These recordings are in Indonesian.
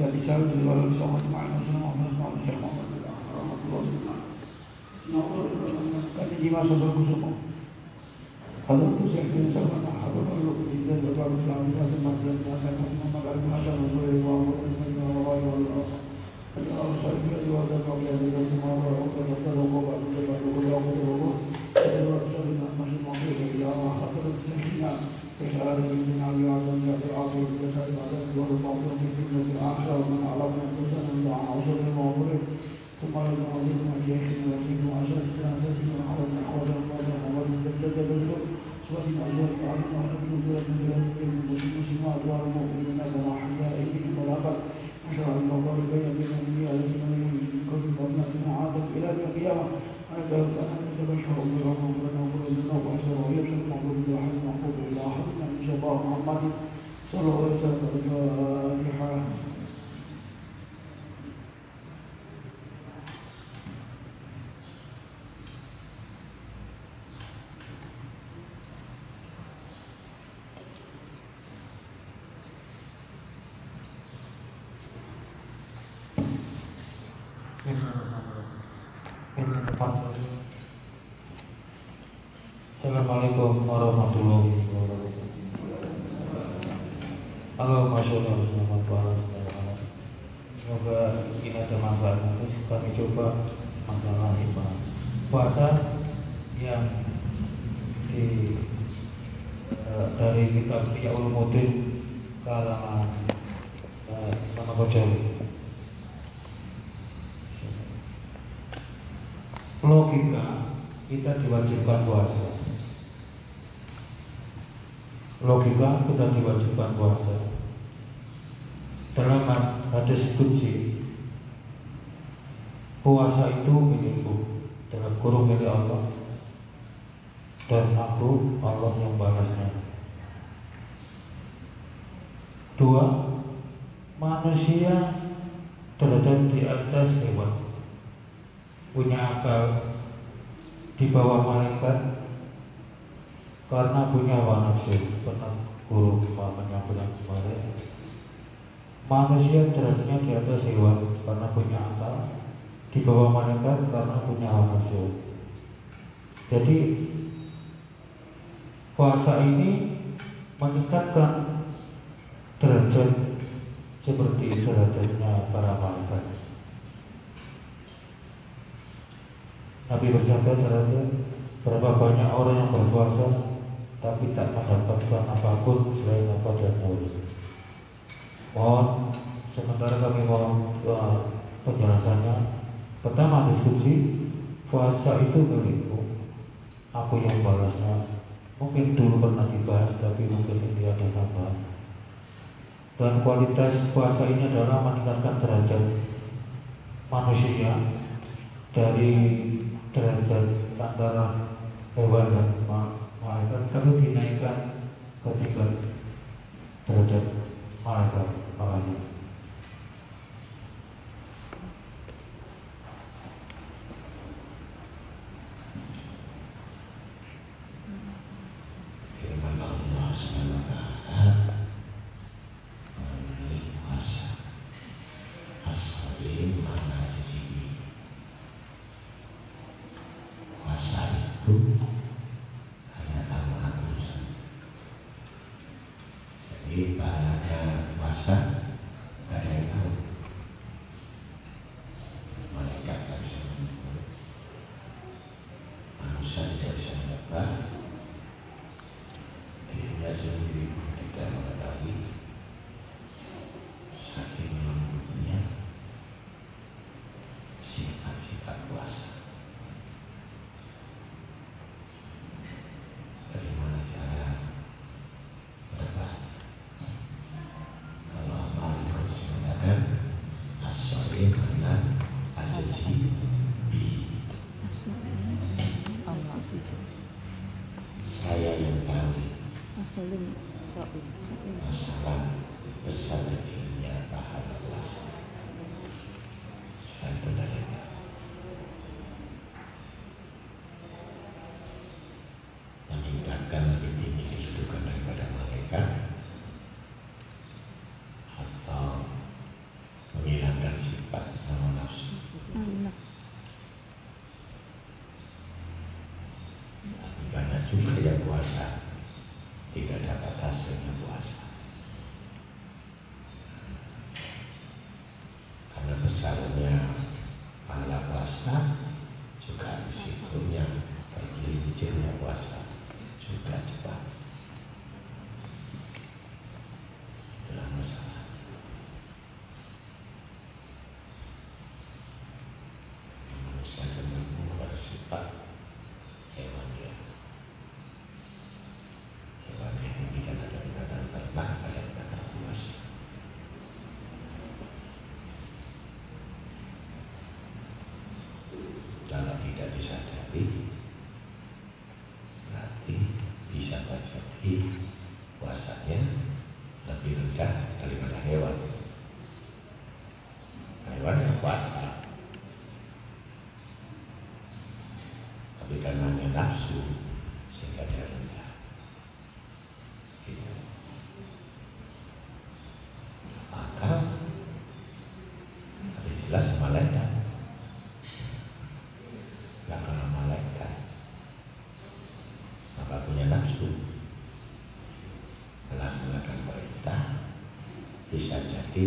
وابي سعود وابي سعود مع المسلم وابي سعود الشيخ محمد بن رحمه الله تأتي ما صدرك سبحانه حضرت شيخ بن سلمان حضرت الله في الجنة باب الإسلام لازم ما في الناس محمد على ما الله وابو الإسلام والله والله اللهم صل على وعلى قبل هذه الأمة وعلى قبل وبعد قبل وبعد قبل وبعد قبل وبعد قبل وبعد قبل وبعد قبل وبعد قبل وبعد قبل وبعد قبل وبعد قبل وبعد قبل diwajibkan puasa. Logika kita diwajibkan puasa. Dalam hadis kunci puasa itu milikku dalam kurung milik Allah dan aku Allah yang balasnya. Dua manusia terhadap di atas hewan. Punya akal di bawah malaikat karena punya hawa nafsu pernah guru pamannya bilang kemarin. Manusia derajatnya di atas hewan karena punya akal. Di bawah malaikat karena punya hawa nafsu jadi puasa ini meningkatkan derajat seperti derajatnya para malaikat Nabi bersabda terhadap berapa banyak orang yang berpuasa tapi tak mendapatkan apa pun selain apa dan mulut. Mohon sementara kami mohon uh, penjelasannya. Pertama diskusi puasa itu milikku. Aku yang balasnya. Mungkin dulu pernah dibahas tapi mungkin ini ada tambahan. Dan kualitas puasa ini adalah meningkatkan derajat manusia dari derajat antara hewan dan malaikat kalau dinaikkan ketika derajat malaikat makanya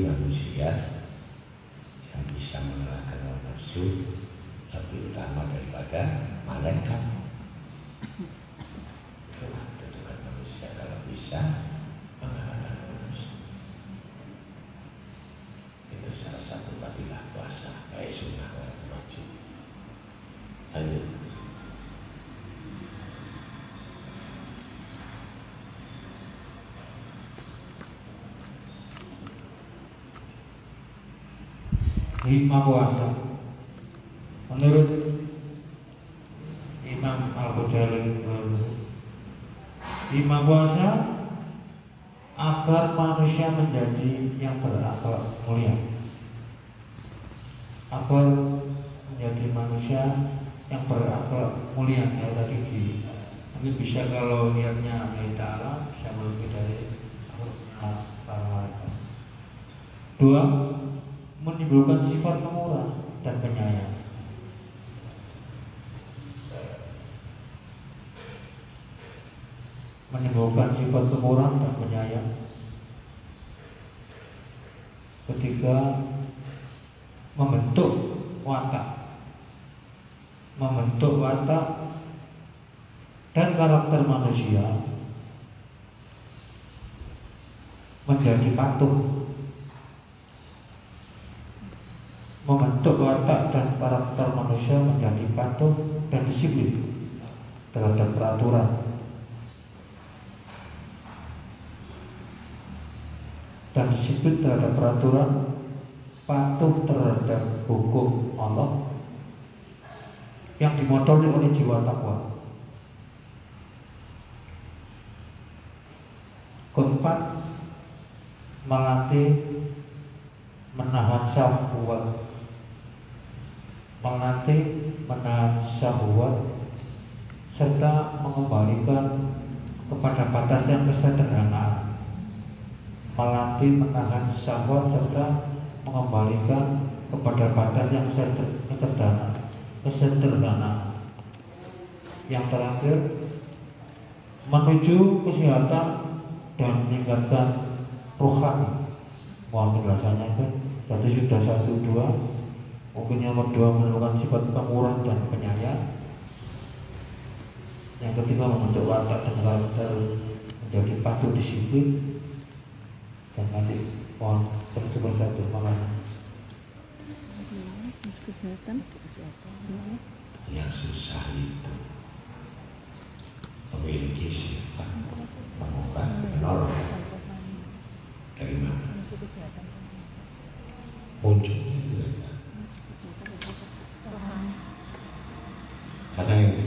manusia yang bisa mengalahkan hawa nafsu lebih utama daripada malaikat. Itulah kedudukan manusia kalau bisa mengalahkan hawa nafsu. Itu salah satu fadilah puasa baik sunnah wajib. Lanjut. Hikmah puasa menurut Imam Al Ghazali hikmah puasa agar manusia menjadi yang berakhlak mulia. Agar menjadi manusia yang berakhlak mulia ya tadi di tapi bisa kalau niatnya Allah Ta'ala bisa melebihi dari dua menimbulkan sifat pemurah dan penyayang. Menimbulkan sifat pemurah dan penyayang. Ketika membentuk watak, membentuk watak dan karakter manusia menjadi patuh membentuk watak dan karakter manusia menjadi patuh dan disiplin terhadap peraturan dan disiplin terhadap peraturan patuh terhadap hukum Allah yang dimotori oleh jiwa takwa. Keempat, melatih menahan syahwat melatih menahan syahwat serta mengembalikan kepada batas yang kesederhanaan melatih menahan syahwat serta mengembalikan kepada batas yang sederhana kesederhanaan yang terakhir menuju kesehatan dan meningkatkan rohani. Mohon penjelasannya kan tadi sudah satu dua mungkin yang kedua menemukan sifat pemurah dan penyayang yang ketiga membentuk watak dan karakter menjadi patuh disiplin dan nanti mohon satu persatu. Kesehatan. yang susah itu memiliki sifat pemurah menolong dari mana dari mana karena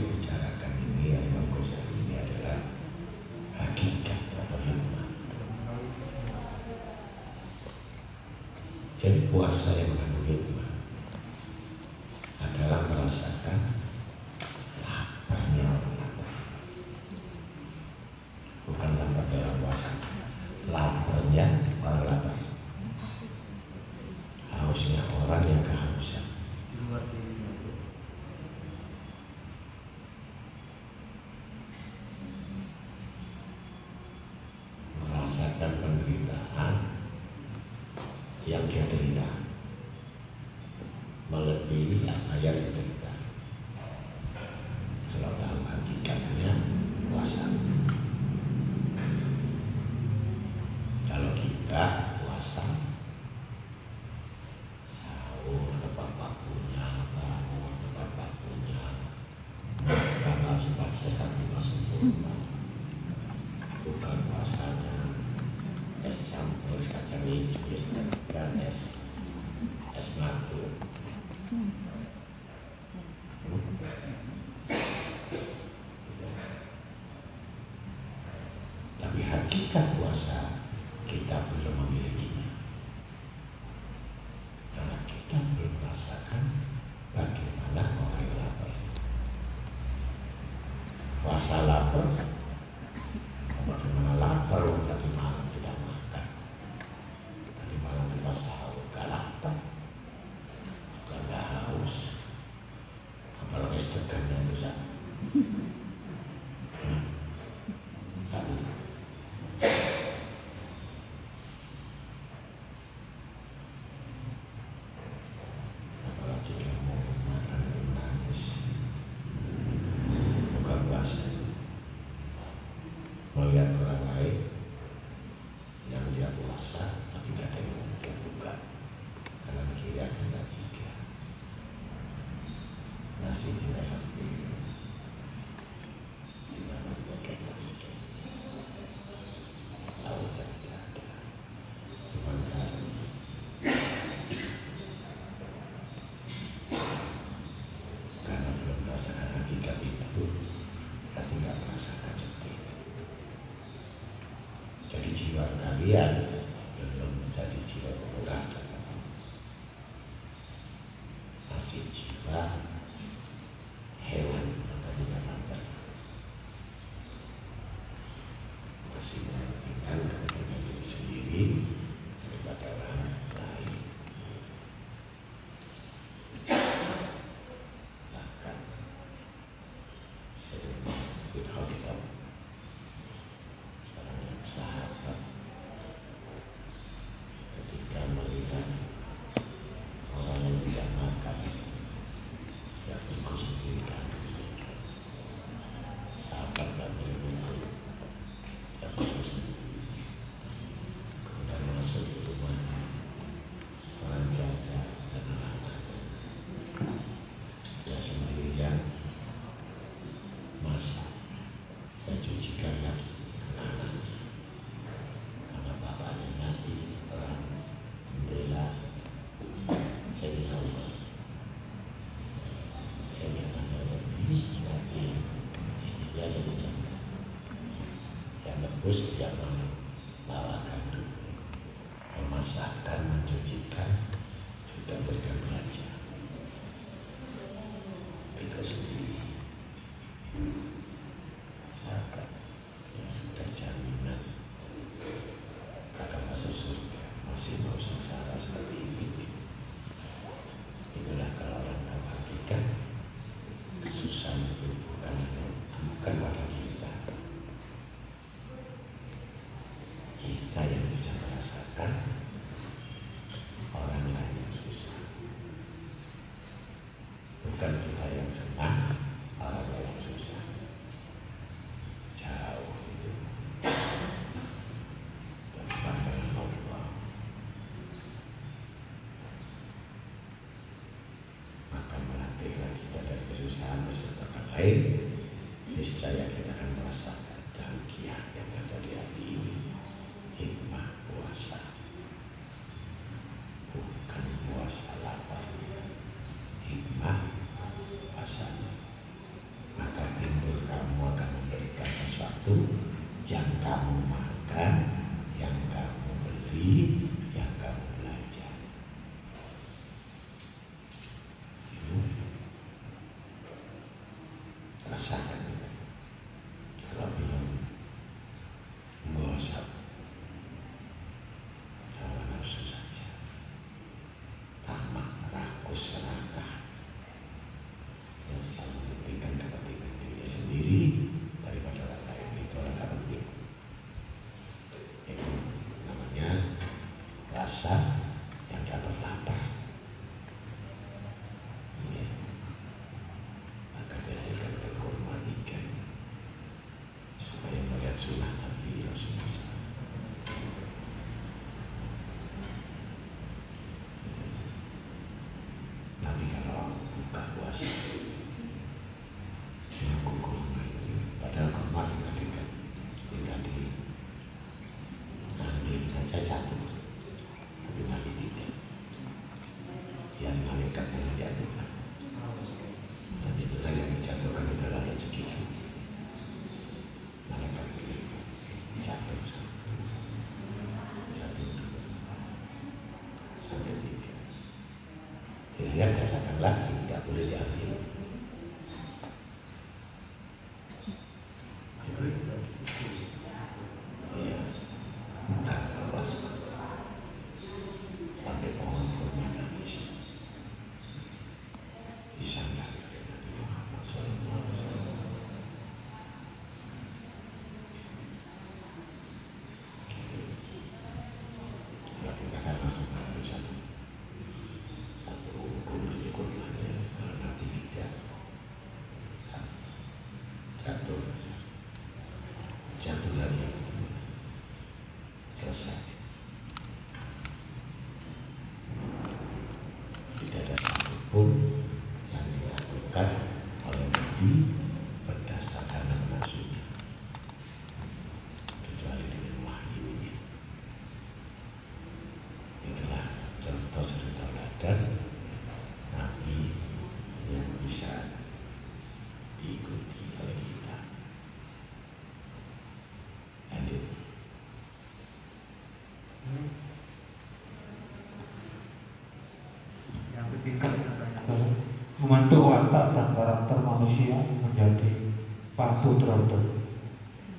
watak dan karakter manusia menjadi patuh terhadap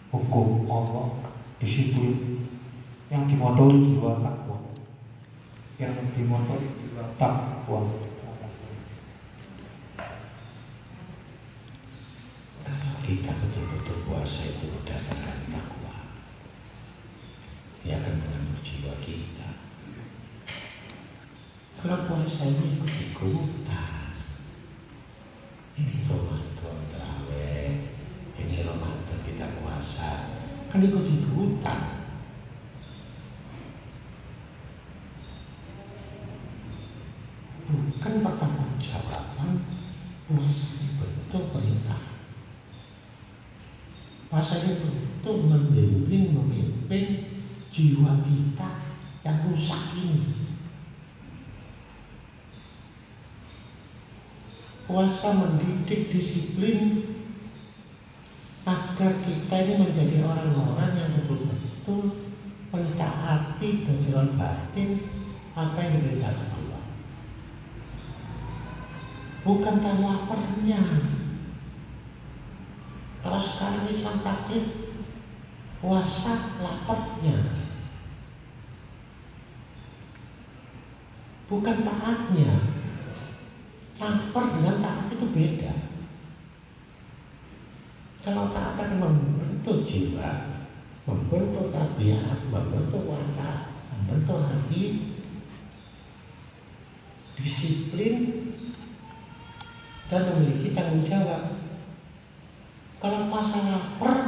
hukum Allah, disiplin yang dimotori jiwa takwa, yang dimotori jiwa takwa. Kalau kita betul-betul puasa itu berdasarkan takwa, dia akan mengatur jiwa kita. Kalau puasa ini ikut-ikutan, ini Ramadan terawih, ini Ramadan kita puasa, kan ikut-ikutan. Bukan pertanggungjawaban puasa ini bentuk perintah Puasa itu untuk membimbing, memimpin jiwa kita yang rusak ini. Puasa mendidik disiplin agar kita ini menjadi orang-orang yang betul-betul mentaati dan batin apa yang diberitakan Allah. Bukan tahu laparnya, kalau sekarang sang takdir puasa laparnya. Bukan taatnya. Lapar dengan taat itu beda. Kalau taat akan membentuk jiwa, membentuk tabiat, membentuk watak, membentuk hati, disiplin, dan memiliki tanggung jawab. Kalau puasa lapar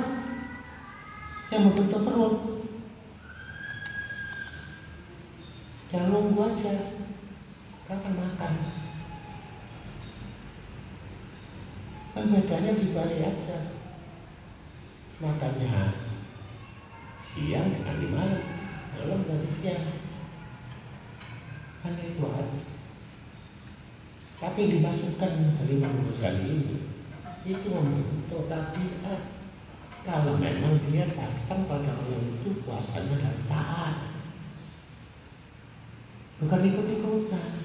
yang membentuk perut, jangan nunggu aja, kapan makan. Bedanya di Bali aja, makannya siang dengan di malam, malam dari siang. Kan itu aja. Tapi dimasukkan dari Imam Ghazali ini. Itu membentuk tabiat kalau memang dia datang pada orang itu puasanya dan taat. Bukan ikut-ikutan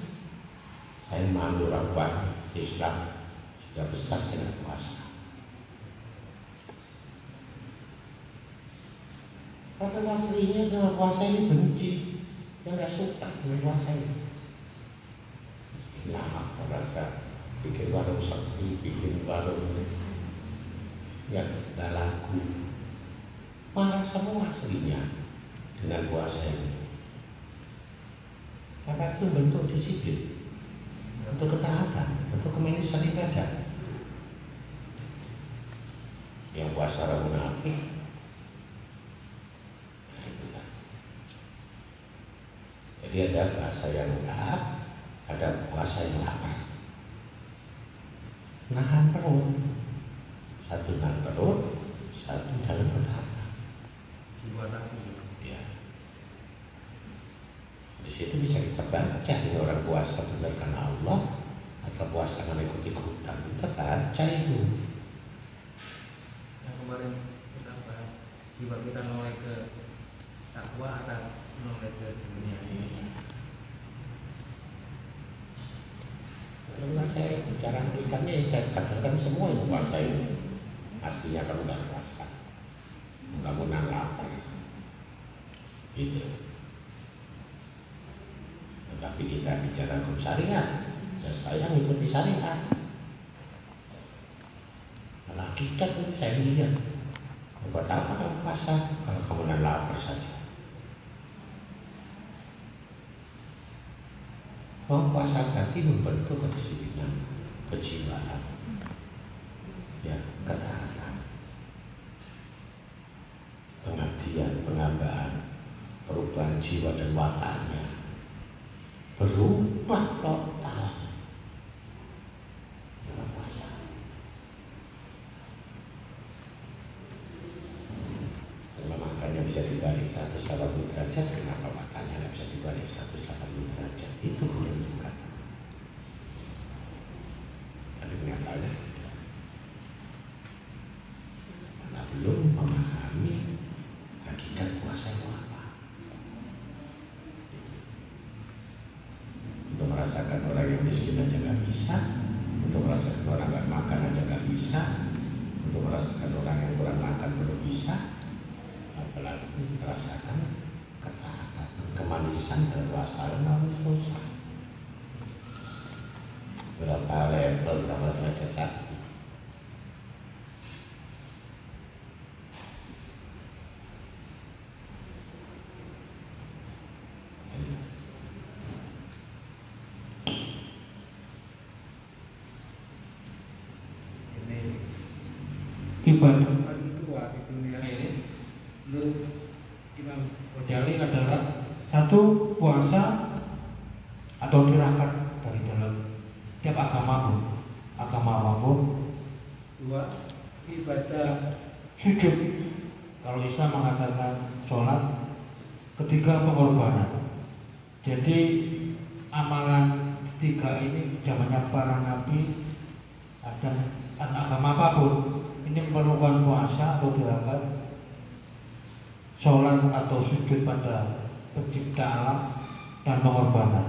saya malu orang banyak Islam sudah besar saya puasa kata aslinya sama puasa ini benci yang gak suka dengan puasa ini lama merasa bikin warung sepi, bikin warung yang gak laku. Marah semua aslinya dengan puasa ini. Maka itu bentuk disiplin, bentuk ketaatan, bentuk kemenisan ibadah. Yang puasa munafik, nah itulah. Jadi puasa yang taat, ada puasa yang lapar. Nahan perut saya katakan kan semua yang puasa ini aslinya kalau nggak puasa nggak mau nanggapi. Gitu. Tapi kita bicara hukum syariat dan saya mengikuti syariat. Malah kita pun saya lihat. Ya buat apa kamu puasa kalau kamu nggak lapar saja. Mau puasa tadi membentuk kedisiplinan kejiwaan. Ya ketaatan pengabdian penambahan perubahan jiwa dan wataknya. Berubah. enquanto hidup pada pencipta alam dan pengorbanan.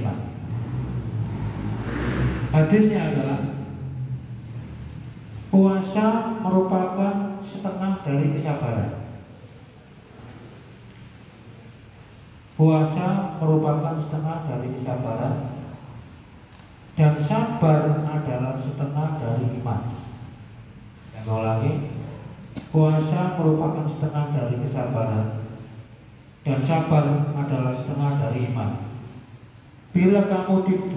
iman. Hadisnya adalah puasa merupakan setengah dari kesabaran. Puasa merupakan setengah dari kesabaran dan sabar adalah setengah dari iman. Yang mau lagi, puasa merupakan setengah dari kesabaran dan sabar apabila kamu di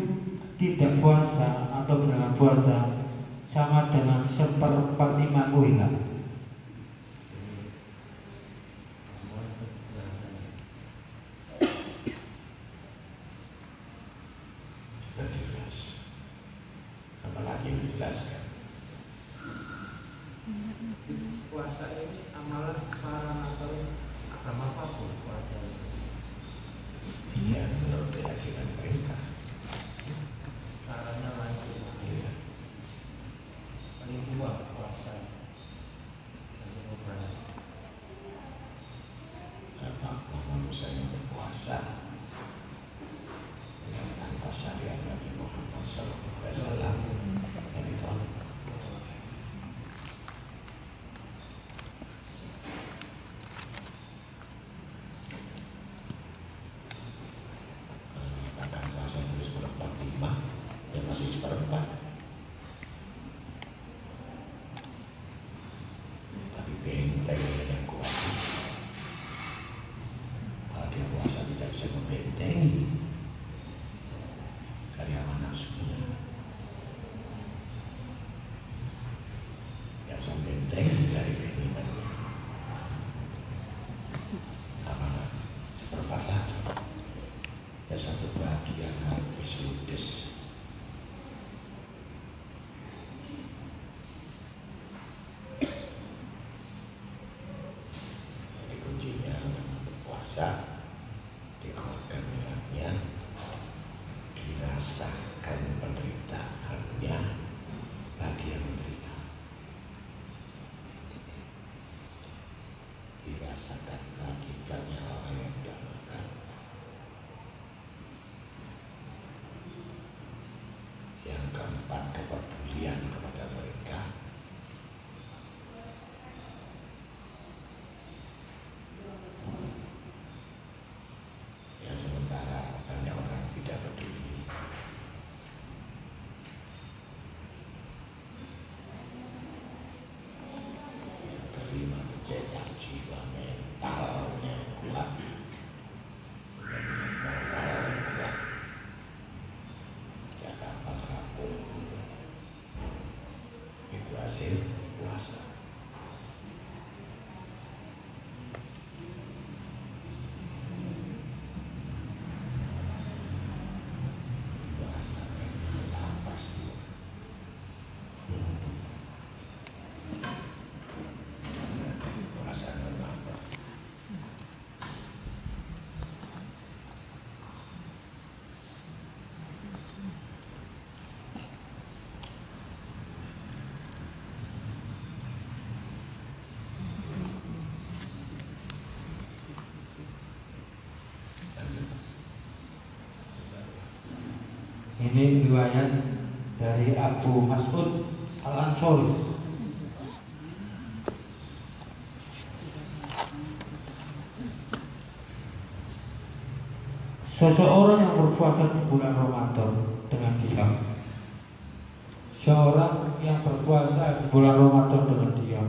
Ini riwayat dari Abu Mas'ud Al-Ansori. Seseorang yang berpuasa di bulan Ramadan dengan diam Seorang yang berpuasa di bulan Ramadan dengan diam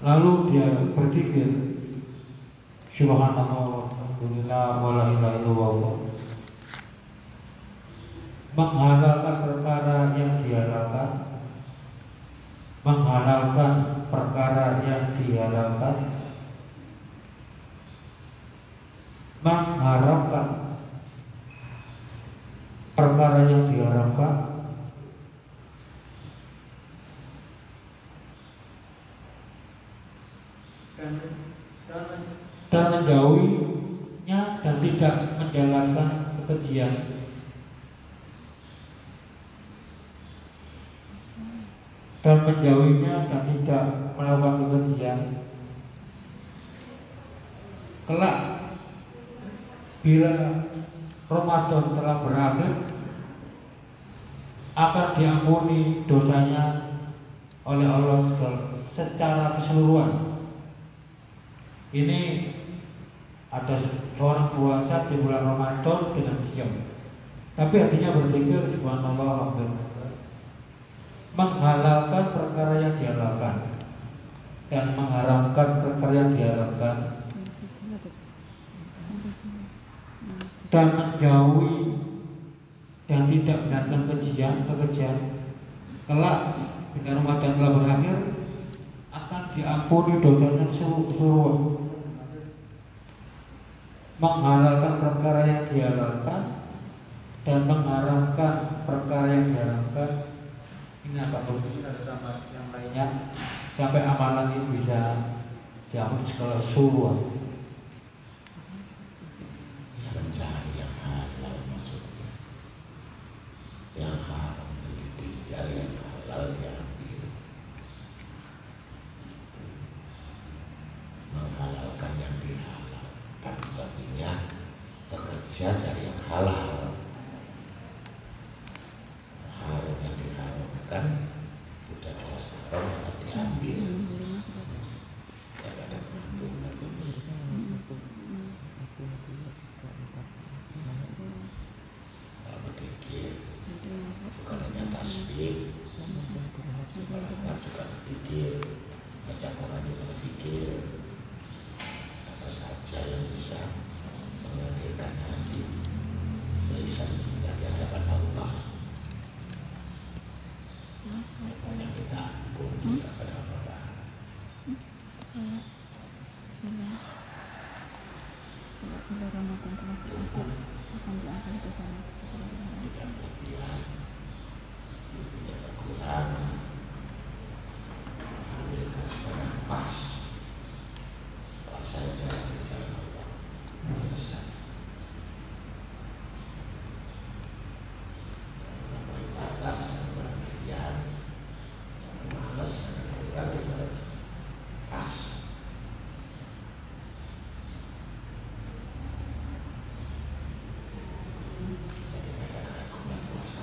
Lalu dia berpikir Subhanallah, Alhamdulillah, wa la ilaha illallah menghalalkan perkara yang dihalalkan menghalalkan perkara yang dihalalkan mengharapkan perkara yang diharapkan dan menjauhinya dan tidak menjalankan kekejian dan menjauhinya dan tidak melakukan kekejian kelak bila Ramadan telah berakhir akan diampuni dosanya oleh Allah secara keseluruhan. Ini ada seorang puasa di bulan Ramadan dengan diam. Tapi hatinya berpikir subhanallah menghalalkan perkara yang dihalalkan dan mengharamkan perkara yang diharamkan. Dan menjauhi dan tidak melakukan kejian kekejian kelak ketika Ramadan telah berakhir akan diampuni dosanya seluruh menghalalkan perkara yang dihalalkan dan mengharamkan perkara yang diharamkan. Ini apa begitu ada tambah yang lainnya. Sampai amalan ini bisa segala seluruh mencari yang halal maksudnya. Yang haram yang halal diambil menghalalkan yang dihalalkan artinya bekerja dari yang halal haram yang diharamkan udah jelas haram tetap diambil tidak ada keuntungan kalau berpikir bukan hanya tasbih Sholatnya juga berpikir Baca Quran juga berpikir Apa saja yang bisa Mengalirkan hati Lisan kita di hadapan Allah Banyak kita pun juga pada Allah Bila Ramadan telah berakhir akan diampuni dosanya keseluruhan. Tidak berlebihan Tidak berkurang Ambil setengah pas Pas saja di jalan Allah Selesai Jangan beribadah, jangan berlebihan Jangan malas, jangan kurang juga Pas Jadi mereka ragukan puasa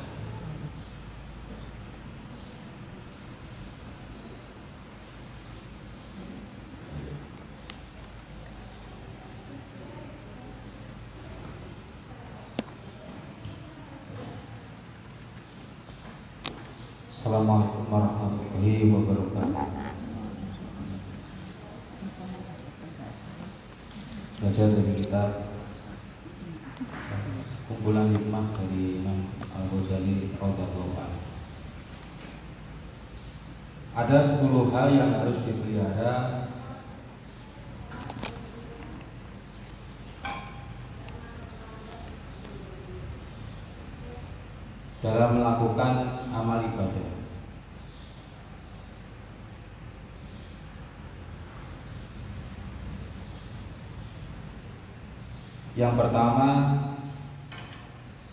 Assalamualaikum warahmatullahi wabarakatuh. Belajar dari kitab kumpulan hikmah dari Imam Al Ghazali radhiyallahu. Ada 10 hal yang harus dipelihara dalam melakukan amal ibadah. Yang pertama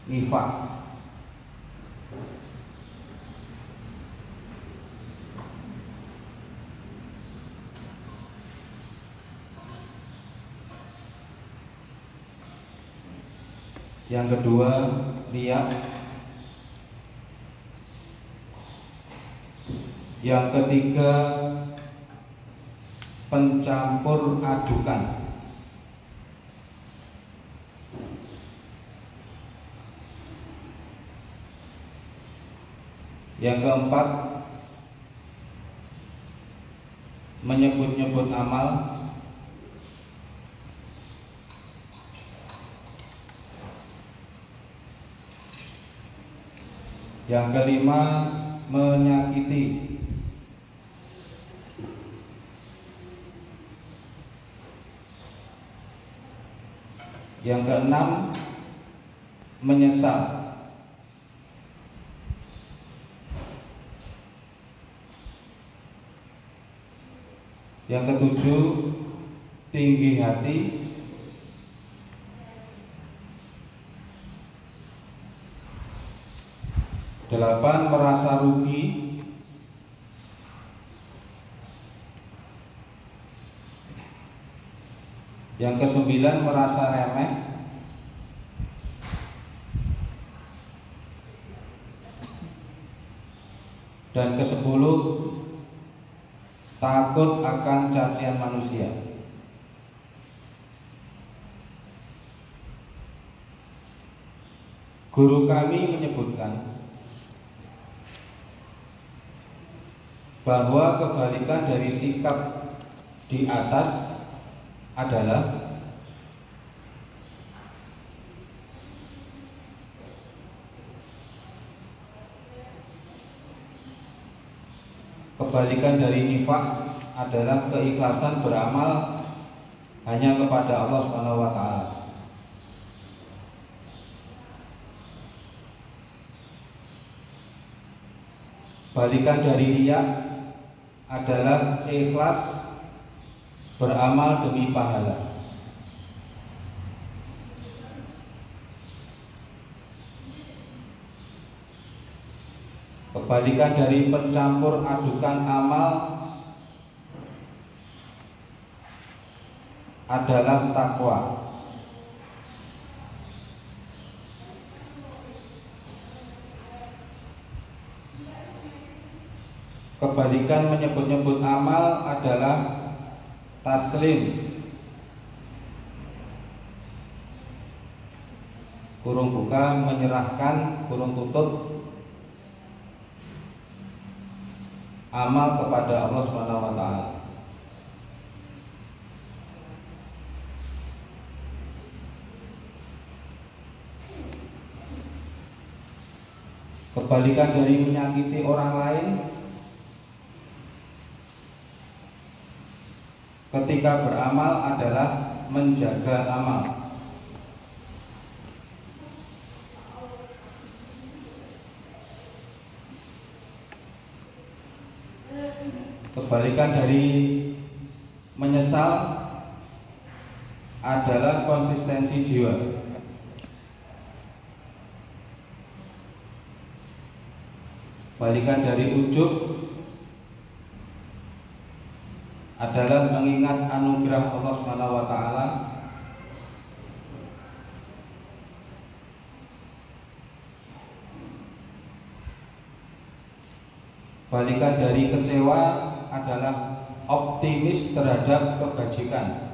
nifak. Yang kedua riak. Yang ketiga pencampur adukan. Yang keempat menyebut-nyebut amal. Yang kelima menyakiti. Yang keenam menyesal Yang ketujuh tinggi hati. Delapan merasa rugi. Yang kesembilan merasa remeh. Dan kesepuluh Takut akan cacian manusia. Guru kami menyebutkan bahwa kebalikan dari sikap di atas adalah kebalikan dari nifak adalah keikhlasan beramal hanya kepada Allah Subhanahu wa taala. Balikan dari riak adalah ikhlas beramal demi pahala. Kebalikan dari pencampur adukan amal adalah takwa. Kebalikan menyebut-nyebut amal adalah taslim. Kurung buka menyerahkan, kurung tutup amal kepada Allah Subhanahu wa taala. Kebalikan dari menyakiti orang lain ketika beramal adalah menjaga amal. Kebalikan dari menyesal adalah konsistensi jiwa. Balikan dari ujub adalah mengingat anugerah Allah Subhanahu wa taala Balikan dari kecewa adalah optimis terhadap kebajikan.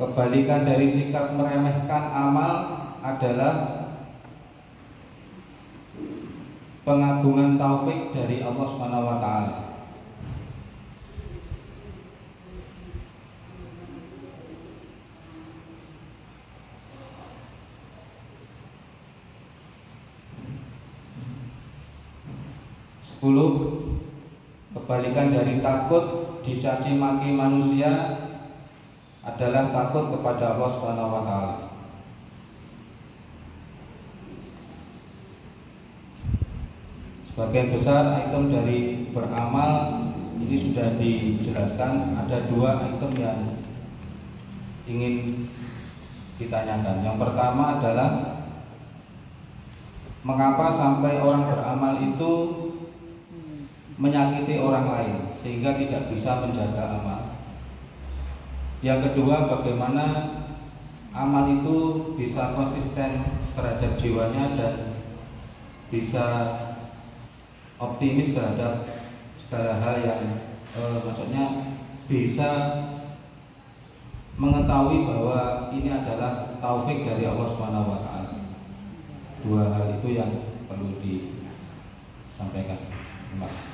Kebalikan dari sikap meremehkan amal adalah pengagungan taufik dari Allah Subhanahu wa taala. Sepuluh Kebalikan dari takut dicaci maki manusia adalah takut kepada Allah Subhanahu wa taala. Sebagian besar item dari beramal ini sudah dijelaskan ada dua item yang ingin ditanyakan. Yang pertama adalah mengapa sampai orang beramal itu menyakiti orang lain sehingga tidak bisa menjaga amal. Yang kedua, bagaimana amal itu bisa konsisten terhadap jiwanya dan bisa optimis terhadap segala hal yang eh, maksudnya bisa mengetahui bahwa ini adalah taufik dari Allah Subhanahu wa taala. Dua hal itu yang perlu disampaikan. Terima kasih.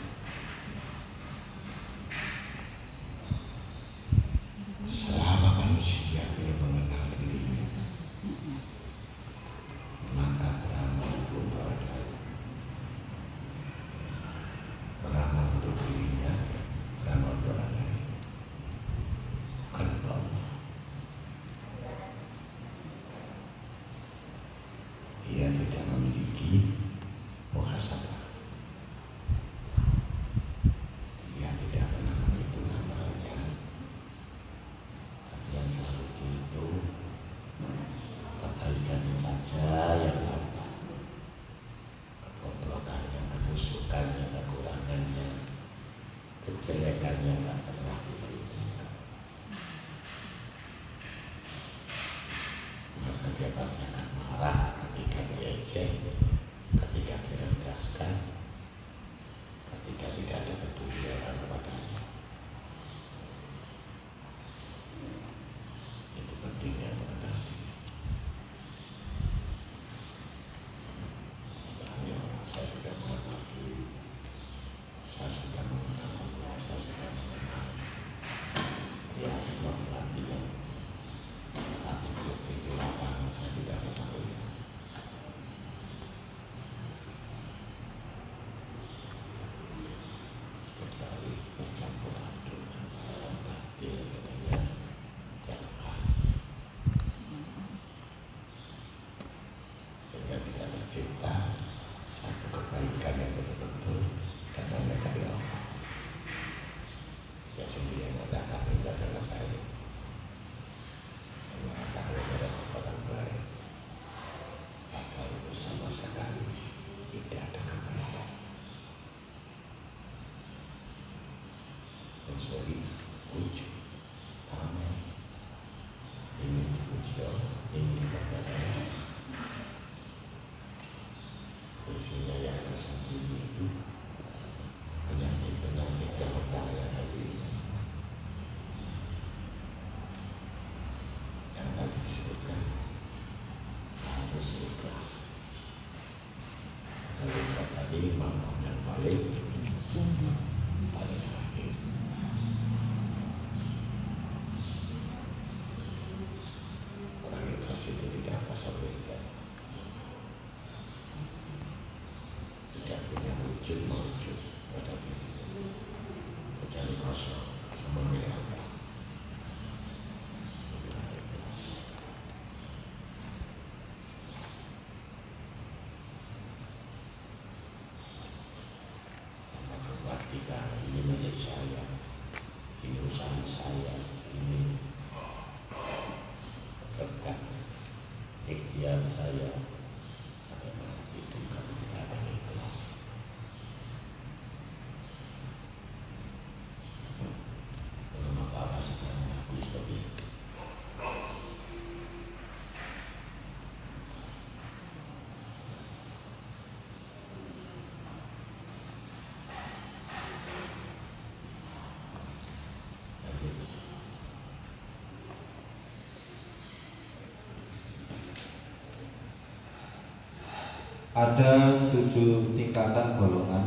Ada tujuh tingkatan golongan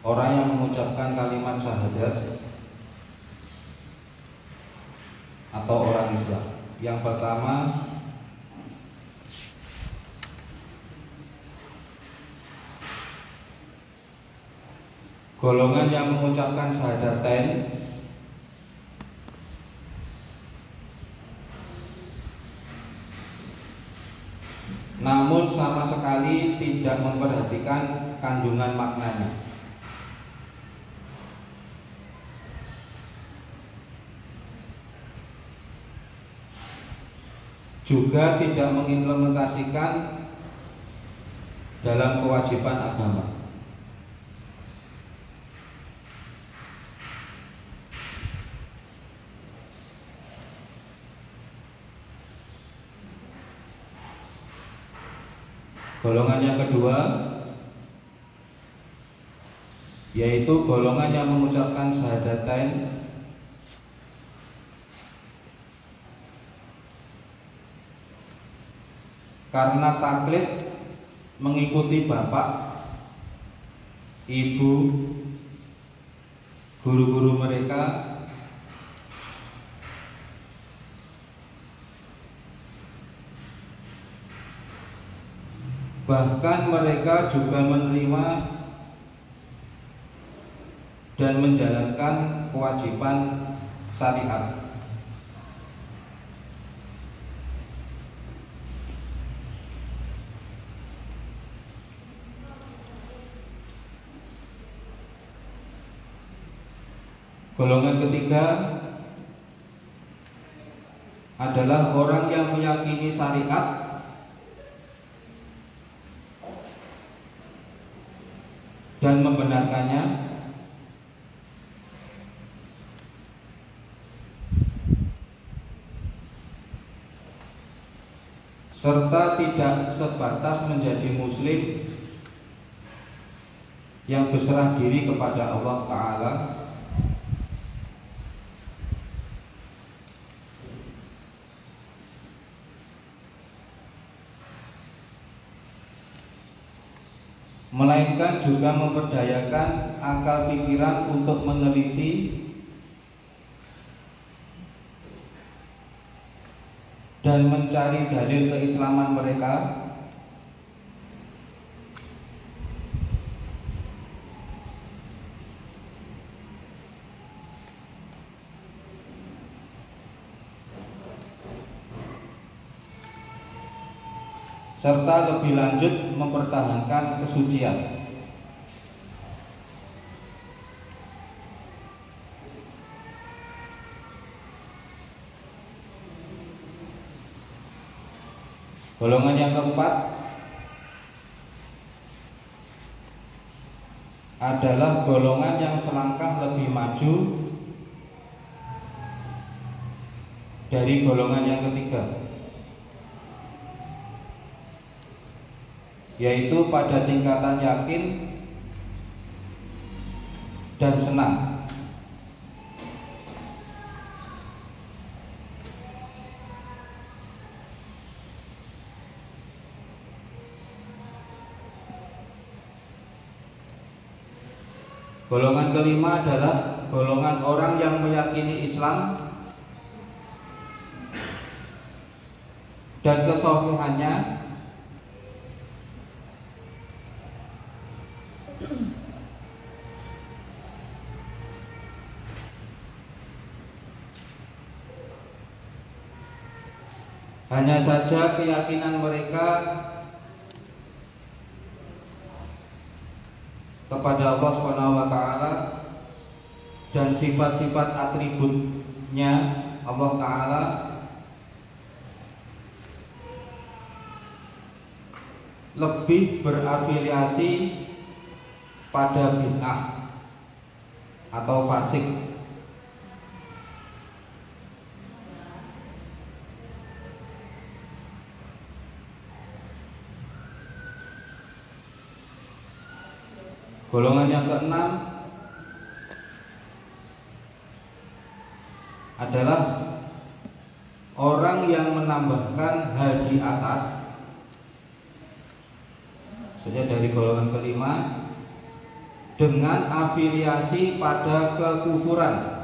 orang yang mengucapkan kalimat syahadat atau orang Islam. Yang pertama golongan yang mengucapkan syahadatain namun sekali tidak memperhatikan kandungan maknanya. juga tidak mengimplementasikan dalam kewajiban agama. Golongan yang kedua yaitu golongan yang mengucapkan syahadatain. Karena taklid mengikuti bapak, ibu, guru-guru mereka bahkan mereka juga menerima dan menjalankan kewajiban syariat. Golongan ketiga adalah orang yang meyakini syariat dan membenarkannya. Serta tidak sebatas menjadi muslim yang berserah diri kepada Allah Ta'ala melainkan juga memperdayakan akal pikiran untuk meneliti dan mencari dalil keislaman mereka serta lebih lanjut mempertahankan kesucian. Golongan yang keempat adalah golongan yang selangkah lebih maju dari golongan yang ketiga. Yaitu pada tingkatan yakin dan senang. Golongan kelima adalah golongan orang yang meyakini Islam dan kesohihannya Hanya saja keyakinan mereka kepada Allah Subhanahu wa taala dan sifat-sifat atributnya Allah taala lebih berafiliasi pada bid'ah atau fasik Golongan yang keenam adalah orang yang menambahkan hal atas. Maksudnya dari golongan kelima dengan afiliasi pada kekufuran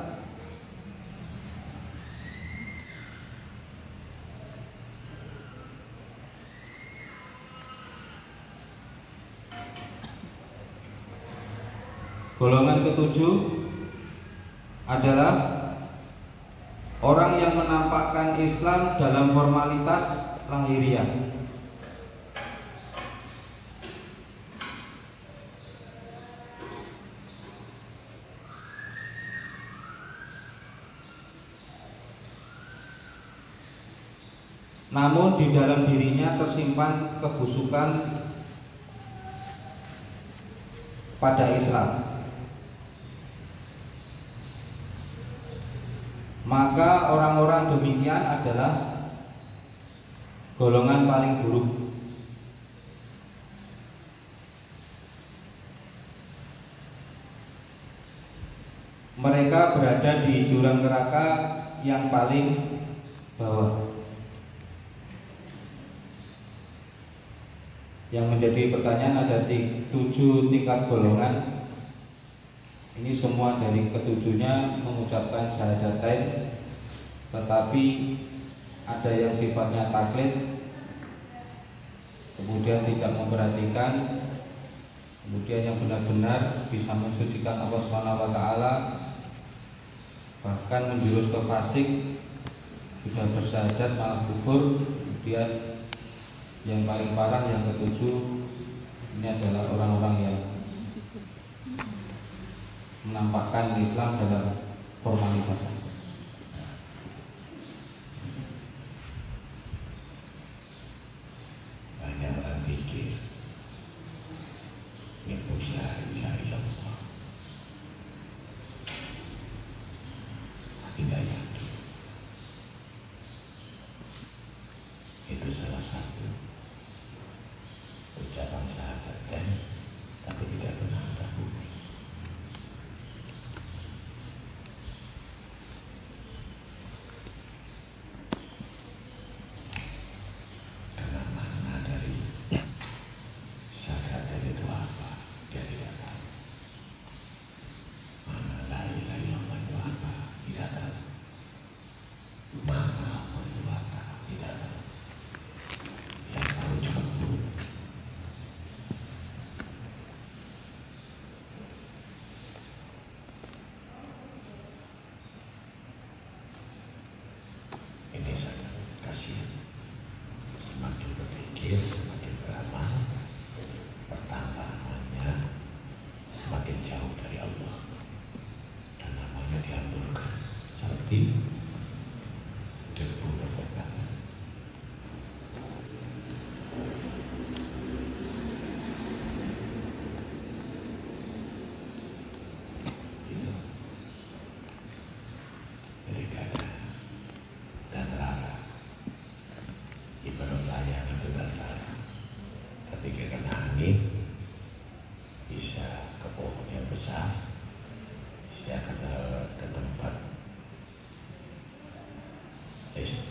Golongan ketujuh adalah orang yang menampakkan Islam dalam formalitas lahiriah. Namun di dalam dirinya tersimpan kebusukan pada Islam. Maka orang-orang demikian adalah golongan paling buruk. Mereka berada di jurang neraka yang paling bawah. Yang menjadi pertanyaan ada tujuh tingkat golongan. Ini semua dari ketujuhnya mengucapkan syahadatain, tetapi ada yang sifatnya taklid, kemudian tidak memperhatikan, kemudian yang benar-benar bisa mensucikan Allah taala bahkan menjurus ke fasik sudah bersyahadat malah kufur kemudian yang paling parah yang ketujuh ini adalah orang-orang yang menampakkan Islam dalam formalitas. 没事。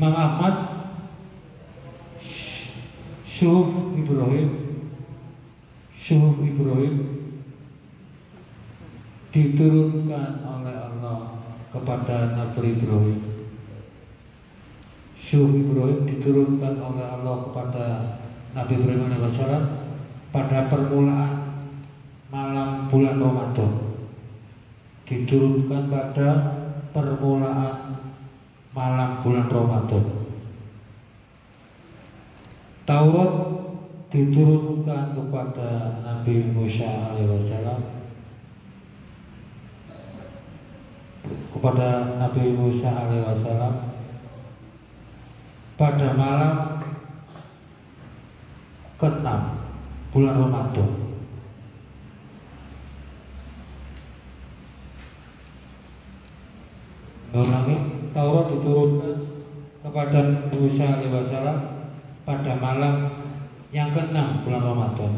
Imam Ahmad. Syuh Ibrahim. Syuh Ibrahim. Diturunkan oleh Allah kepada Nabi Ibrahim. Syuh Ibrahim diturunkan oleh Allah kepada Nabi Ibrahim AS pada permulaan malam bulan Ramadan. Diturunkan pada permulaan kepada Nabi Musa alaihissalam kepada Nabi Musa alaihissalam pada malam ke-6 bulan Ramadan Nurani Taurat diturunkan kepada Musa alaihissalam pada malam yang ke-6 bulan Ramadan.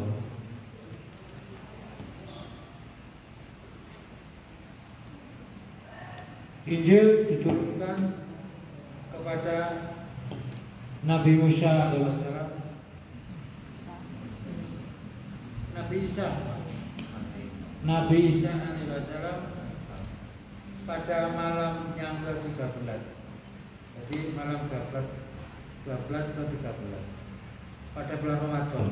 Injil diturunkan kepada Nabi Musa Nabi Isa. Nabi Isa pada malam yang ke-13. Jadi malam 12 12 ke 13 pada bulan Ramadan.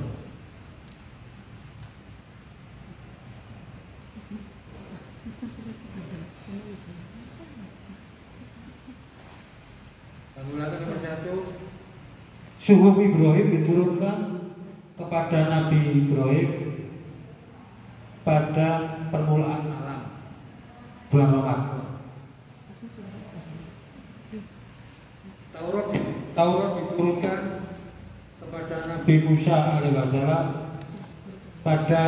Panggulangan nomor satu, suhu Ibrahim diturunkan kepada Nabi Ibrahim pada permulaan alam bulan Ramadan. Musa alaihissalam pada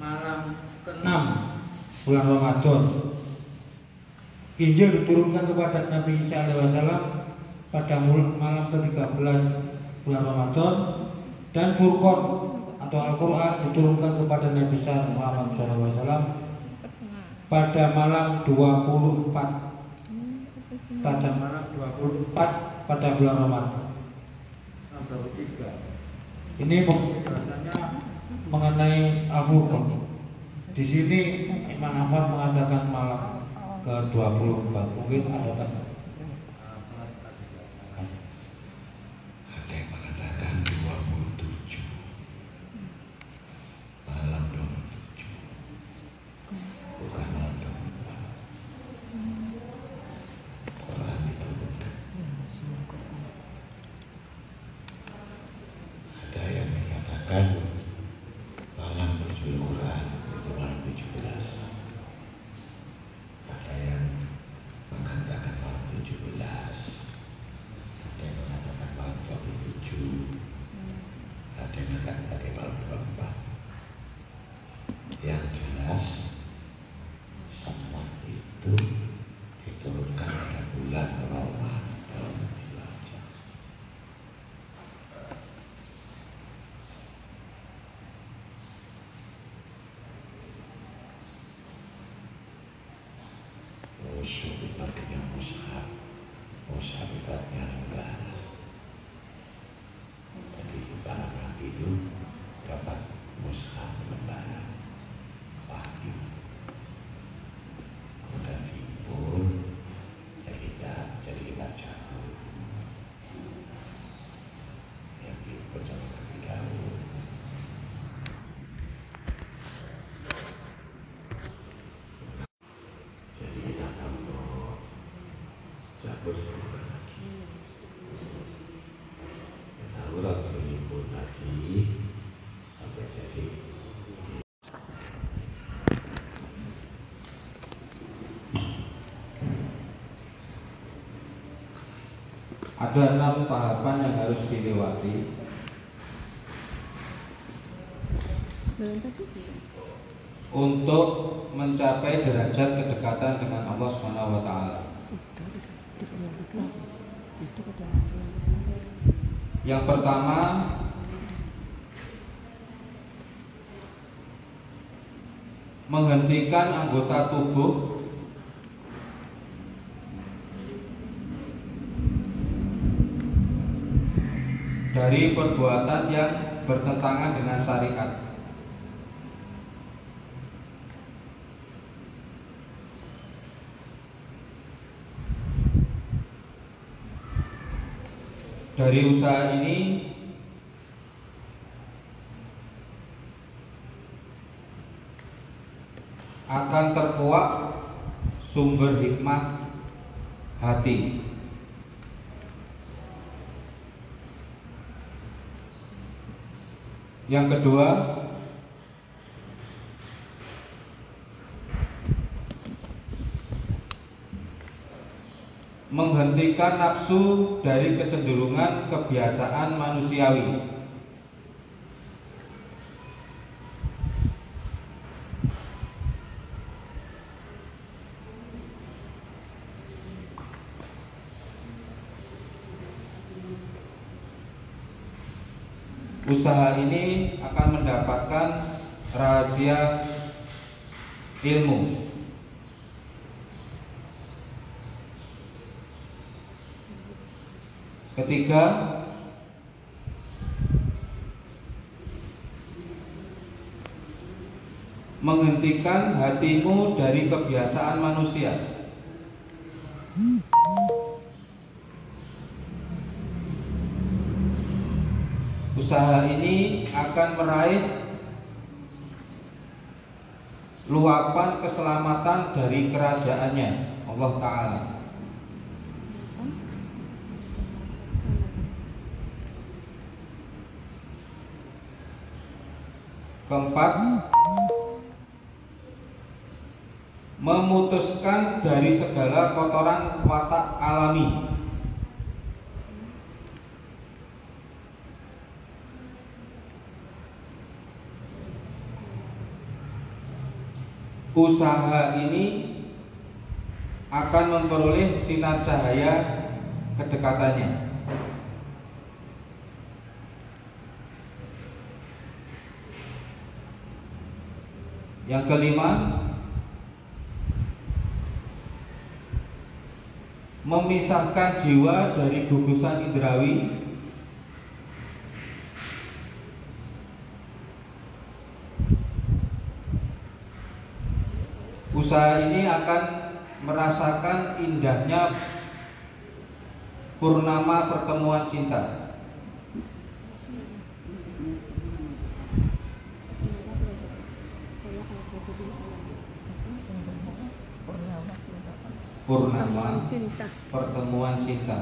malam ke-6 bulan Ramadan. Injil diturunkan kepada Nabi Isa alaihissalam pada malam ke-13 bulan Ramadan dan Furqan atau Al-Quran diturunkan kepada Nabi Isa Muhammad SAW pada malam 24 pada malam 24 pada bulan Ramadan. Ini penjelasannya mengenai Al-Furqan. Di sini Imam Ahmad mengatakan malam ke-24 mungkin? Ada yang mengatakan 27 Malam 27 Bukan malam 24 Quran diturunkan Ada yang mengatakan Malam nuzul Quran itu malam 17 Ada yang mengatakan malam 17 ada yang mengatakan malam 27 ada yang mengatakan tadi malam 24 yang jelas semua itu diturunkan pada bulan Ramadan itu aja musuh itu artinya mushaf mushaf itu artinya lembaran jadi para nabi itu dapat mushaf lembaran wahyu kemudian dipun jadi kita jadi kita jago yang dipun sama Nabi Daud jadi kita tahu jago sebulan lagi Taurat berlimpun lagi sampai jadi Ada enam tahapan yang harus dilewati untuk mencapai derajat kedekatan dengan Allah Subhanahu wa taala. Yang pertama menghentikan anggota tubuh dari perbuatan yang bertentangan dengan syariat. Dari usaha ini akan terkuak sumber hikmah hati. Yang kedua, menghentikan nafsu dari kecenderungan kebiasaan manusiawi. Usaha ini akan mendapatkan rahasia ilmu. Ketiga, menghentikan hatimu dari kebiasaan manusia. Usaha ini akan meraih luapan keselamatan dari kerajaannya. Allah Ta'ala. Keempat memutuskan dari segala kotoran watak alami. Usaha ini akan memperoleh sinar cahaya kedekatannya. Yang kelima, memisahkan jiwa dari gugusan indrawi Usaha ini akan merasakan indahnya purnama pertemuan cinta. Purnama pertemuan cinta.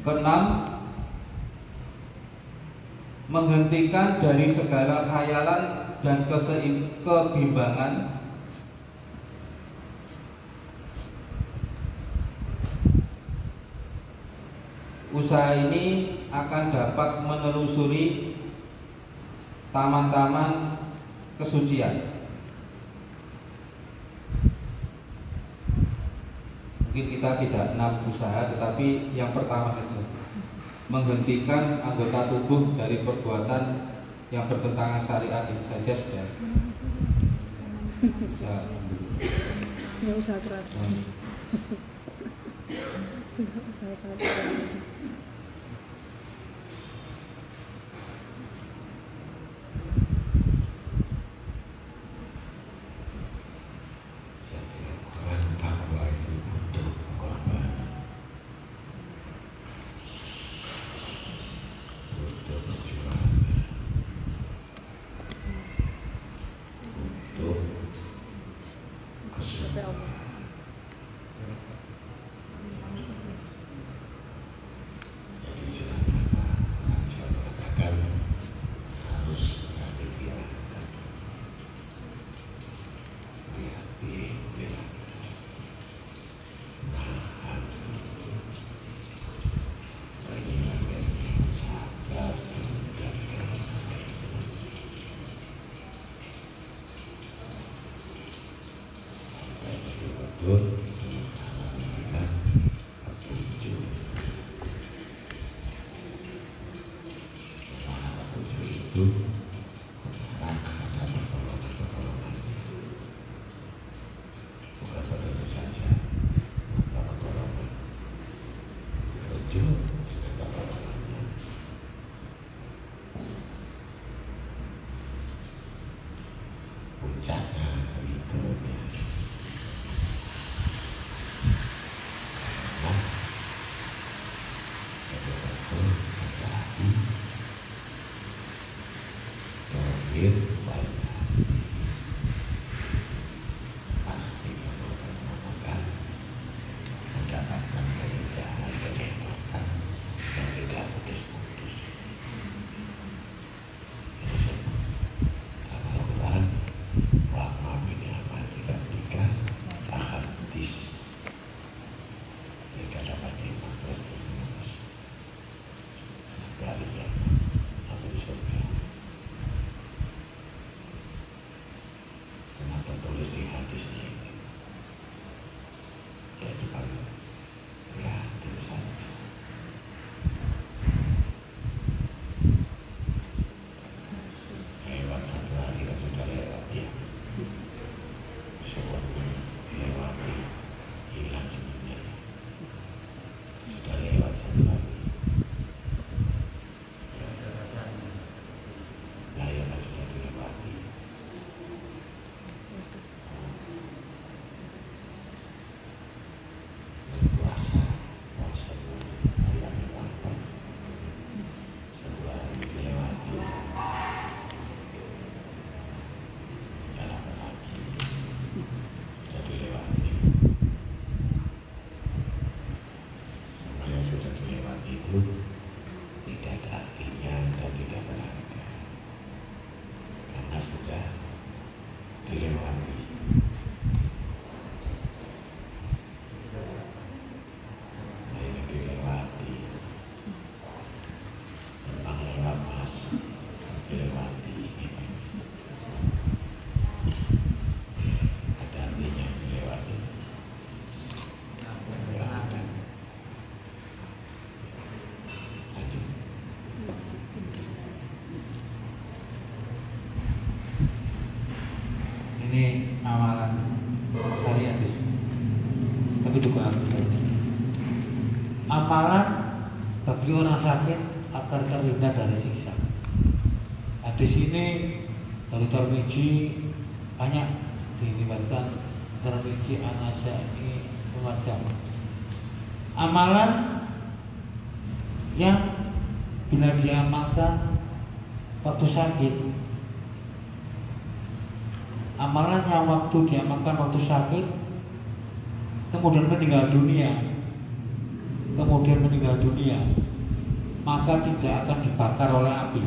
Keenam, menghentikan dari segala khayalan dan kebimbangan Usaha ini akan dapat menelusuri taman-taman kesucian. Mungkin kita tidak enam usaha, tetapi yang pertama saja menghentikan anggota tubuh dari perbuatan yang bertentangan syariat. Ini saja sudah. Bisa usah nggak usah sangat keras Setiap orang takwa itu butuh pengorbanan. Butuh perjuangan. Butuh kesungguhan. Jadi jangan apa orang Jawa mengatakan harus berani birakan. Berhati birakan. Nahan. Menghilangkan dengan sabar dan kerendahan itu. Sampai betul-betul mengalami petunjuk Mana petunjuk itu mengarah kepada pertolongan-pertolongan Bukan petunjuk saja Maka pertolongan Petunjuk dengan amalan yang bila diamalkan waktu sakit. Amalan yang waktu diamalkan waktu sakit kemudian meninggal dunia. Kemudian meninggal dunia maka tidak akan dibakar oleh api.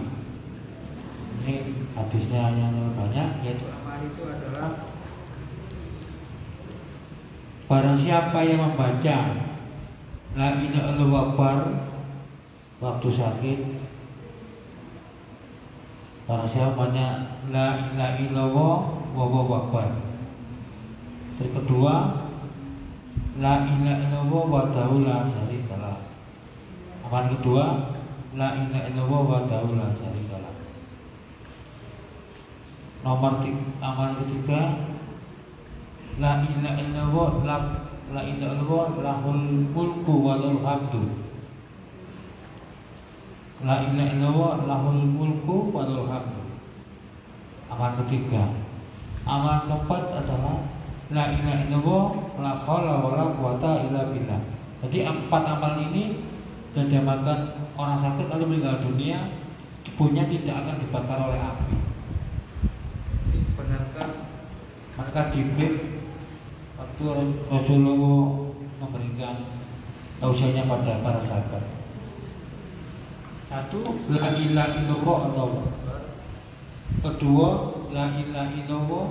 Ini hadisnya yang banyak yaitu Amal itu adalah Barang siapa yang membaca La ilaha illallah waktu sakit Barang siapa membaca La ilaha illallah wallahu akbar. Terus kedua La ilaha illallah wa la syarikalah. Amalan kedua La ilaha illallah wa la syarikalah. Nomor tiga, amalan ketiga La ilaha illallah la, ilaha illallah lahul mulku walul hamdu. La ilaha illallah lahul mulku walul hamdu. Amal ketiga. Amal keempat adalah La ilaha illallah la khala wa la quwata illa billah. Jadi empat amal ini dan diamalkan orang sakit lalu meninggal dunia tubuhnya tidak akan dibakar oleh api. Dibenarkan maka Jibril waktu Rasulullah memberikan tausiahnya pada para sahabat. Satu, la ilaha illallah Allah. Kedua, la ilaha illallah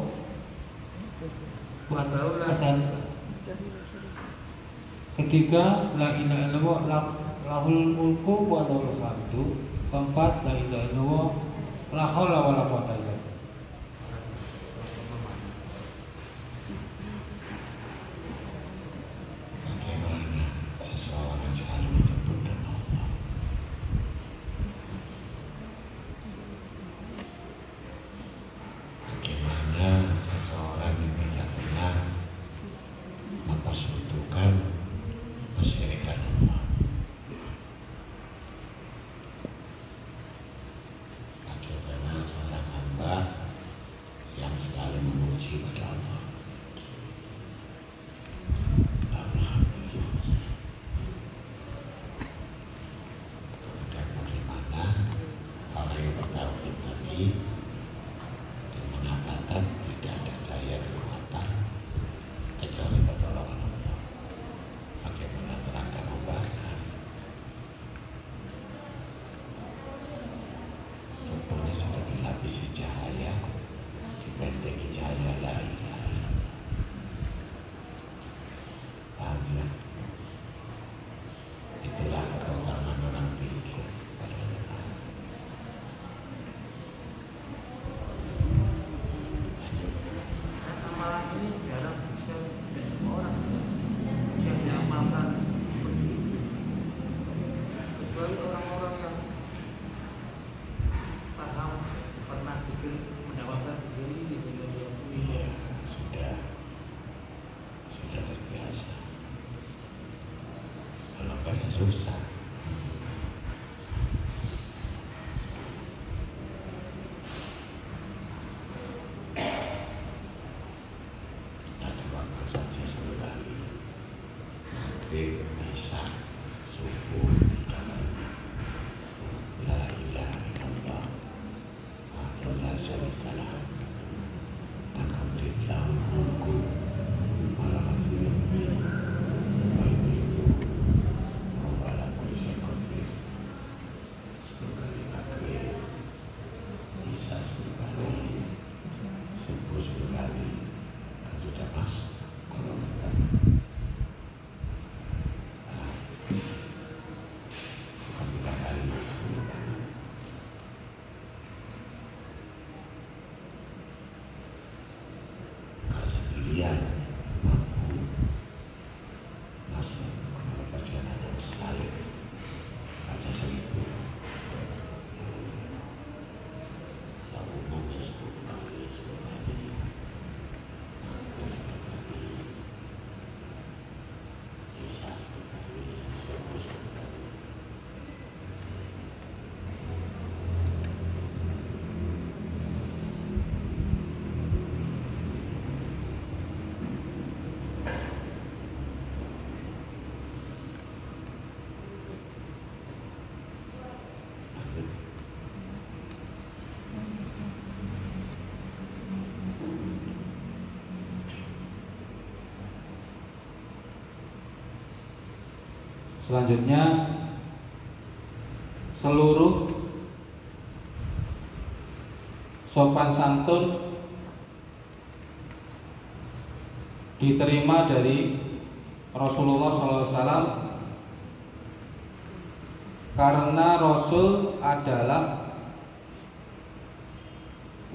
wa la syarika. Ketiga, la ilaha illallah la- lahul mulku wa lahul hamdu. Keempat, la ilaha illallah la haula wa la quwata Selanjutnya seluruh sopan santun diterima dari Rasulullah SAW karena Rasul adalah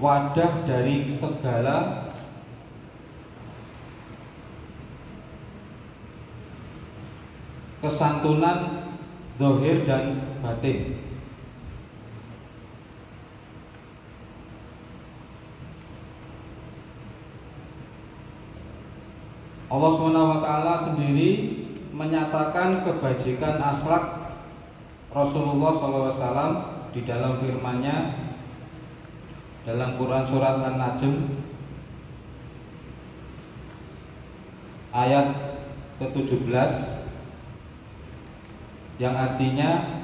wadah dari segala kesantunan dohir dan batin. Allah SWT sendiri menyatakan kebajikan akhlak Rasulullah SAW di dalam firman-Nya dalam Quran surat An-Najm ayat ke-17 yang artinya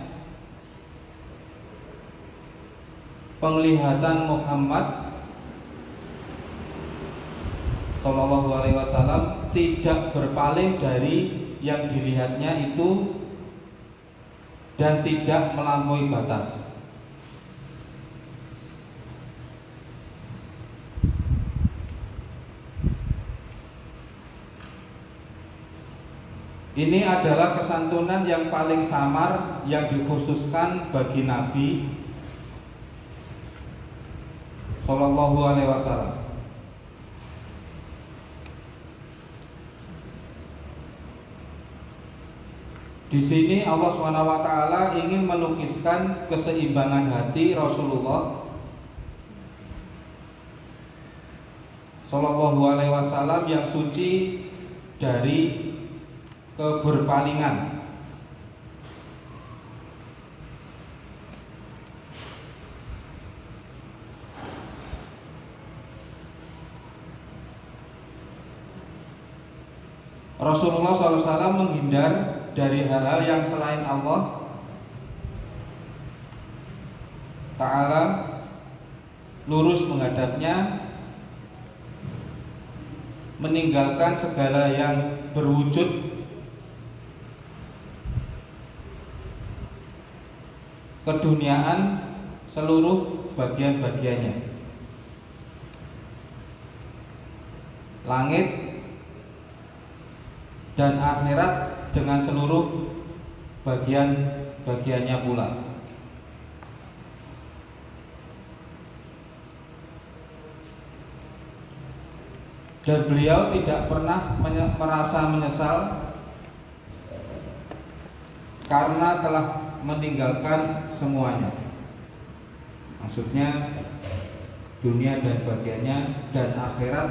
penglihatan Muhammad Shallallahu Alaihi Wasallam tidak berpaling dari yang dilihatnya itu dan tidak melampaui batas. Ini adalah kesantunan yang paling samar yang dikhususkan bagi Nabi Shallallahu Alaihi Wasallam. Di sini Allah SWT ingin melukiskan keseimbangan hati Rasulullah Shallallahu Alaihi Wasallam yang suci dari keberpalingan. Rasulullah SAW menghindar dari hal-hal yang selain Allah Ta'ala lurus menghadapnya meninggalkan segala yang berwujud keduniaan seluruh bagian-bagiannya langit dan akhirat dengan seluruh bagian-bagiannya pula. Dan beliau tidak pernah merasa menyesal karena telah meninggalkan semuanya. Maksudnya dunia dan bagiannya dan akhirat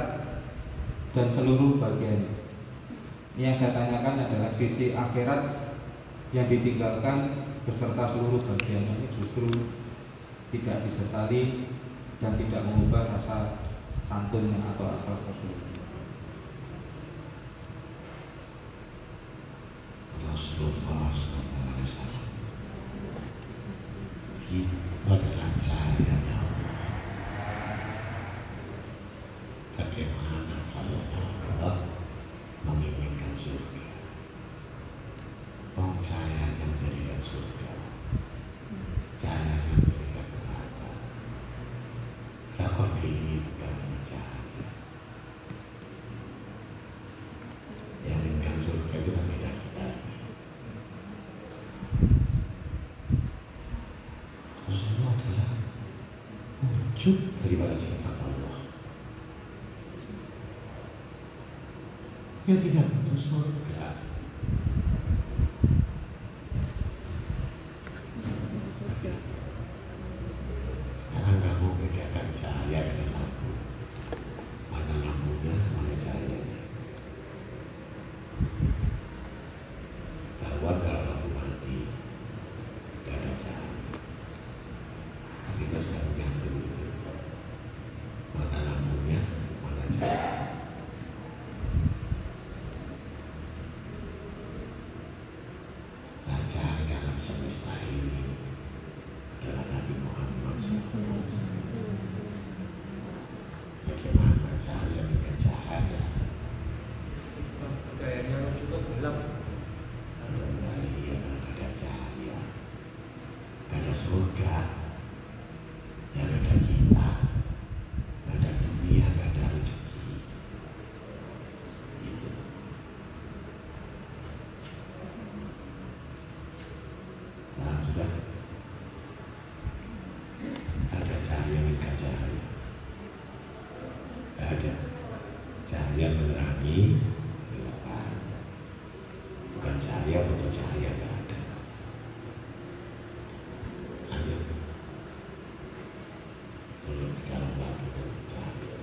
dan seluruh bagiannya. Ini yang saya tanyakan adalah sisi akhirat yang ditinggalkan beserta seluruh bagiannya ini justru tidak disesali dan tidak mengubah rasa santunnya atau akal Rasulullah. Rasulullah Itu adalah cahayanya Allah. Bagaimana kalau Allah menginginkan surga? Oh, cahaya yang menjadikan surga, cahaya yang menjadikan neraka. Takut diinginkan cahaya. Yang menginginkan surga itu kan tidak kita. Rasulullah adalah wujud daripada sifat Allah. Yang tidak butuh surga. Karena kamu bedakan cahaya dengan lampu. Mana lampunya, mana cahayanya. Bahwa kalau lampu mati, tidak ada cahaya. Tapi kita sedang gantung itu. Mana lampunya, mana cahaya. Nah, cahaya alam semesta ini adalah Nabi Muhammad SAW. ada cahaya menerangi kegelapan bukan cahaya untuk cahaya nggak ada ada belum di dalam lagi cahaya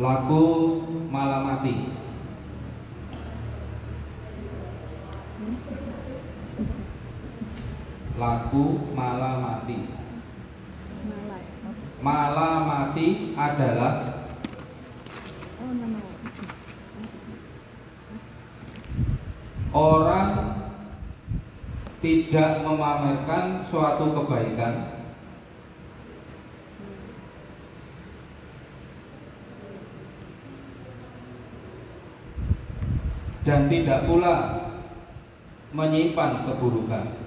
laku malam mati. Laku malam mati. Malam mati adalah orang tidak memamerkan suatu kebaikan dan tidak pula menyimpan keburukan.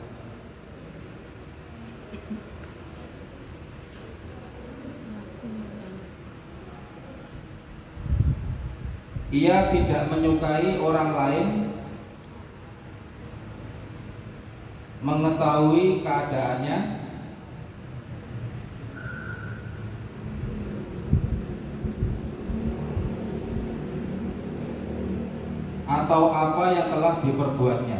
Ia tidak menyukai orang lain mengetahui keadaannya atau apa yang telah diperbuatnya.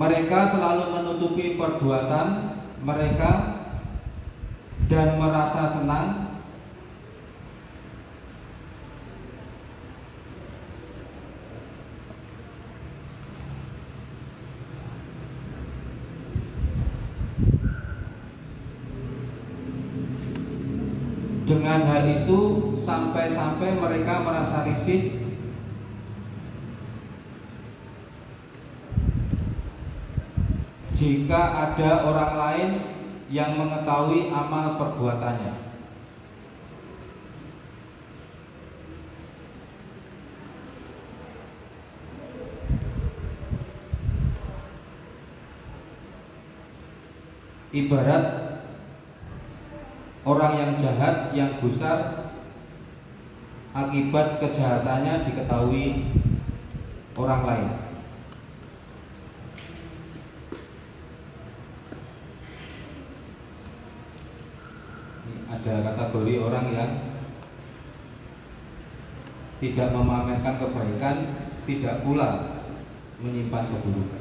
Mereka selalu menutupi perbuatan mereka dan merasa senang Dengan hal itu sampai-sampai mereka merasa risih jika ada orang lain yang mengetahui amal perbuatannya. Ibarat orang yang yang gusar, akibat kejahatannya diketahui orang lain. ada kategori orang yang tidak memamerkan kebaikan, tidak pula menyimpan keburukan.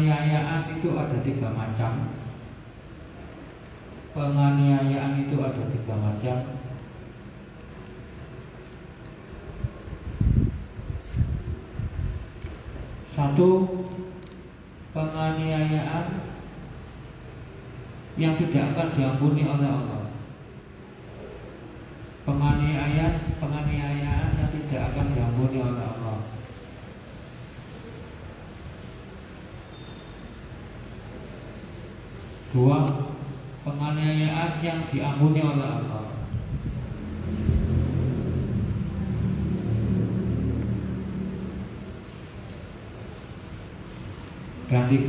penganiayaan itu ada tiga macam. Penganiayaan itu ada tiga macam. Satu penganiayaan yang tidak akan diampuni oleh Allah.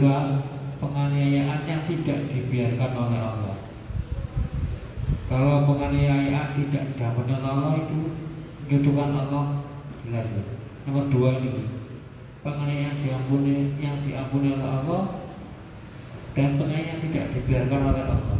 juga penganiayaan yang tidak dibiarkan oleh Allah. Kalau penganiayaan tidak dapat oleh Allah itu menyutukan Allah jelas. Nomor dua ini penganiayaan diampuni yang diampuni oleh Allah dan penganiayaan tidak dibiarkan oleh Allah.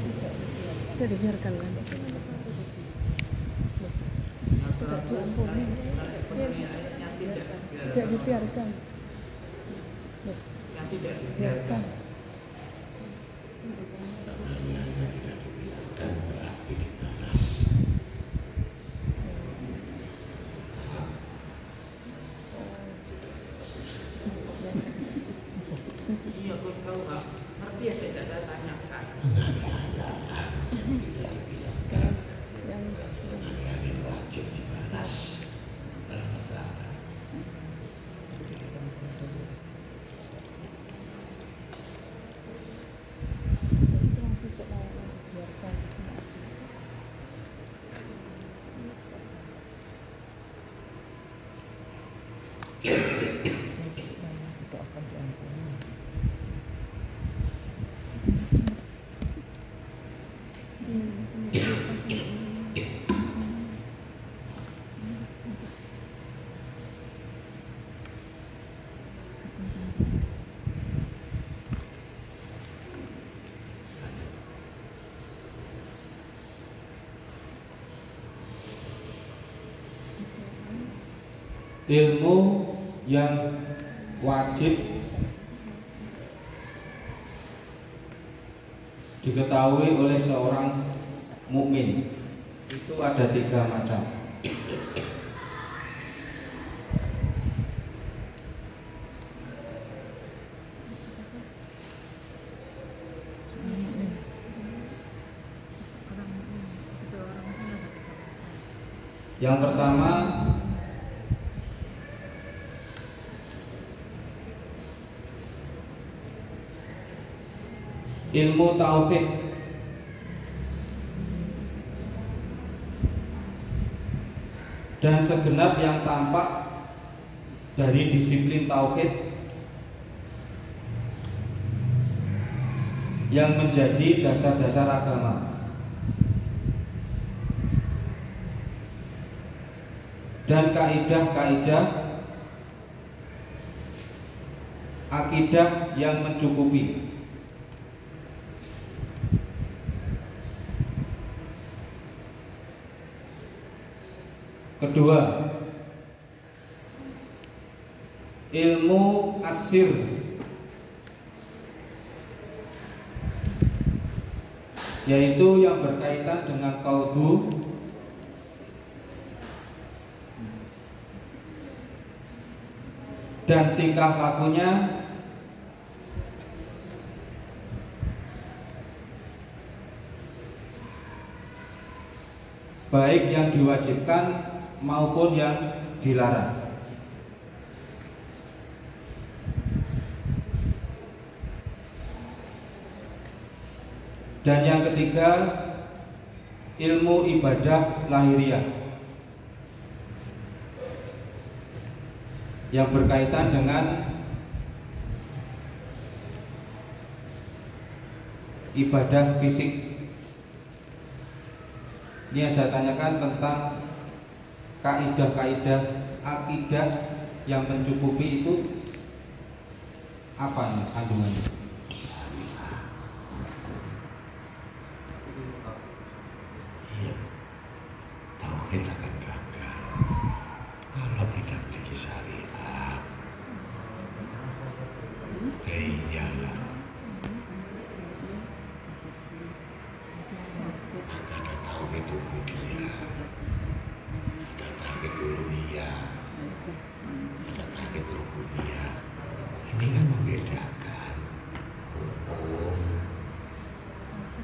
kita tidak diampuni tidak dibiarkan. Tidak dibiarkan. Ilmu yang wajib diketahui oleh seorang mukmin itu ada tiga macam. Yang pertama ilmu tauhid dan segenap yang tampak dari disiplin tauhid yang menjadi dasar-dasar agama. dan kaidah-kaidah akidah yang mencukupi. Kedua, ilmu asir. Yaitu yang berkaitan dengan kalbu. Dan tingkah lakunya. Baik yang diwajibkan maupun yang dilarang. Dan yang ketiga ilmu ibadah lahiriah yang berkaitan dengan ibadah fisik. Ini yang saya tanyakan tentang kaidah-kaidah akidah yang mencukupi itu apa ini kandungannya? Iya. Tauhid akan gagal kalau tidak memiliki syariat. Ya iyalah. Maka ada tauhid ubudiyah, ada tauhid uluhiyah, ada tauhid rububiyah. Ini kan membedakan hukum,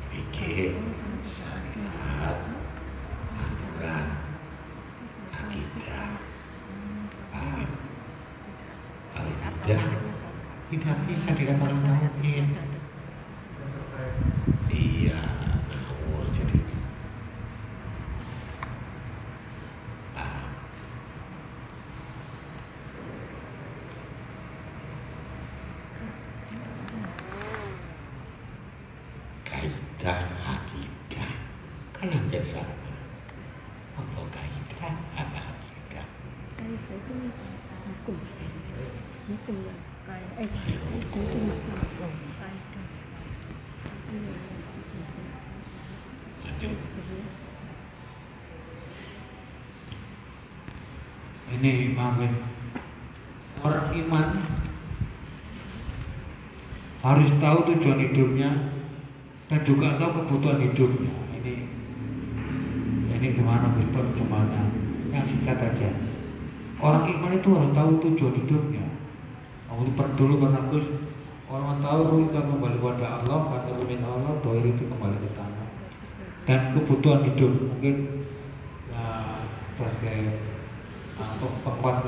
fikih, syariat, aturan, akidah. Paham? Kalau tidak, tidak bisa dikatakan tauhid. Iya, ngawur jadi. Paham? Kaidah akidah kan hampir sama. Apa kaidah apa akidah? Kaidah itu hukum. Hukum ya. Kaidah. Eh, hukum itu makna. Kaidah. Lanjut. Imamin Orang iman harus tahu tujuan hidupnya dan juga tahu kebutuhan hidupnya. Ini ini gimana Bisbol gimana? Yang singkat aja. Orang iman itu harus tahu tujuan hidupnya. Kamu dulu karena Gus orang tahu kita kembali kepada Allah, kata min Allah, doa itu kembali ke tanah. Dan kebutuhan hidup mungkin ya, sebagai uh, penguat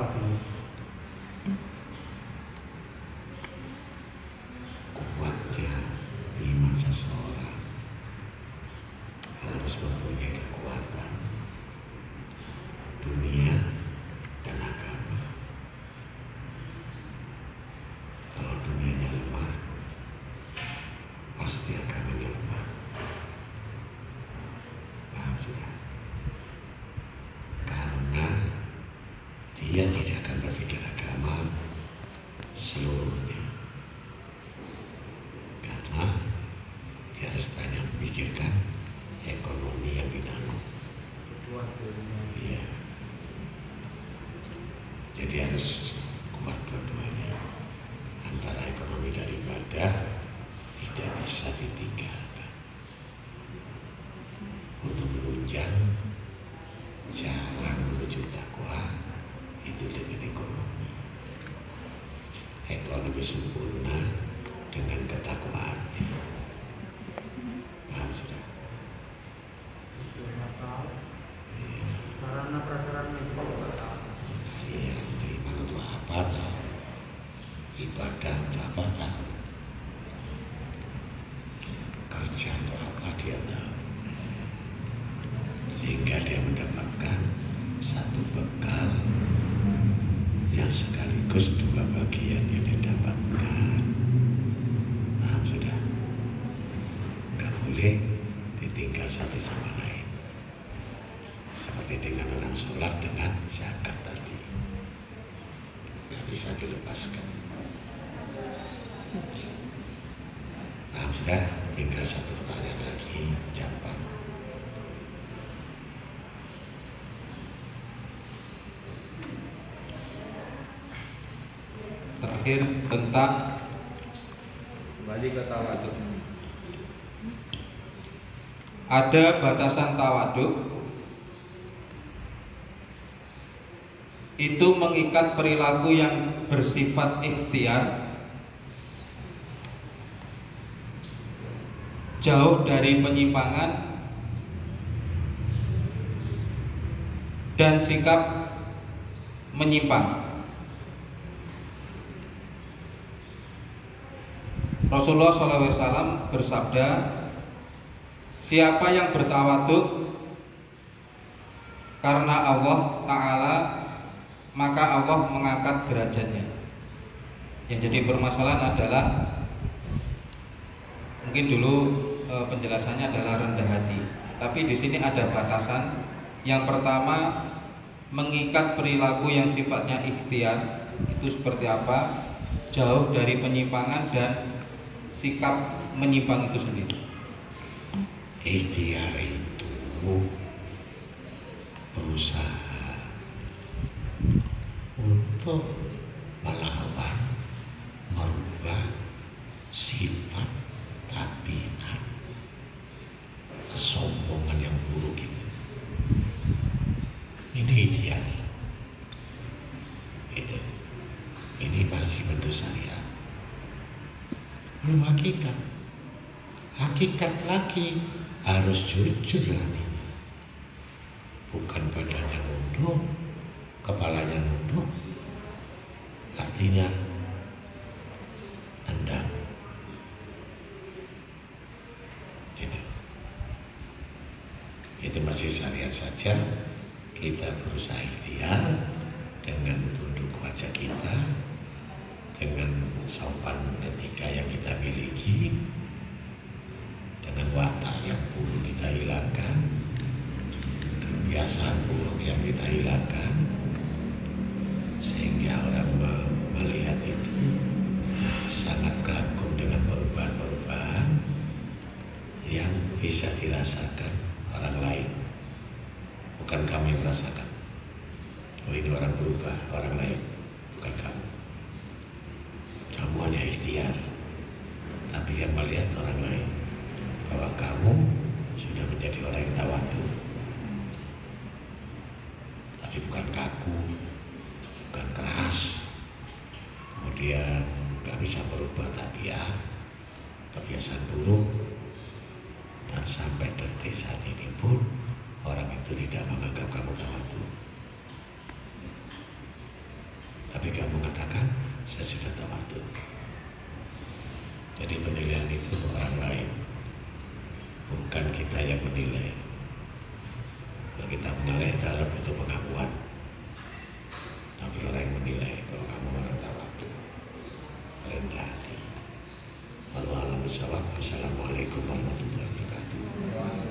Hatta ibadah tamatan terakhir tentang kembali ke tawaduk. Ada batasan tawaduk itu mengikat perilaku yang bersifat ikhtiar jauh dari penyimpangan dan sikap menyimpang. Rasulullah SAW bersabda, siapa yang bertawaduk karena Allah Ta'ala, maka Allah mengangkat derajatnya. Yang jadi permasalahan adalah mungkin dulu e, penjelasannya adalah rendah hati, tapi di sini ada batasan. Yang pertama, mengikat perilaku yang sifatnya ikhtiar itu seperti apa? Jauh dari penyimpangan dan sikap menyimpang itu sendiri. Ikhtiar itu berusaha untuk melawan, merubah sifat tabiat kesombongan yang buruk itu. Ini ikhtiar. Itu. Ini masih bentuk syariat. Belum hakikat. Hakikat lagi harus jujur hatinya. Bukan badannya nunduk, kepalanya nunduk. Artinya nendang. Itu. Itu masih syariat saja. Kita berusaha ikhtiar dengan tunduk wajah kita, dengan sopan etika yang kita miliki, dengan watak yang buruk kita hilangkan, kebiasaan buruk yang kita hilangkan, sehingga orang me- melihat itu sangat kagum dengan perubahan-perubahan yang bisa dirasakan orang lain, bukan kami merasakan. Oh ini orang berubah, orang lain, bukan kamu. Kamu hanya ikhtiar, tapi yang melihat orang lain bahwa kamu sudah menjadi orang yang tawadu. Tapi bukan kaku, bukan keras. Kemudian nggak bisa berubah tabiat, kebiasaan buruk, dan sampai detik saat ini pun orang itu tidak menganggap kamu tawadu. Tapi kamu mengatakan saya sudah tawadu. Jadi penilaian itu orang lain, bukan kita yang menilai. Kalau kita menilai itu adalah butuh pengakuan. Tapi orang yang menilai bahwa kamu orang tawadu, rendah hati. Allah alam bisawab. Assalamualaikum warahmatullahi wabarakatuh.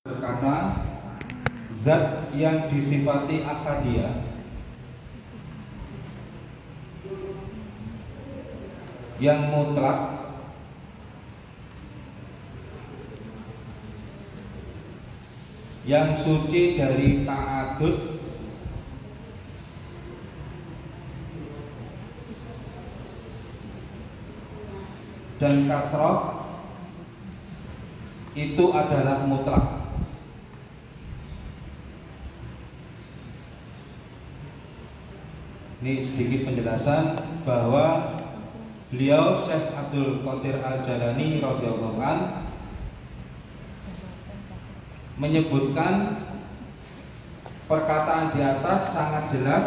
berkata zat yang disifati akadiyah yang mutlak. Yang suci dari ta'adud. Dan kasroh itu adalah mutlak Ini sedikit penjelasan bahwa beliau Syekh Abdul Qadir Al Jalani radhiyallahu an menyebutkan perkataan di atas sangat jelas.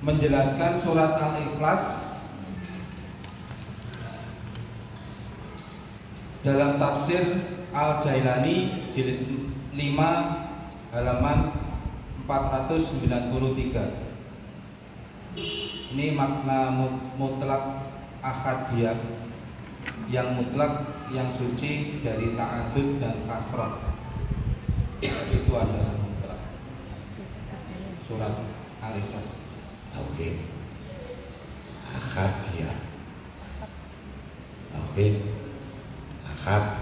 Menjelaskan surat Al-Ikhlas dalam tafsir Al-Jailani jilid 5 halaman 4 493 ini makna mut- mutlak akadiyah yang mutlak yang suci dari ta'adud dan kasrah. Itu adalah mutlak. Surat Al-Ikhlas. Tauhid Akad ya Tauhid Akad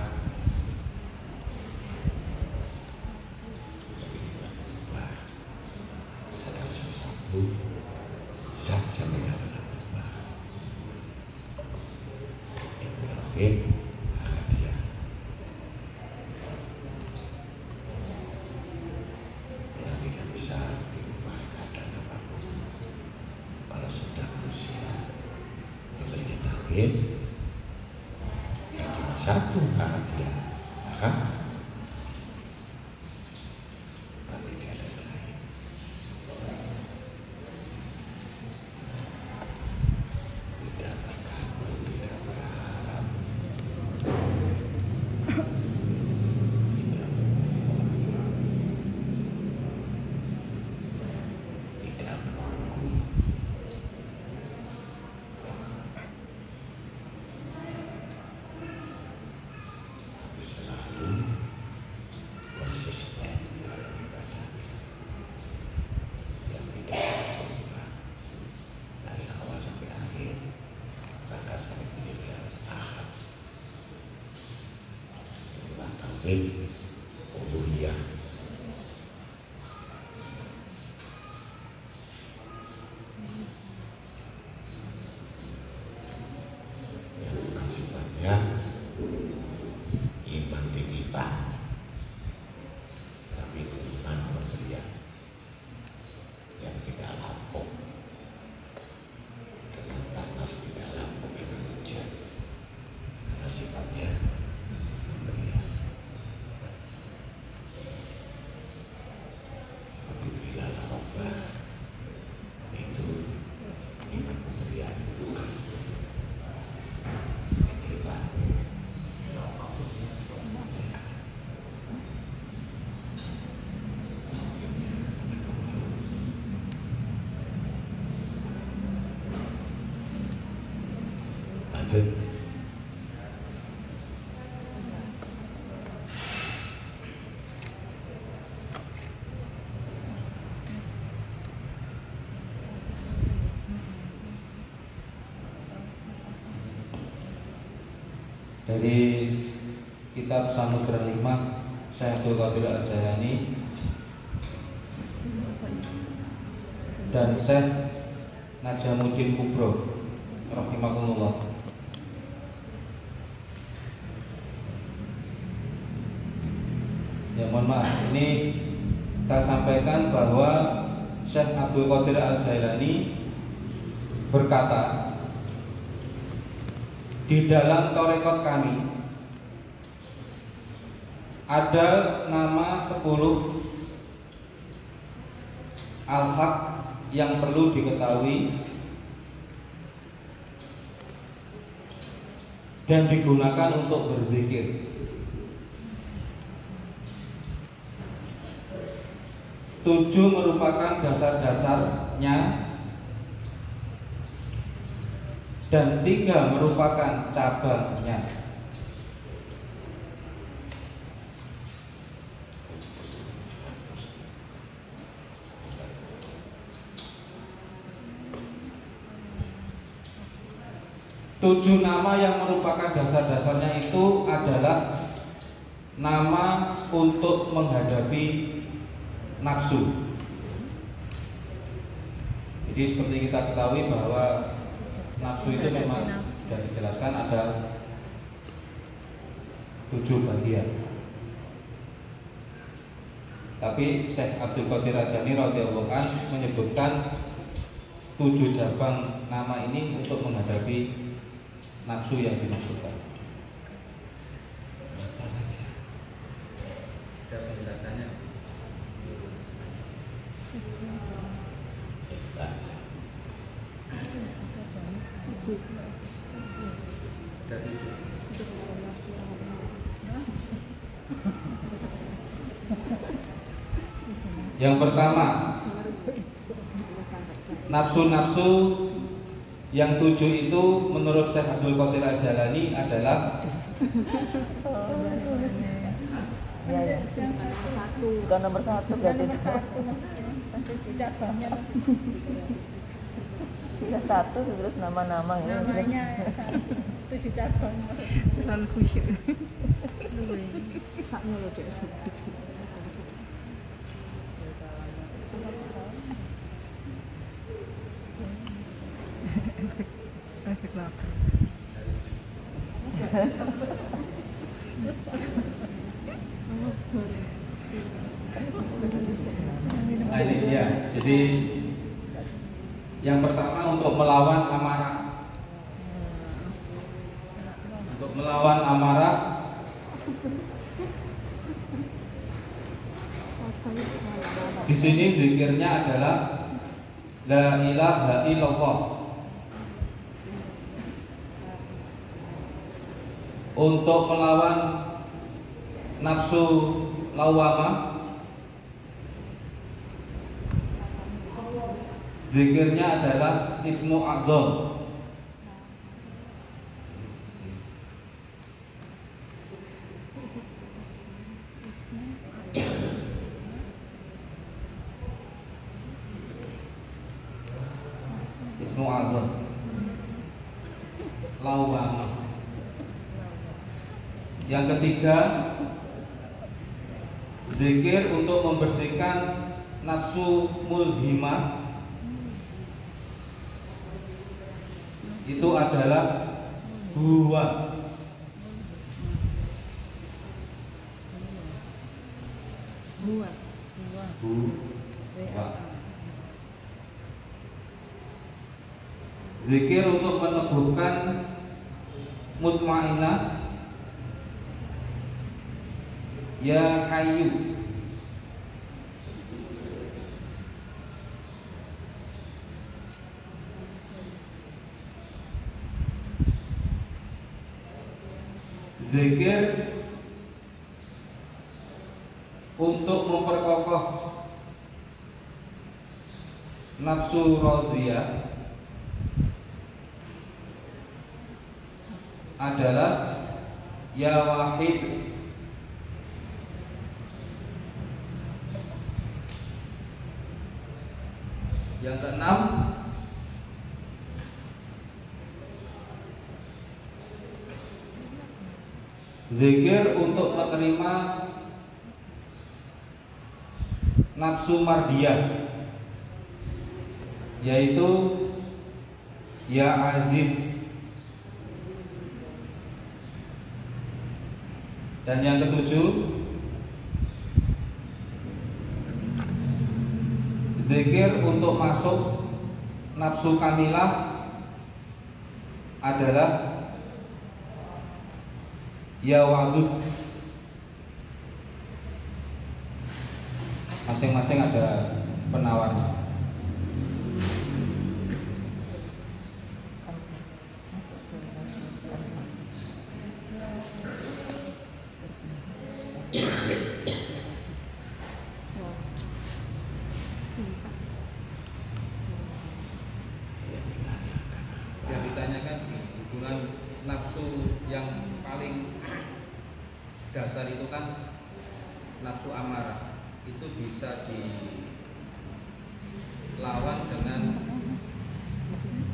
dari kitab Samudra Hikmah Syekh Abdul Qadir Al-Jailani dan Syekh Najamuddin Kubro rahimahullah ya mohon maaf ini kita sampaikan bahwa Syekh Abdul Qadir Al-Jailani berkata di dalam torekot kami ada nama 10 al-haq yang perlu diketahui dan digunakan untuk berzikir. Tujuh merupakan dasar-dasarnya dan tiga merupakan cabangnya. Tujuh nama yang merupakan dasar-dasarnya itu adalah nama untuk menghadapi nafsu. Jadi seperti kita ketahui bahwa nafsu itu memang sudah dijelaskan ada tujuh bagian. Tapi Syekh Abdul Qadir Rajani radhiyallahu an menyebutkan tujuh cabang nama ini untuk menghadapi nafsu yang dimaksudkan. Ada penjelasannya. Ada tujuh. Yang pertama, nafsu-nafsu yang tujuh itu menurut Syekh Abdul Qadir Al-Jalani adalah ya. satu Bukan nomor satu berarti itu. cabangnya Sudah satu terus nama-nama ya. namanya tujuh cabang terlalu khusyuk saknya loh dek nafsu radhiyah adalah ya wahid. Yang keenam Zikir untuk menerima nafsu mardiyah yaitu ya aziz. Dan yang ketujuh? Zikir untuk masuk nafsu kamilah adalah ya wadud masing-masing ada penawarnya yang ditanyakan hubungan nafsu yang paling dasar itu kan nafsu amarah itu bisa dilawan dengan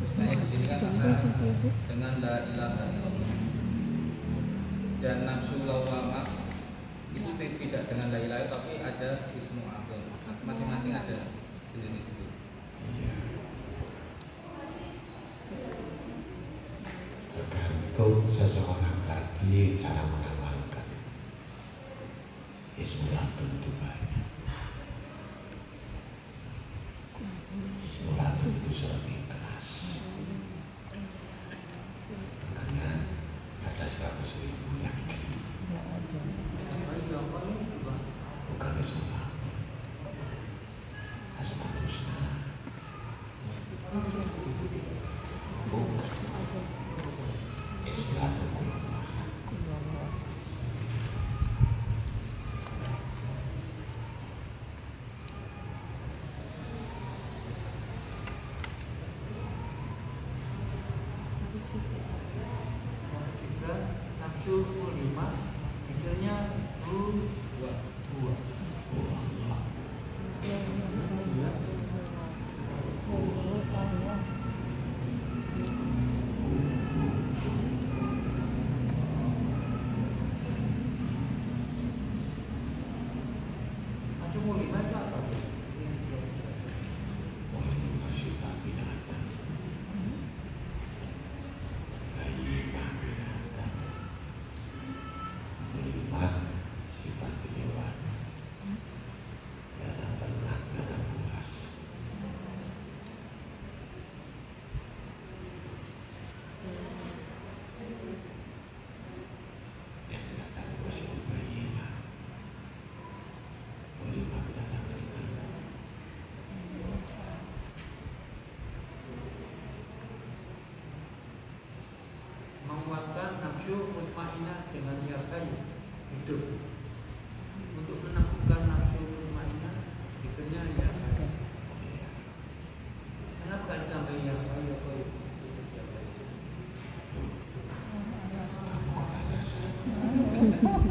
misalnya di sini kan ada dengan la ilaha illallah dan nafsu lawama itu tidak dengan la ilaha tapi ada ismu agam masing-masing ada sendiri-sendiri tergantung seseorang tadi cara mengamalkan. Ismulatun itu banyak mutmainah dengan niatan hidup. Untuk menaklukkan nafsu mutmainah akhirnya ya kenapa gak ditambahin ya ya Oh,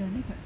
करने पड़ते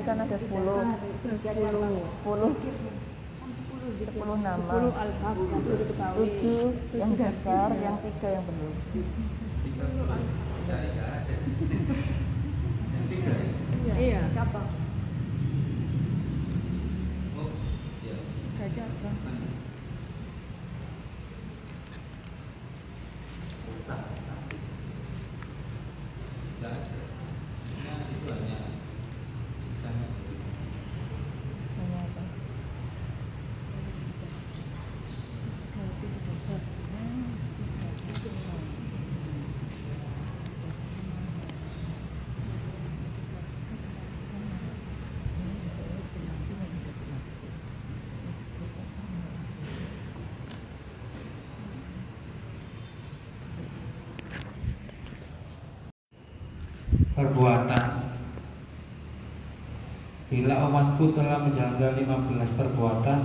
berarti kan ada 10 10 10 nama 7 yang dasar yang tiga yang benar. Perbuatan. Bila umatku telah menjalankan 15 perbuatan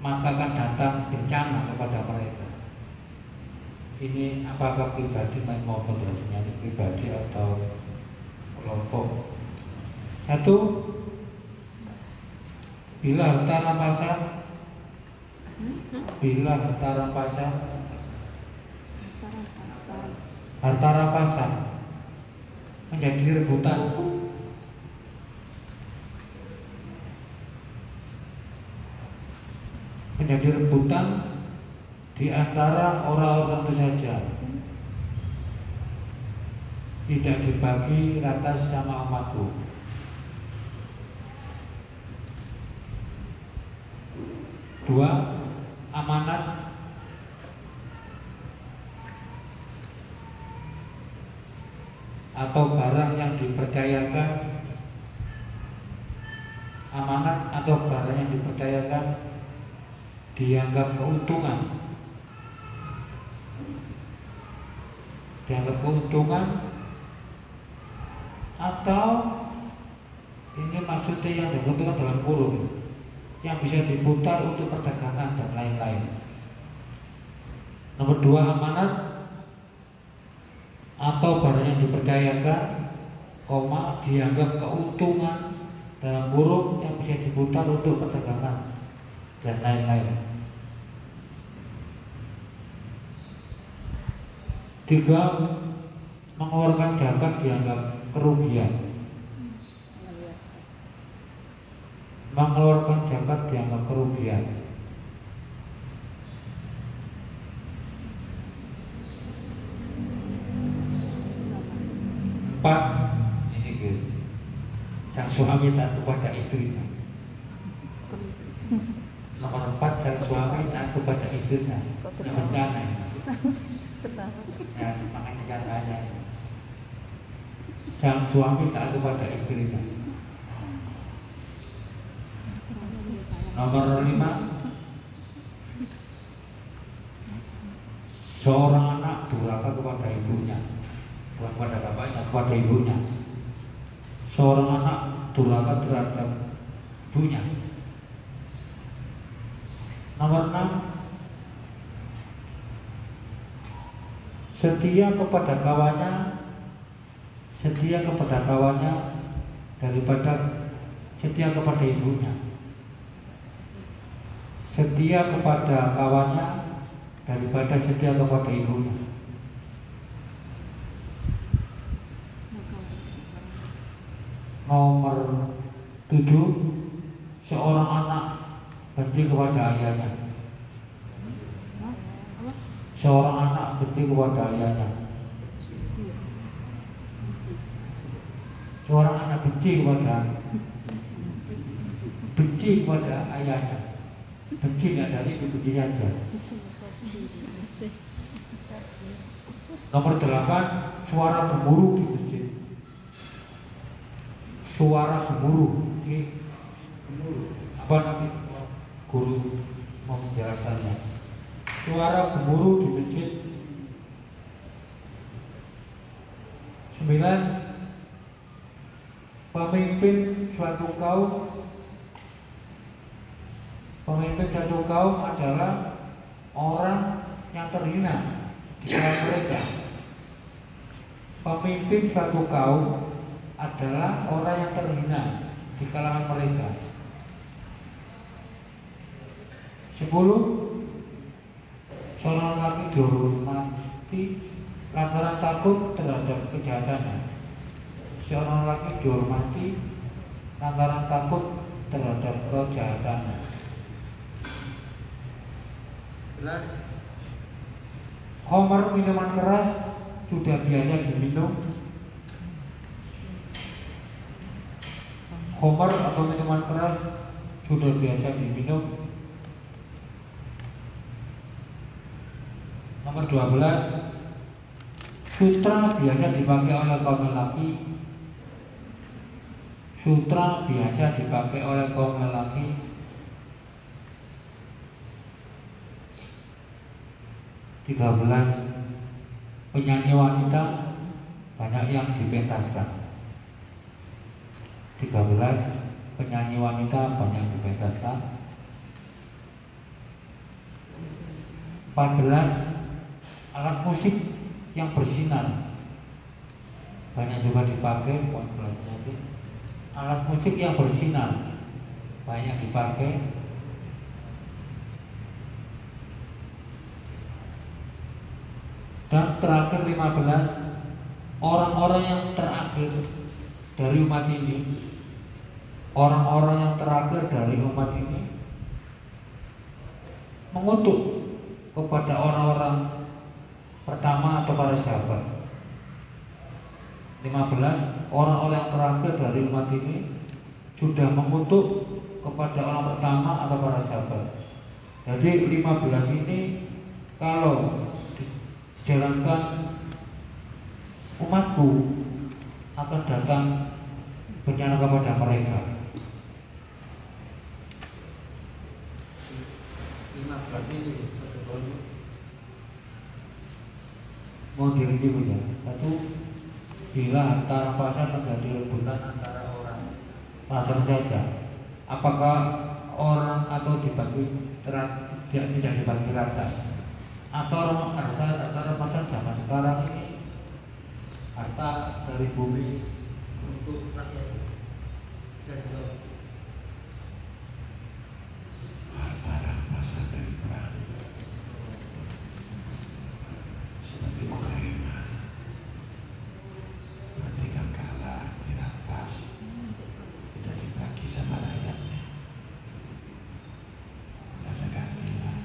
Maka akan datang bencana kepada mereka. Ini apakah pribadi maupun rasanya ini pribadi atau kelompok? Satu Bila harta rampasan? Bila harta rampasan? Harta rampasan Menjadi rebutan. Menjadi rebutan Di antara orang-orang itu saja Tidak dibagi rata sama umatku. Dua, amanat. Atau dipercayakan amanat atau barang yang dipercayakan dianggap keuntungan dianggap keuntungan atau ini maksudnya yang dibutuhkan dalam kurung yang bisa diputar untuk perdagangan dan lain-lain. Nomor dua amanat atau barang yang dipercayakan, koma dianggap keuntungan dalam kurung yang bisa diputar untuk perdagangan dan lain-lain. Tiga mengeluarkan zakat dianggap kerugian. mengeluarkan zakat dianggap kerugian. Empat, ini gitu. Sang suami taat kepada istrinya. Nomor empat, sang suami taat kepada istrinya. Yang bencana ini. Ya, makanya katanya. Sang suami taat kepada istrinya. Nomor lima Seorang anak durhaka kepada ibunya Bukan kepada bapaknya, kepada ibunya Seorang anak durhaka terhadap ibunya Nomor enam. Setia kepada kawannya Setia kepada kawannya Daripada setia kepada ibunya. Setia kepada kawannya daripada setia kepada ibunya. Nomor tujuh, seorang anak benci kepada ayahnya. Seorang anak benci kepada ayahnya. Seorang anak benci kepada benci kepada ayahnya benci nggak dari itu benci aja nomor delapan suara gemuruh di masjid suara gemuruh. Ini gemuruh. Apa nanti? Guru mau menjelaskannya suara gemuruh di masjid. Sembilan. Pemimpin suatu kaum. Pemimpin satu kaum adalah orang yang terhina di kalangan mereka. Pemimpin satu kaum adalah orang yang terhina di kalangan mereka. Sepuluh Seorang laki dihormati lantaran takut terhadap kejahatannya. Seorang laki dihormati lantaran takut terhadap kejahatannya. Homer minuman keras sudah biasa diminum. Homer atau minuman keras sudah biasa diminum. Nomor 12 Sutra biasa dipakai oleh kaum lelaki. Sutra biasa dipakai oleh kaum lelaki. Tiga belas Penyanyi wanita banyak yang dipentaskan 13 penyanyi wanita banyak dipentaskan 14 alat musik yang bersinar. Banyak juga dipakai 14 nya itu. Alat musik yang bersinar banyak dipakai. Dan terakhir 15 orang-orang yang terakhir dari umat ini orang-orang yang terakhir dari umat ini mengutuk kepada orang-orang pertama atau para sahabat 15 orang-orang yang terakhir dari umat ini sudah mengutuk kepada orang pertama atau para sahabat jadi 15 ini kalau dijalankan umatku akan datang bencana kepada mereka. lima belas ini betul Mau direview ya. Satu, bila antara pasar terjadi rebutan antara orang pasar saja, apakah orang atau dibagi terat, tidak tidak dibagi rata? Atau harta antara pasar zaman sekarang ini harta dari bumi untuk rakyat dan untuk barang masa dari perang seperti Ukraina ketika kalah dirampas tidak dibagi sama rakyatnya tidak ada keadilan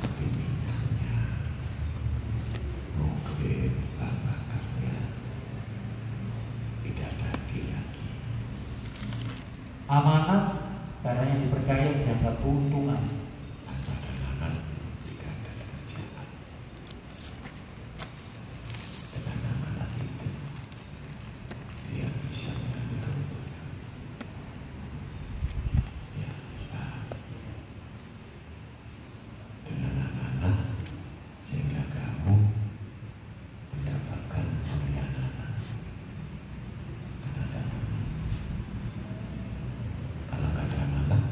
tapi minyaknya nuklir bahan bakarnya tidak ada adil lagi amanat barang yang dipercaya dianggap keuntungan. tanpa tanaman jika ada pekerjaan. Dengan amanat itu, dia bisa mengambil keuntungan. Ya, Pak. Dengan amanat, sehingga kamu mendapatkan pengkhianatan. Karena ada amanat. Kalau nggak ada amanat,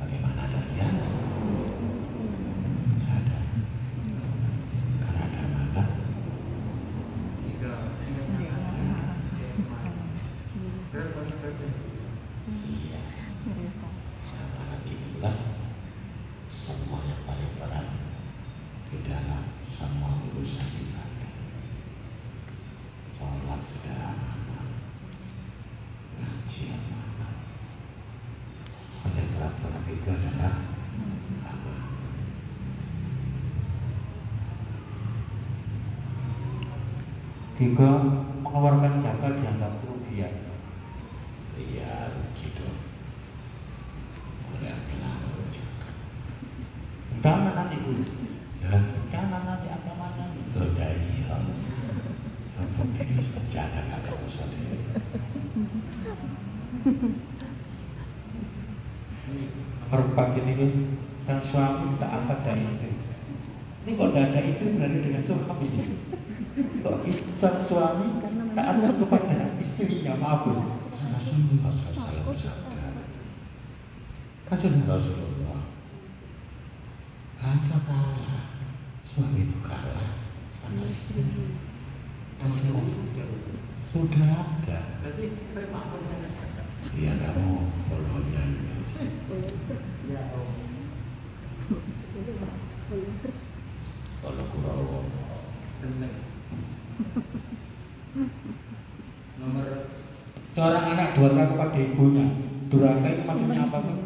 bagaimana ada khianat? Nggak ada. Karena ada amanat, tiga iya. Serius kan? Amanat itulah semua yang paling berat di dalam semua urusan ibadah. Sholat sudah amanat, ngaji amanat. Paling berat berat itu adalah amanat. Tiga, mengeluarkan zakat dianggap kerugian. Iya, rugi dong. Udah kenal juga. Bencana nanti bu, Ya, bencana nanti agamanya. lo udah iya. Apa ini bencana nggak ada urusan ini. Nomor empat ini kan, sang suami tak akan ada istri. Ini kalau tidak ada itu berarti dengan suami. Kalau sang suami tak akan kepada istrinya, bu. Rasulullah SAW bersabda, kata Rasulullah, kalau kalah, suami itu kalah sama istri. Sudah ada. terima Dia kamu bodohnya. Kalau kurawo, benar nomor Seorang anak durhaka kepada ibunya. Durhaka itu maksudnya apa sih?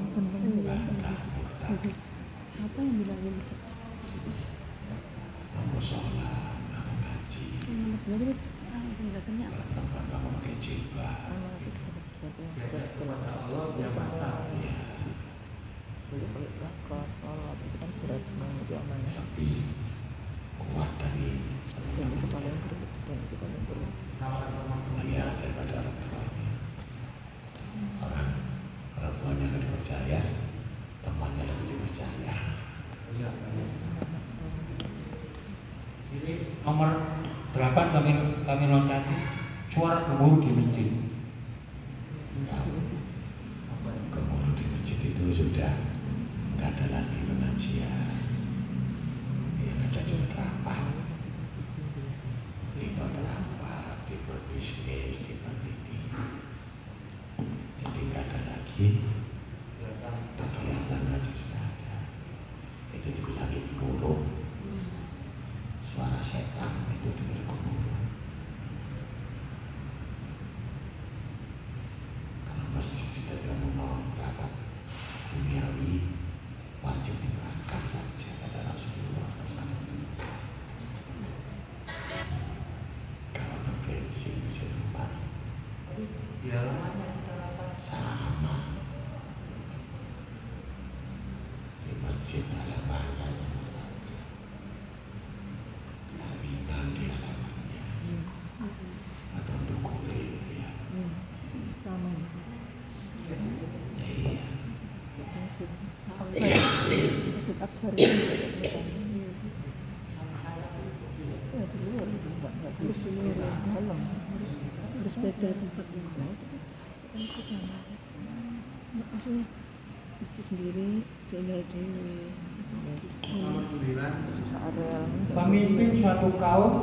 satu kaum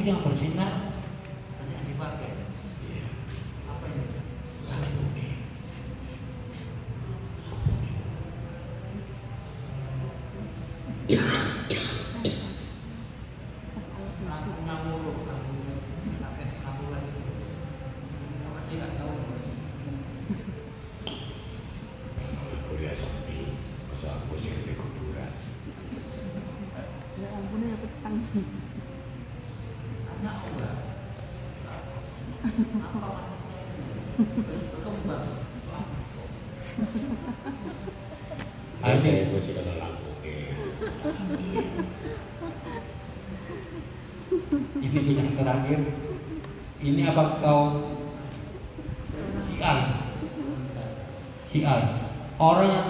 Cristian Porcina apa kau hial hial orang yang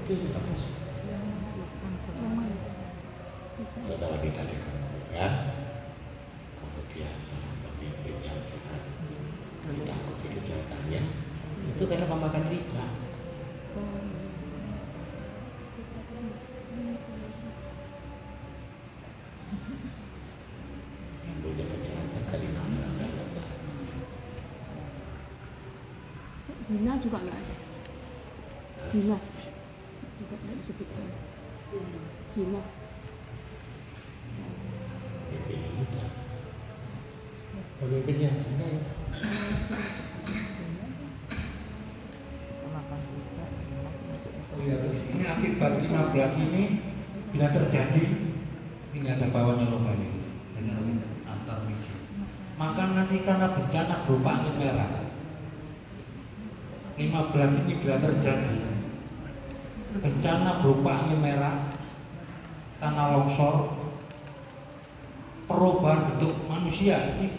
mati gitu, kan, ya. kemudian pemimpin yang jahat. Ditakuti itu karena memakan riba zina juga nggak ada. Cina. Pemimpinnya. Ini akibat 15 ini bila terjadi ini ada bawahnya logari antar minggu maka nanti karena bencana berupa angin merah 15 ini bila terjadi bencana berupa angin merah Iya.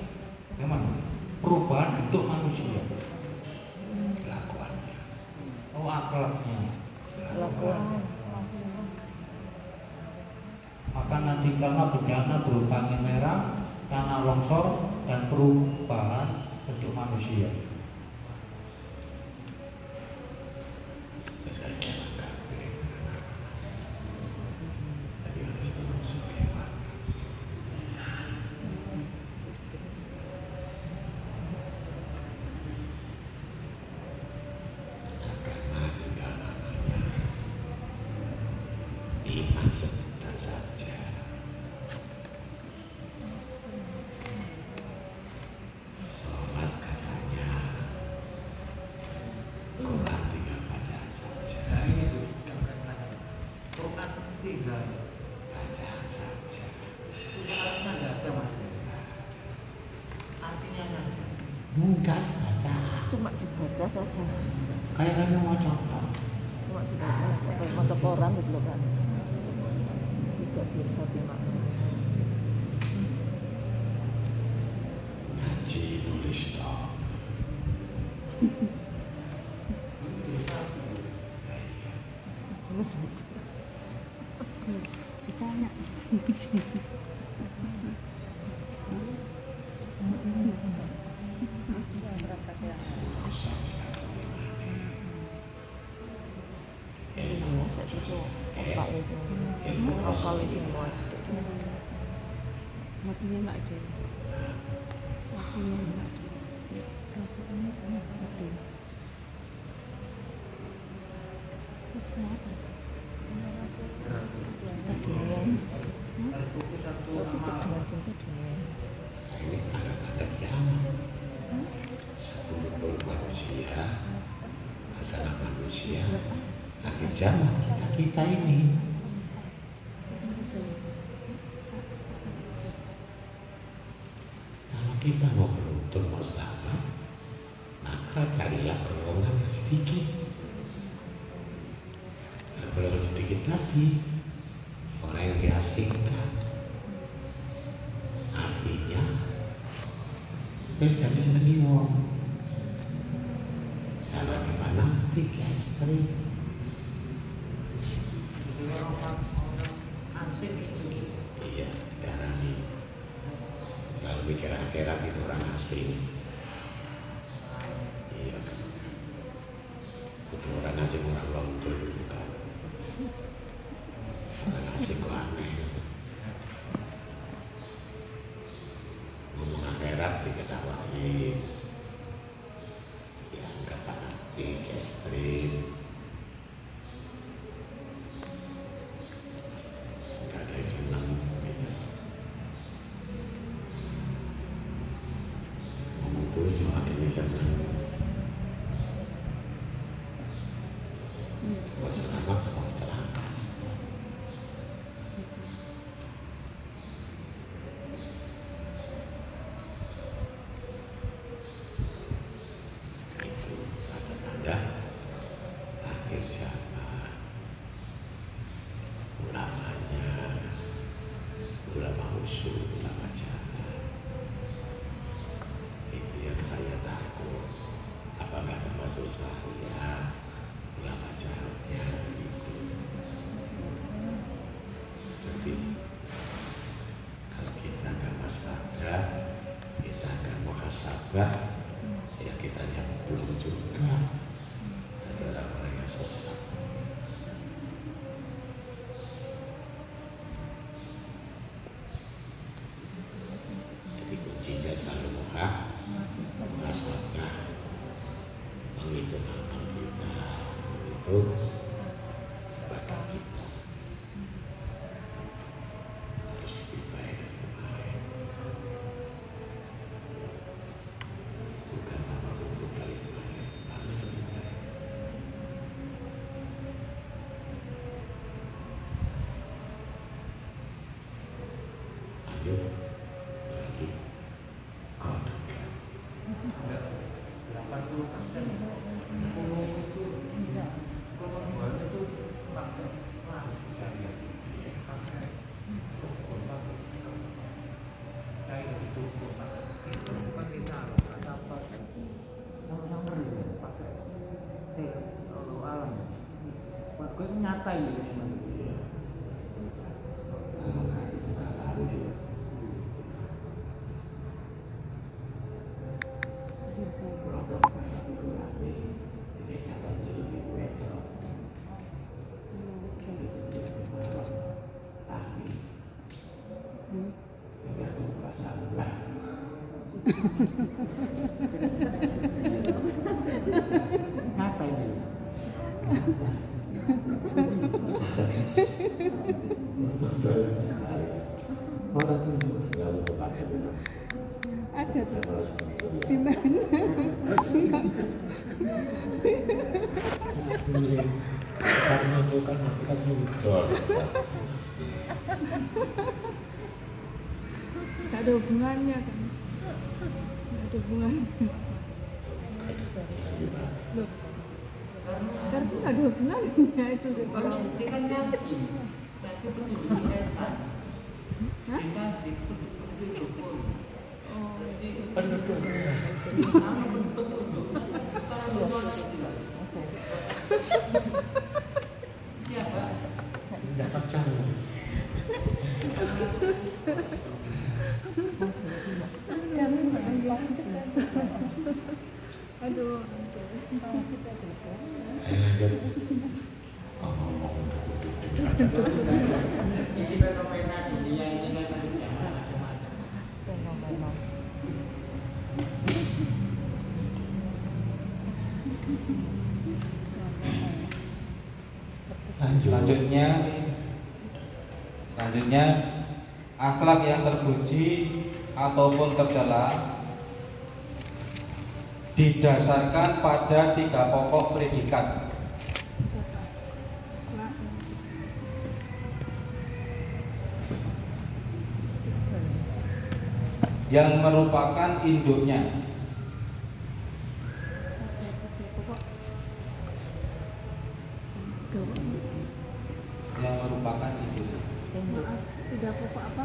Ada hubungannya itu Kalau nanti kan nanti, nanti petunjuk setan. Dikasih petunjuk petunjuk. Kalau dukun nanti lah. Iya pak. tidak percaya. aduh Ayo lanjut. Oh, ngomong Kan. Selanjutnya Selanjutnya akhlak yang terpuji ataupun tercela didasarkan pada tiga pokok predikat. Yang merupakan induknya. Yang merupakan induknya. tidak pokok apa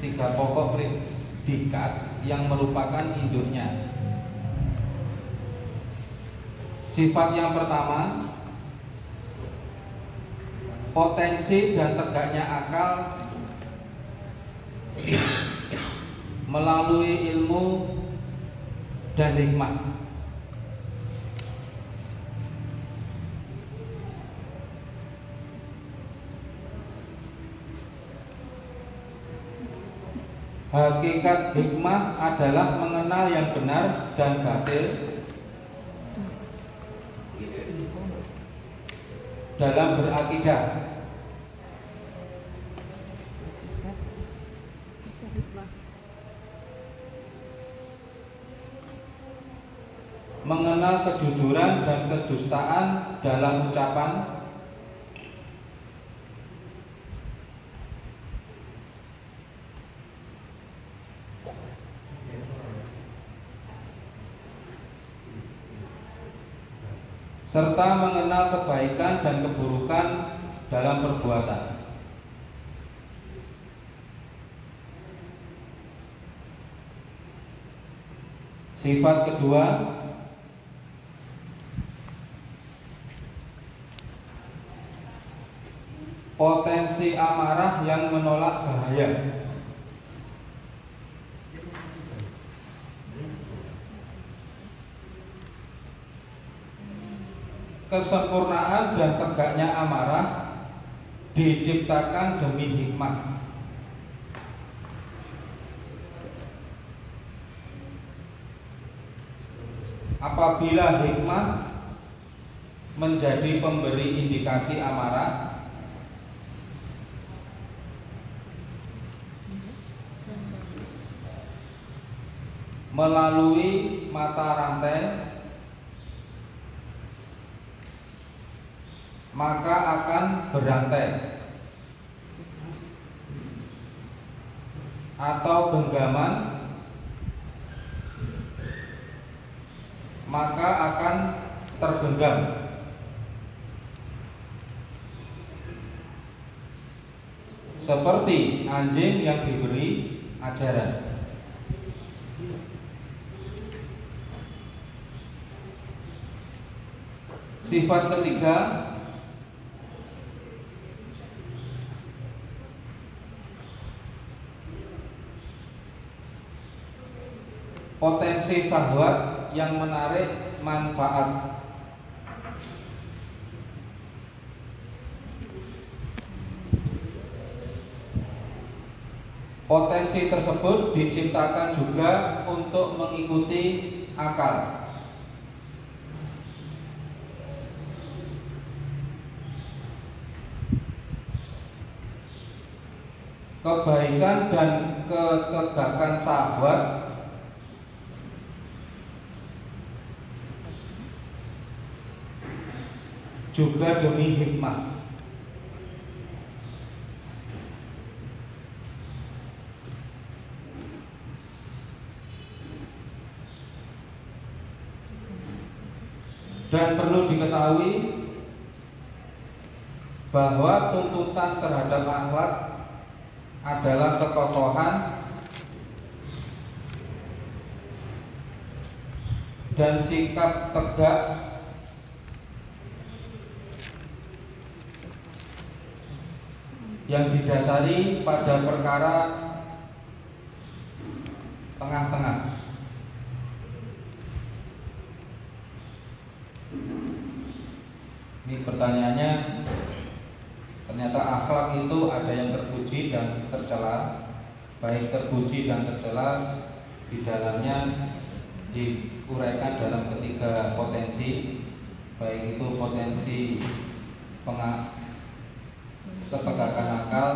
tiga pokok predikat yang merupakan induknya. Sifat yang pertama, potensi dan tegaknya akal melalui ilmu dan hikmah. Hakikat hikmah adalah mengenal yang benar dan batil dalam berakidah. Mengenal kejujuran dan kedustaan dalam ucapan serta mengenal kebaikan dan keburukan dalam perbuatan. Sifat kedua potensi amarah yang menolak bahaya. Kesempurnaan dan tegaknya amarah diciptakan demi hikmah. Apabila hikmah menjadi pemberi indikasi amarah, melalui mata rantai maka akan berantai atau genggaman maka akan tergenggam. Seperti anjing yang diberi ajaran Sifat ketiga potensi sahabat yang menarik manfaat Potensi tersebut diciptakan juga untuk mengikuti akal. Kebaikan dan ketegakan sahabat juga demi hikmah. Dan perlu diketahui bahwa tuntutan terhadap akhlak adalah kekokohan dan sikap tegak yang didasari pada perkara tengah-tengah. Ini pertanyaannya Ternyata akhlak itu ada yang terpuji dan tercela Baik terpuji dan tercela Di dalamnya diuraikan dalam ketiga potensi Baik itu potensi kepegakan akal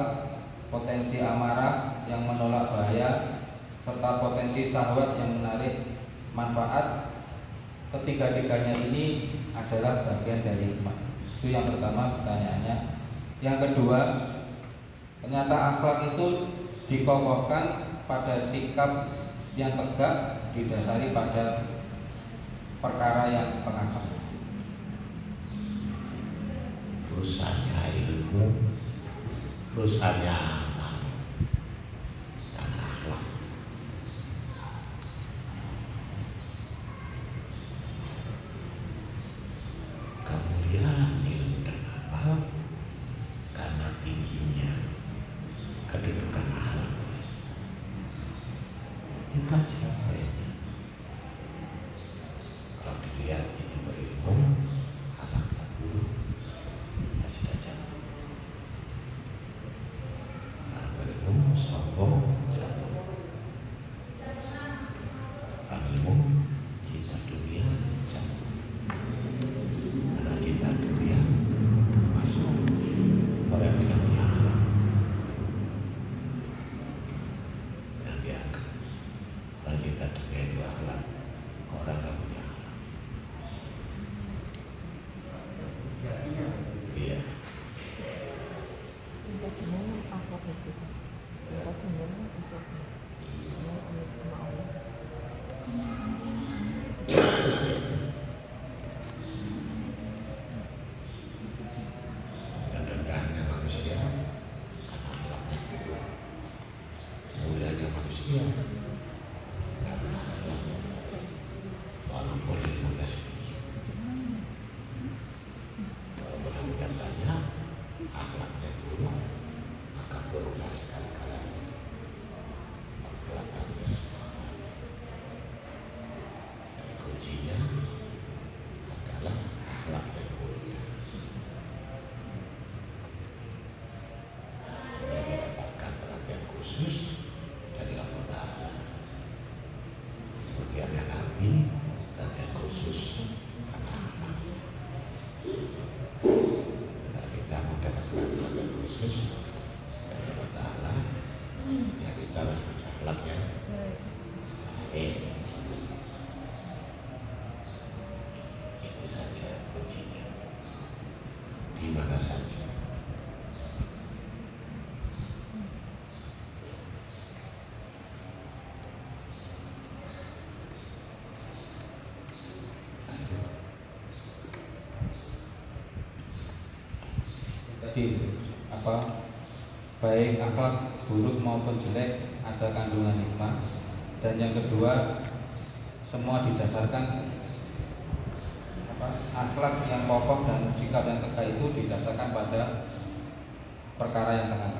Potensi amarah yang menolak bahaya Serta potensi sahwat yang menarik manfaat Ketiga-tiganya ini adalah bagian dari hikmah itu yang pertama pertanyaannya. Yang kedua, ternyata akhlak itu dikokohkan pada sikap yang tegak didasari pada perkara yang pengakal. Rusaknya ilmu, rusaknya É. Thank you. Tadi apa baik akhlak buruk maupun jelek ada kandungan hikmah. Dan yang kedua semua didasarkan apa akhlak yang kokoh dan sikap yang tegak itu didasarkan pada perkara yang tengah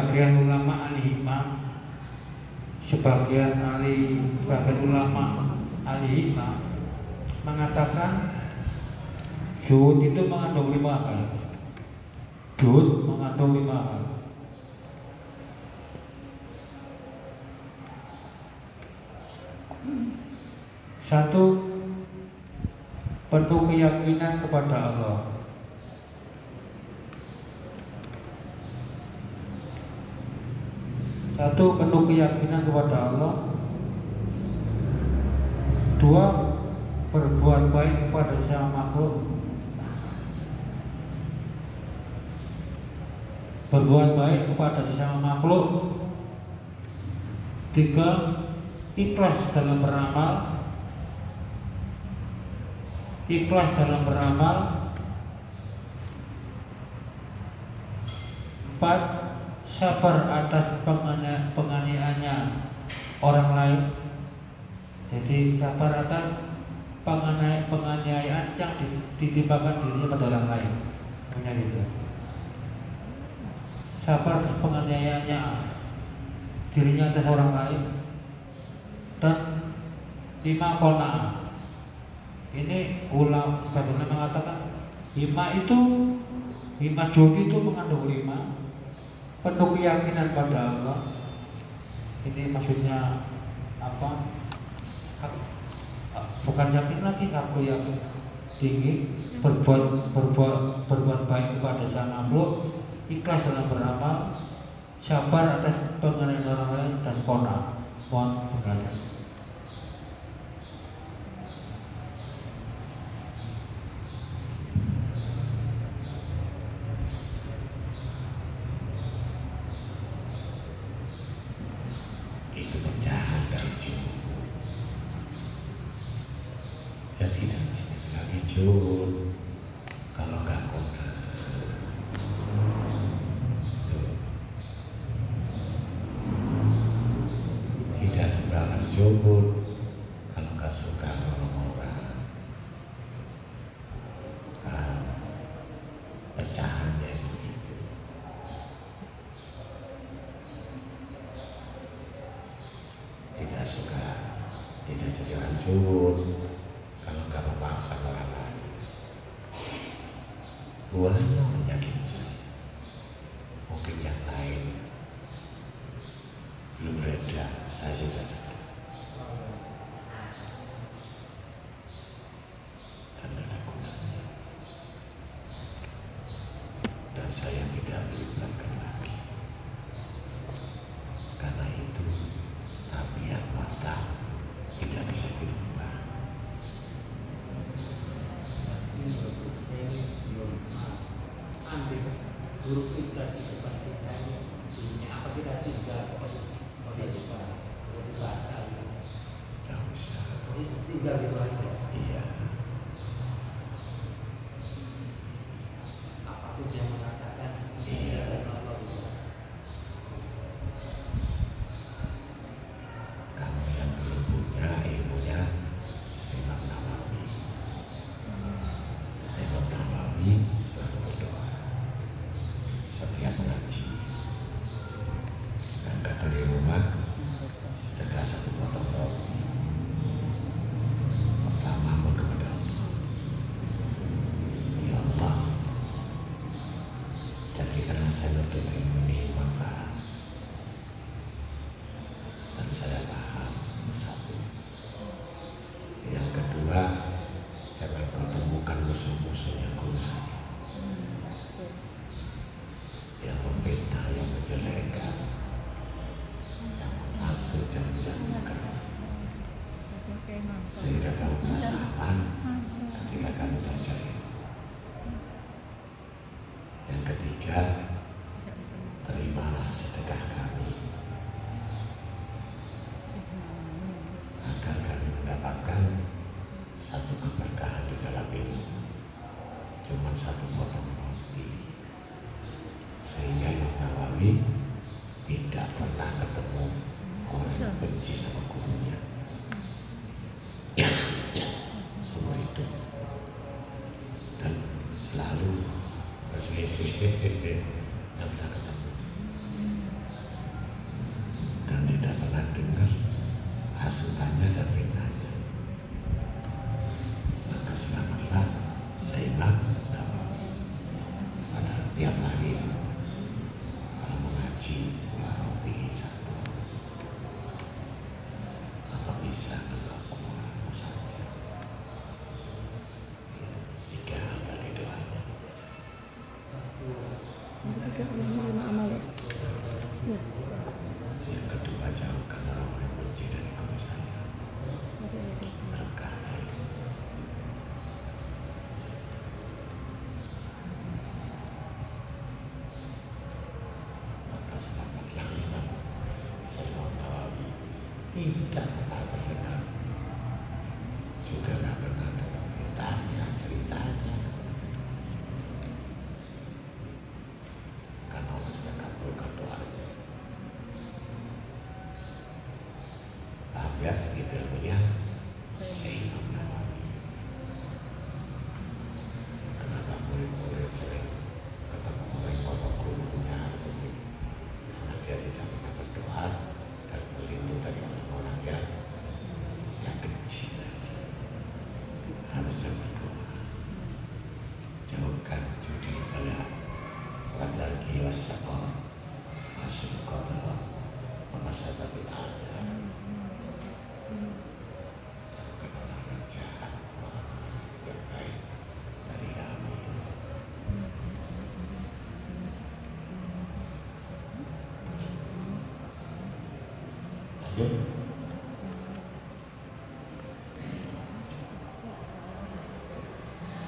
sebagian ulama ahli hikmah sebagian ahli sebagian ulama ahli hikmah mengatakan Juhud itu mengandung lima hal. Juhud mengandung lima hal. Satu, bentuk keyakinan kepada Allah. Satu, penuh keyakinan kepada Allah. Dua, berbuat baik kepada sesama makhluk. Berbuat baik kepada sesama makhluk. Tiga, ikhlas dalam beramal. Ikhlas dalam beramal. Empat, sabar ditimpakan dirinya pada orang lain. Punya gitu. Sabar penganiayaannya dirinya atas orang lain. Dan lima kona. Ini ulang sebetulnya mengatakan lima itu lima jogi itu mengandung lima. Penuh keyakinan pada Allah. Ini maksudnya dingin berbuat berbuat berbuat baik kepada sang makhluk ikhlas dalam beramal sabar atas pengenalan orang lain dan kona mohon pengertian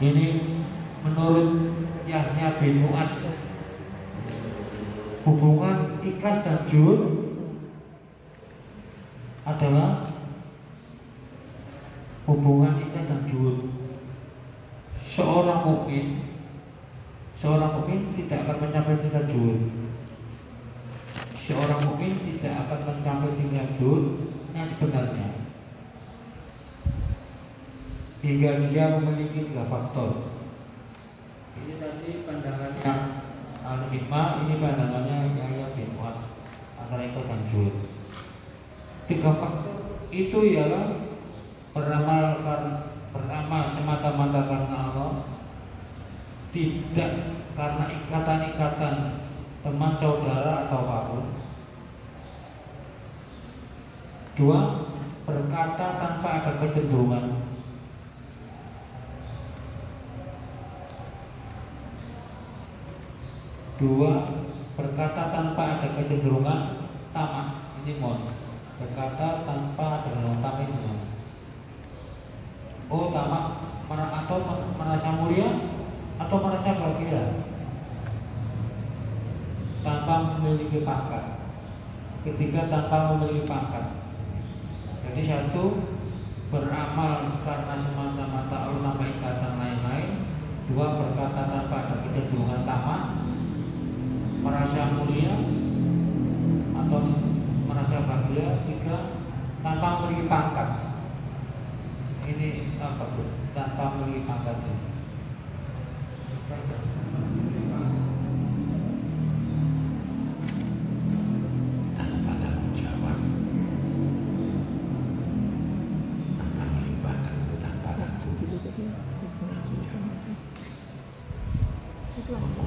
Ini menurut Yahya bin Mu'az hubungan ikhlas dan jujur adalah hubungan ikhlas dan jujur. Seorang mukmin seorang mukmin tidak akan mencapai tingkat jujur. Seorang mukmin tidak akan mencapai tingkat jujur yang sebenarnya hingga dia memiliki tiga faktor. Ini tadi pandangannya al ini pandangannya Yahya bin Muaz antara itu dan. Tiga faktor itu ialah beramal beramal semata-mata karena Allah, tidak karena ikatan-ikatan teman saudara atau apa pun. Dua, berkata tanpa ada kecenderungan Dua, berkata tanpa ada kecenderungan tamak. Ini mon. Berkata tanpa ada tamak ini mon. Oh tamak atau merasa mulia atau merasa bahagia tanpa memiliki pangkat. Ketiga tanpa memiliki pangkat. Jadi satu beramal karena semata-mata Allah tanpa ikatan lain-lain. Dua berkata tanpa ada kecenderungan tamak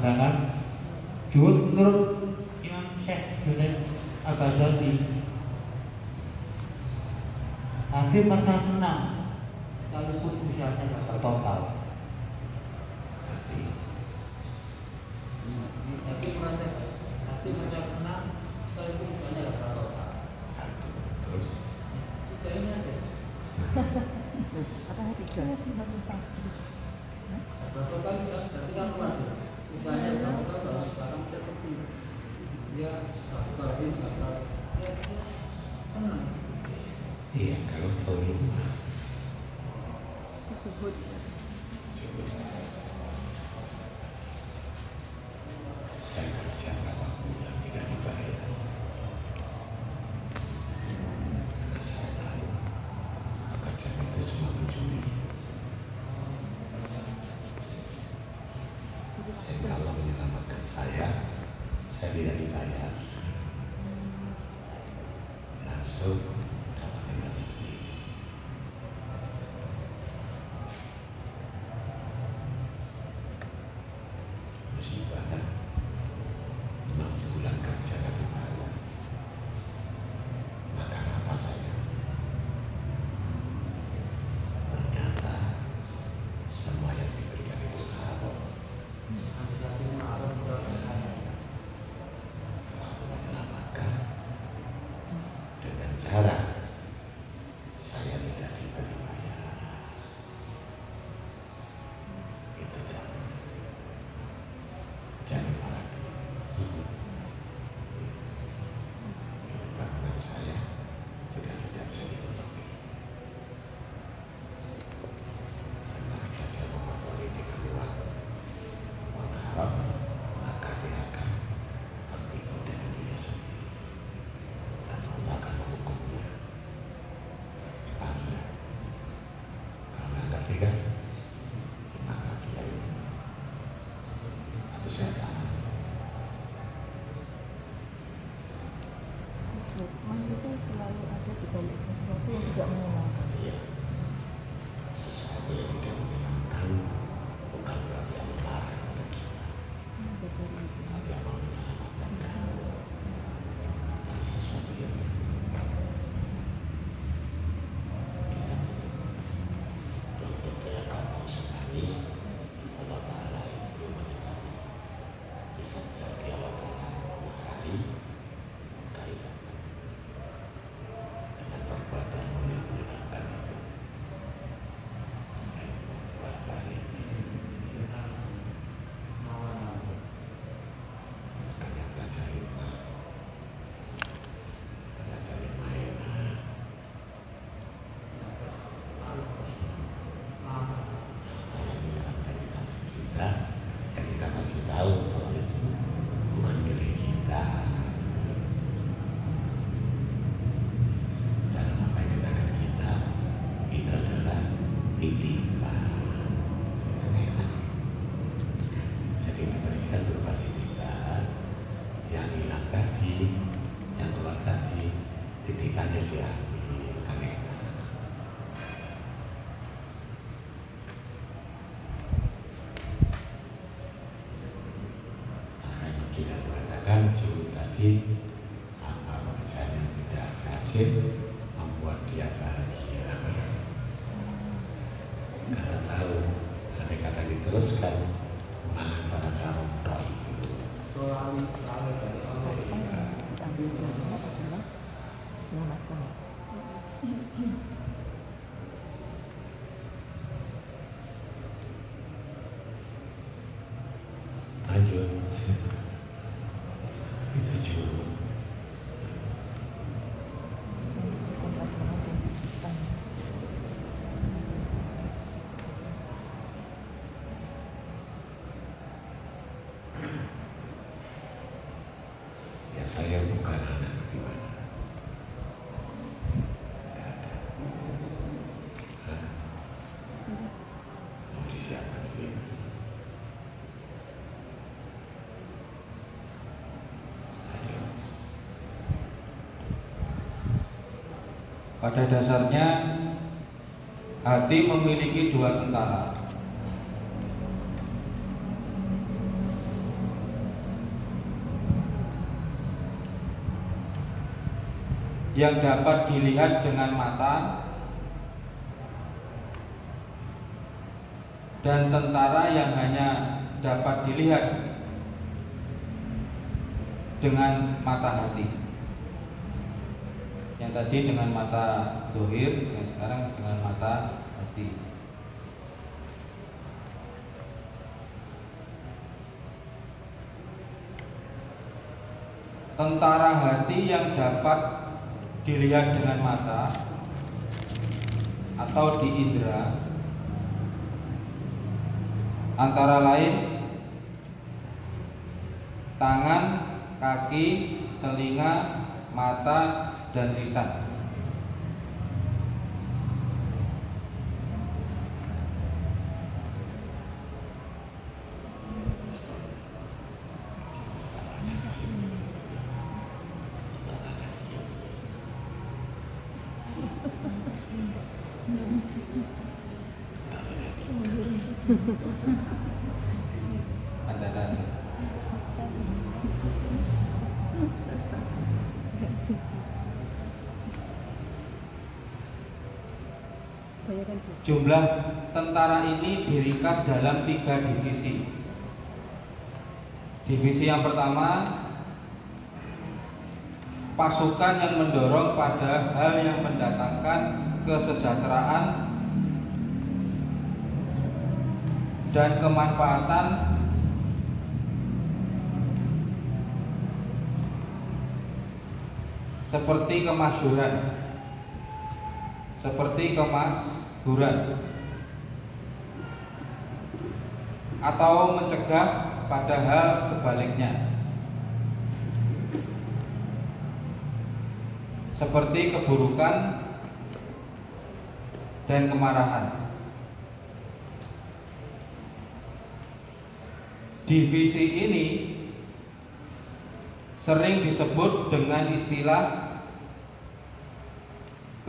tiga pandangan Juhud Pada dasarnya hati memiliki dua tentara. Yang dapat dilihat dengan mata dan tentara yang hanya dapat dilihat dengan mata hati yang tadi dengan mata dohir, yang sekarang dengan mata hati. Tentara hati yang dapat dilihat dengan mata atau di indera antara lain tangan, kaki, telinga, mata, dan lisan. Ada dan Bayangkan tuh. Jumlah tentara ini diringkas dalam tiga divisi. Divisi yang pertama, pasukan yang mendorong pada hal yang mendatangkan kesejahteraan dan kemanfaatan seperti kemasyuran seperti kemakmuran atau mencegah pada hal sebaliknya. Seperti keburukan dan kemarahan. Divisi ini sering disebut dengan istilah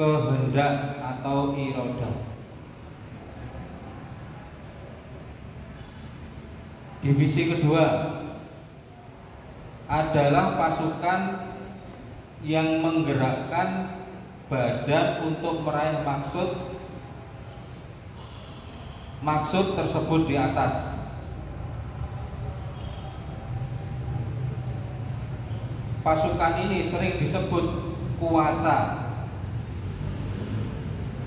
kehendak atau iroda. Divisi kedua adalah pasukan yang menggerakkan badan untuk meraih maksud maksud tersebut di atas. Pasukan ini sering disebut kuasa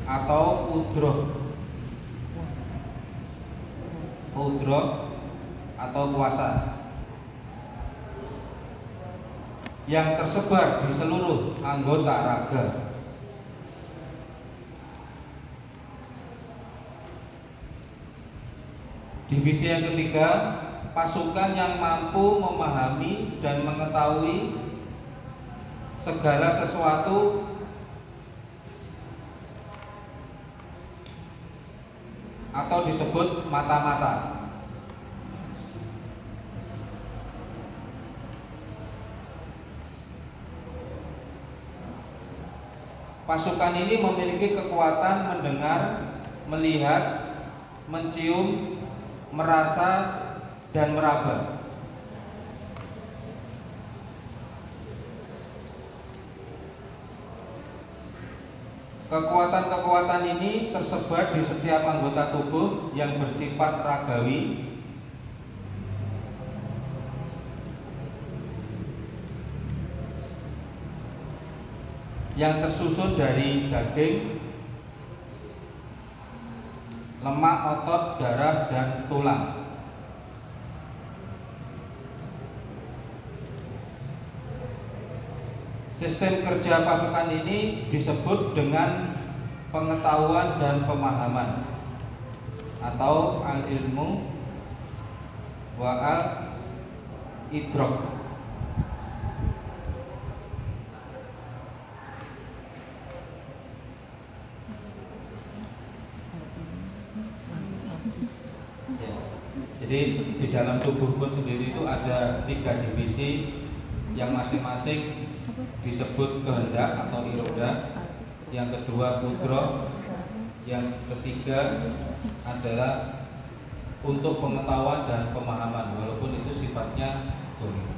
atau udroh. Udroh atau kuasa yang tersebar di seluruh anggota raga. Divisi yang ketiga pasukan yang mampu memahami dan mengetahui segala sesuatu atau disebut mata-mata. Pasukan ini memiliki kekuatan mendengar, melihat, mencium, merasa, dan meraba. Kekuatan-kekuatan ini tersebar di setiap anggota tubuh yang bersifat ragawi yang tersusun dari daging, lemak, otot, darah, dan tulang. Sistem kerja pasukan ini disebut dengan pengetahuan dan pemahaman atau al ilmu wa al idrok. Ya. Jadi di dalam tubuh pun sendiri itu ada tiga divisi yang masing-masing disebut kehendak atau iroda. Yang kedua kudro. Yang ketiga adalah untuk pengetahuan dan pemahaman walaupun itu sifatnya dominan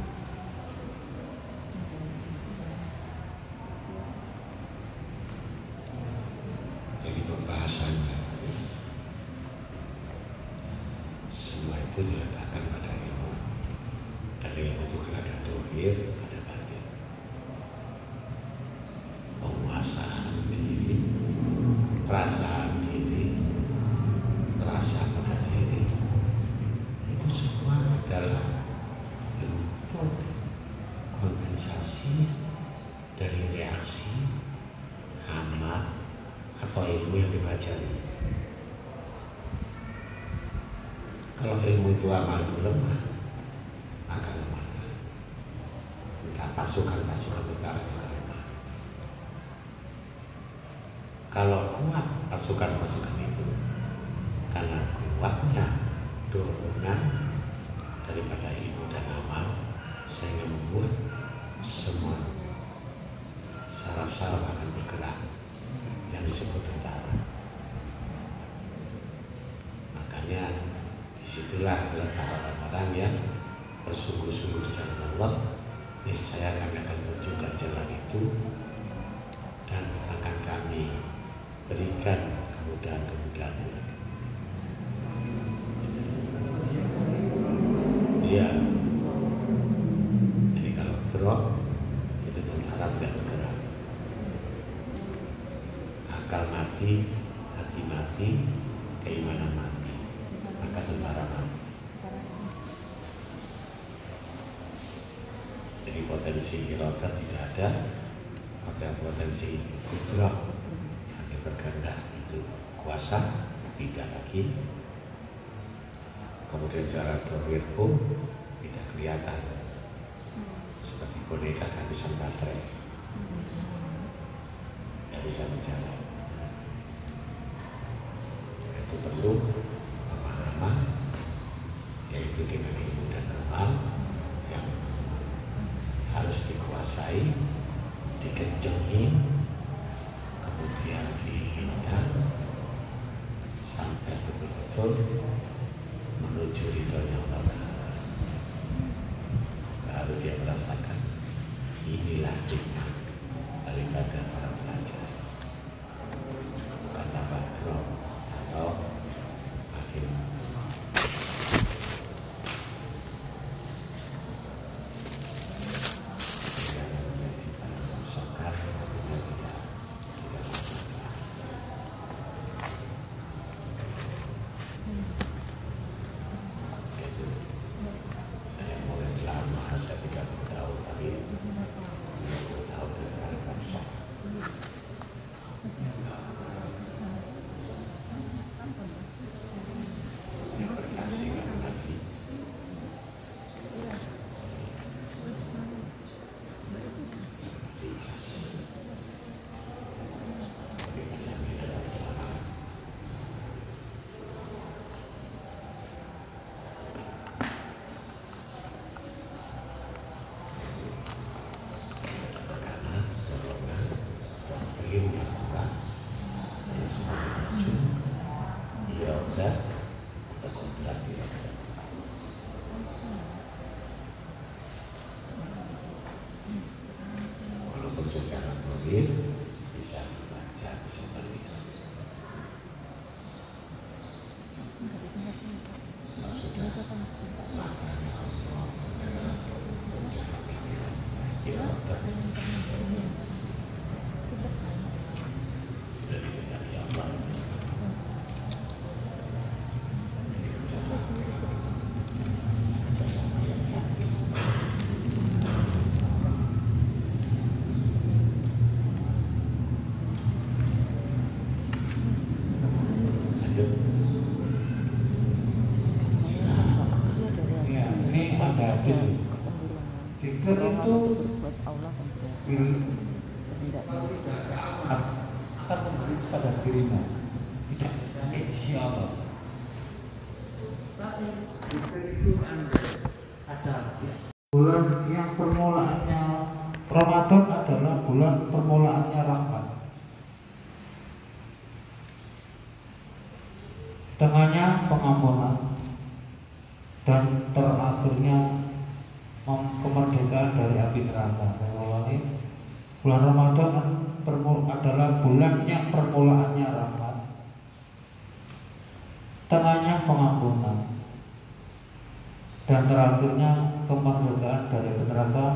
terakhirnya kemerdekaan dari api neraka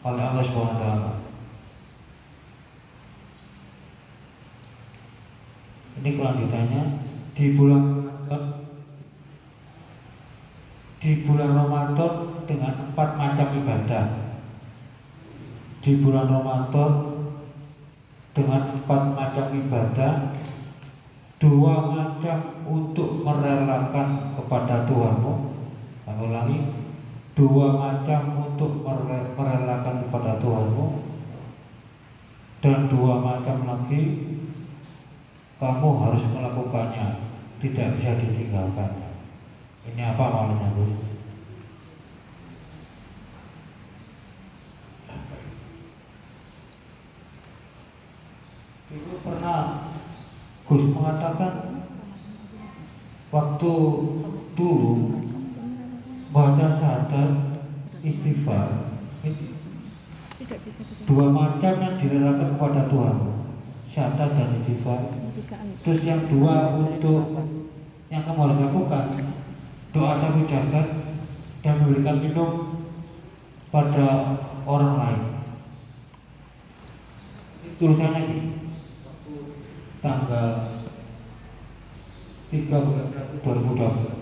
oleh Allah SWT. Ini kelanjutannya. Di bulan di bulan Ramadan dengan empat macam ibadah. Di bulan Ramadan dengan empat macam ibadah dua macam untuk merelakan kepada Tuhanmu dua macam untuk mere- merelakan kepada Tuhanmu dan dua macam lagi kamu harus melakukannya tidak bisa ditinggalkan ini apa malunya Gus? Dulu pernah Gus mengatakan waktu dulu baca syahadat istighfar ini tidak bisa kita yang direlakan kepada Tuhan. Syahadat dan ketika terus yang dua untuk yang kamu harus lakukan doa satu jagat dan memberikan minum pada orang lain. Tulisannya ini. Tanggal 3 bulan 2020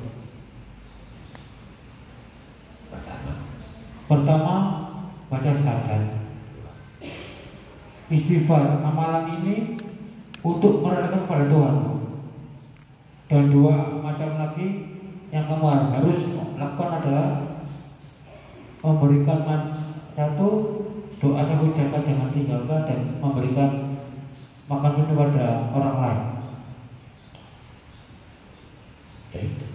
Pertama, baca syahadat. Istighfar, amalan ini untuk merelakan kepada Tuhan. Dan dua macam lagi yang kamu harus lakukan adalah memberikan satu doa satu jaga jangan tinggalkan dan memberikan makan kepada orang lain. oke.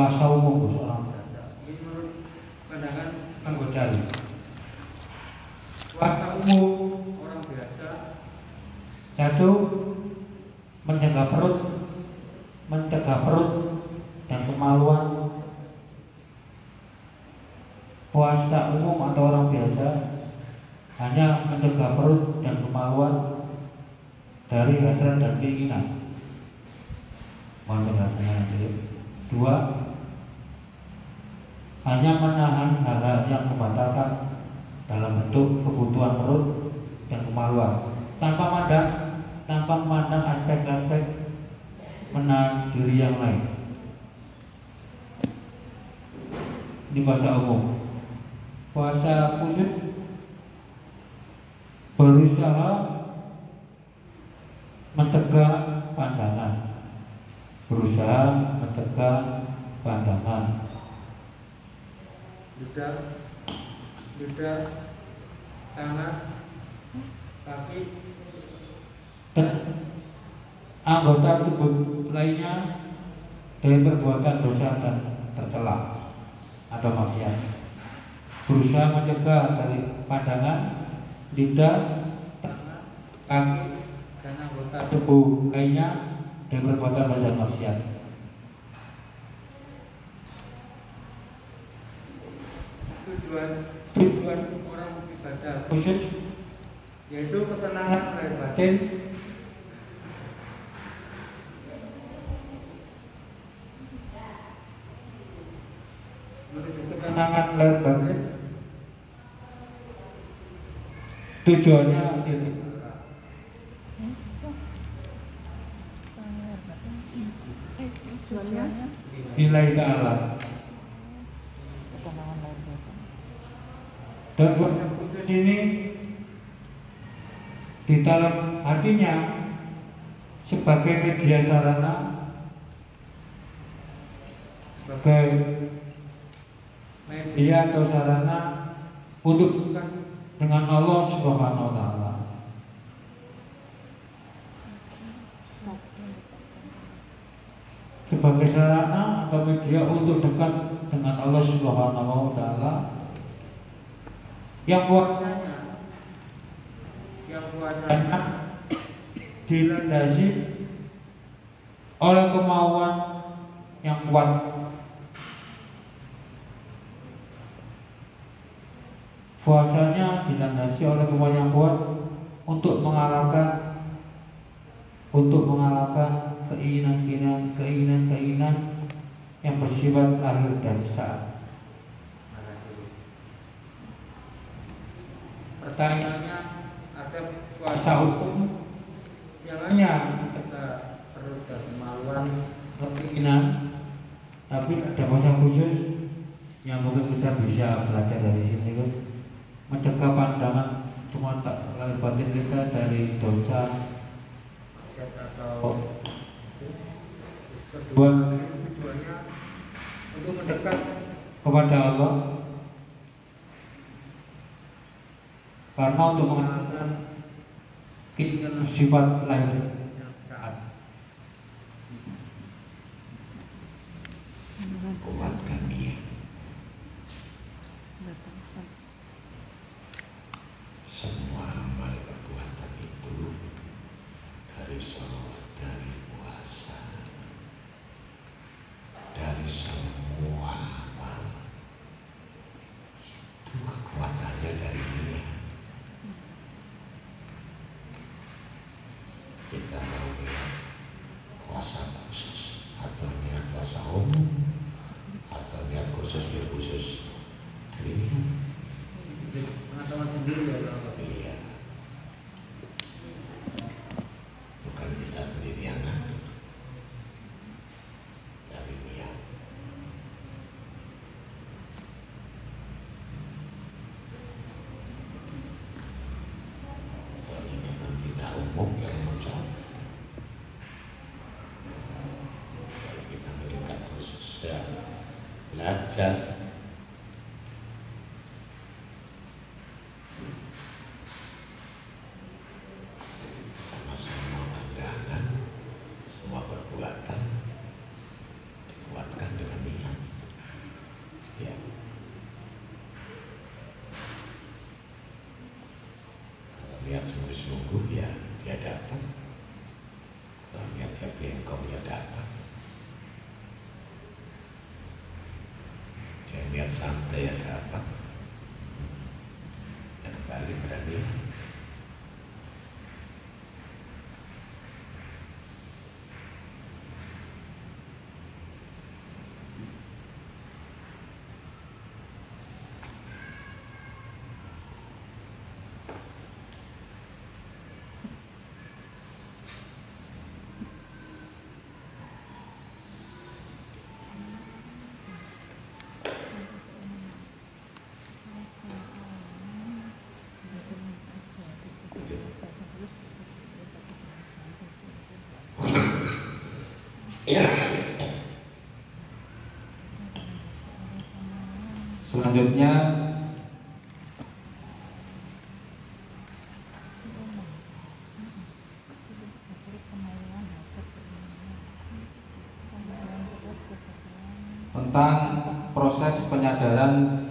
Puasa umum Gus, orang pandangan Kang Gojali. Puasa umum orang biasa satu menjaga perut, mencegah perut dan kemaluan. Puasa umum atau orang biasa hanya mencegah perut dan kemaluan dari hasrat dan keinginan. Mohon penjelasannya nanti. Dua, hanya menahan hal-hal yang membatalkan dalam bentuk kebutuhan perut dan kemaluan tanpa mandang tanpa memandang aspek-aspek menahan diri yang lain. Bahasa umum. Puasa khusus berusaha mencegah pandangan berusaha mencegah pandangan lidah lidah tangan kaki dan anggota tubuh lainnya dari perbuatan dosa dan tercela atau maksiat berusaha mencegah dari pandangan lidah tangan kaki dan anggota tubuh lainnya dari perbuatan dosa dan maksiat. Tujuan tujuan orang ibadah khusus yaitu ketenangan batin batin menuju ketenangan ketenangan lahir batin tujuannya itu nilai ta'ala dan khusus ini di dalam hatinya sebagai media sarana sebagai media atau sarana untuk dengan Allah Subhanahu wa taala. Sebagai sarana atau media untuk dekat dengan Allah Subhanahu wa taala yang puasanya yang puasanya dilandasi oleh kemauan yang kuat puasanya dilandasi oleh kemauan yang kuat untuk mengalahkan untuk mengalahkan keinginan-keinginan keinginan-keinginan yang bersifat lahir dan sesaat. Pertanyaannya ada puasa hukum yang hanya kita dan kemaluan keinginan tapi ada puasa khusus yang mungkin kita bisa belajar dari sini kan mencegah pandangan cuma tak lahir batin kita dari dosa. Atau kedua tujuannya untuk mendekat kepada Allah. Karena untuk mengalahkan keinginan sifat lain saat Selanjutnya tentang proses penyadaran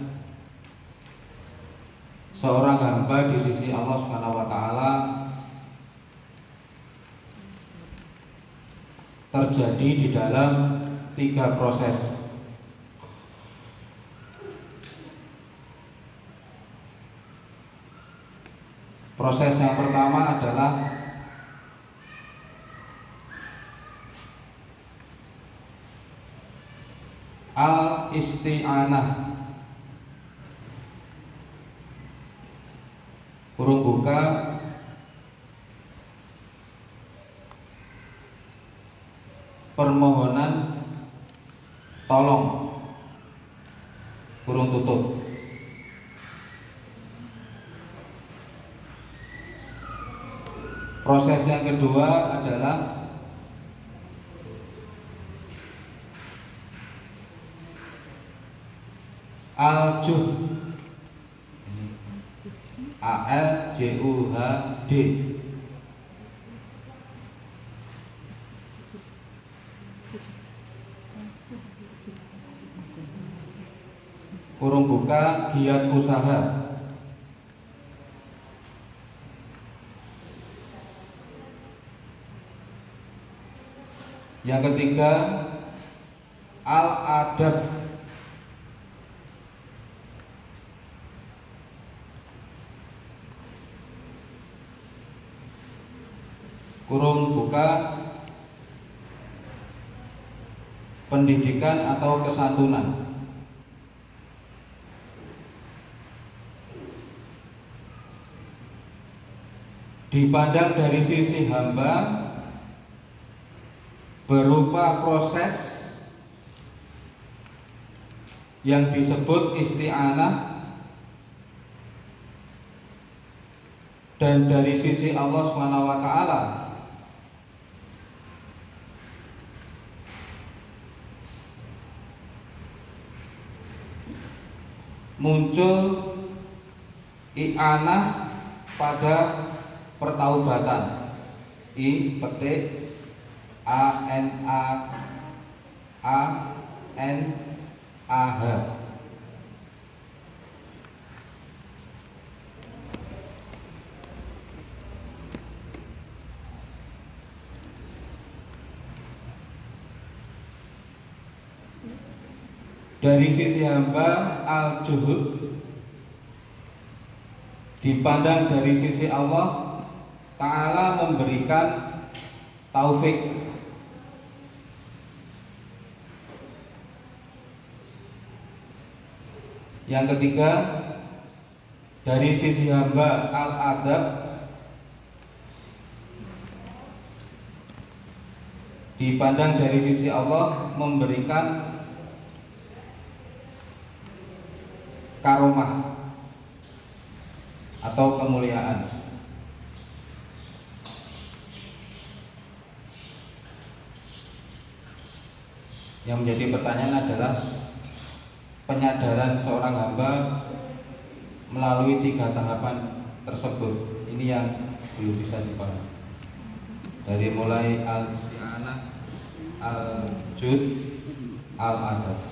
seorang hamba di sisi Allah Subhanahu wa taala terjadi di dalam tiga proses Proses yang pertama adalah al isti'anah kurung buka. Permohonan tolong. Kurung tutup Proses yang kedua adalah Al-Juh. A L J U H D Kurung buka giat usaha Yang ketiga Al-Adab. Kurung buka Pendidikan atau kesantunan. Dipandang dari sisi hamba berupa proses yang disebut isti'anah. Dan dari sisi Allah Subhanahu wa taala muncul i'anah pada pertaubatan. I petik A N A A N A H. Dari sisi hamba al-juhud. Dipandang dari sisi Allah Ta'ala memberikan taufik Yang ketiga dari sisi hamba al-adab dipandang dari sisi Allah memberikan karomah atau kemuliaan. Yang menjadi pertanyaan adalah penyadaran seorang hamba melalui tiga tahapan tersebut. Ini yang belum bisa dipahami. Dari mulai al isti'anah, al jud, al adab.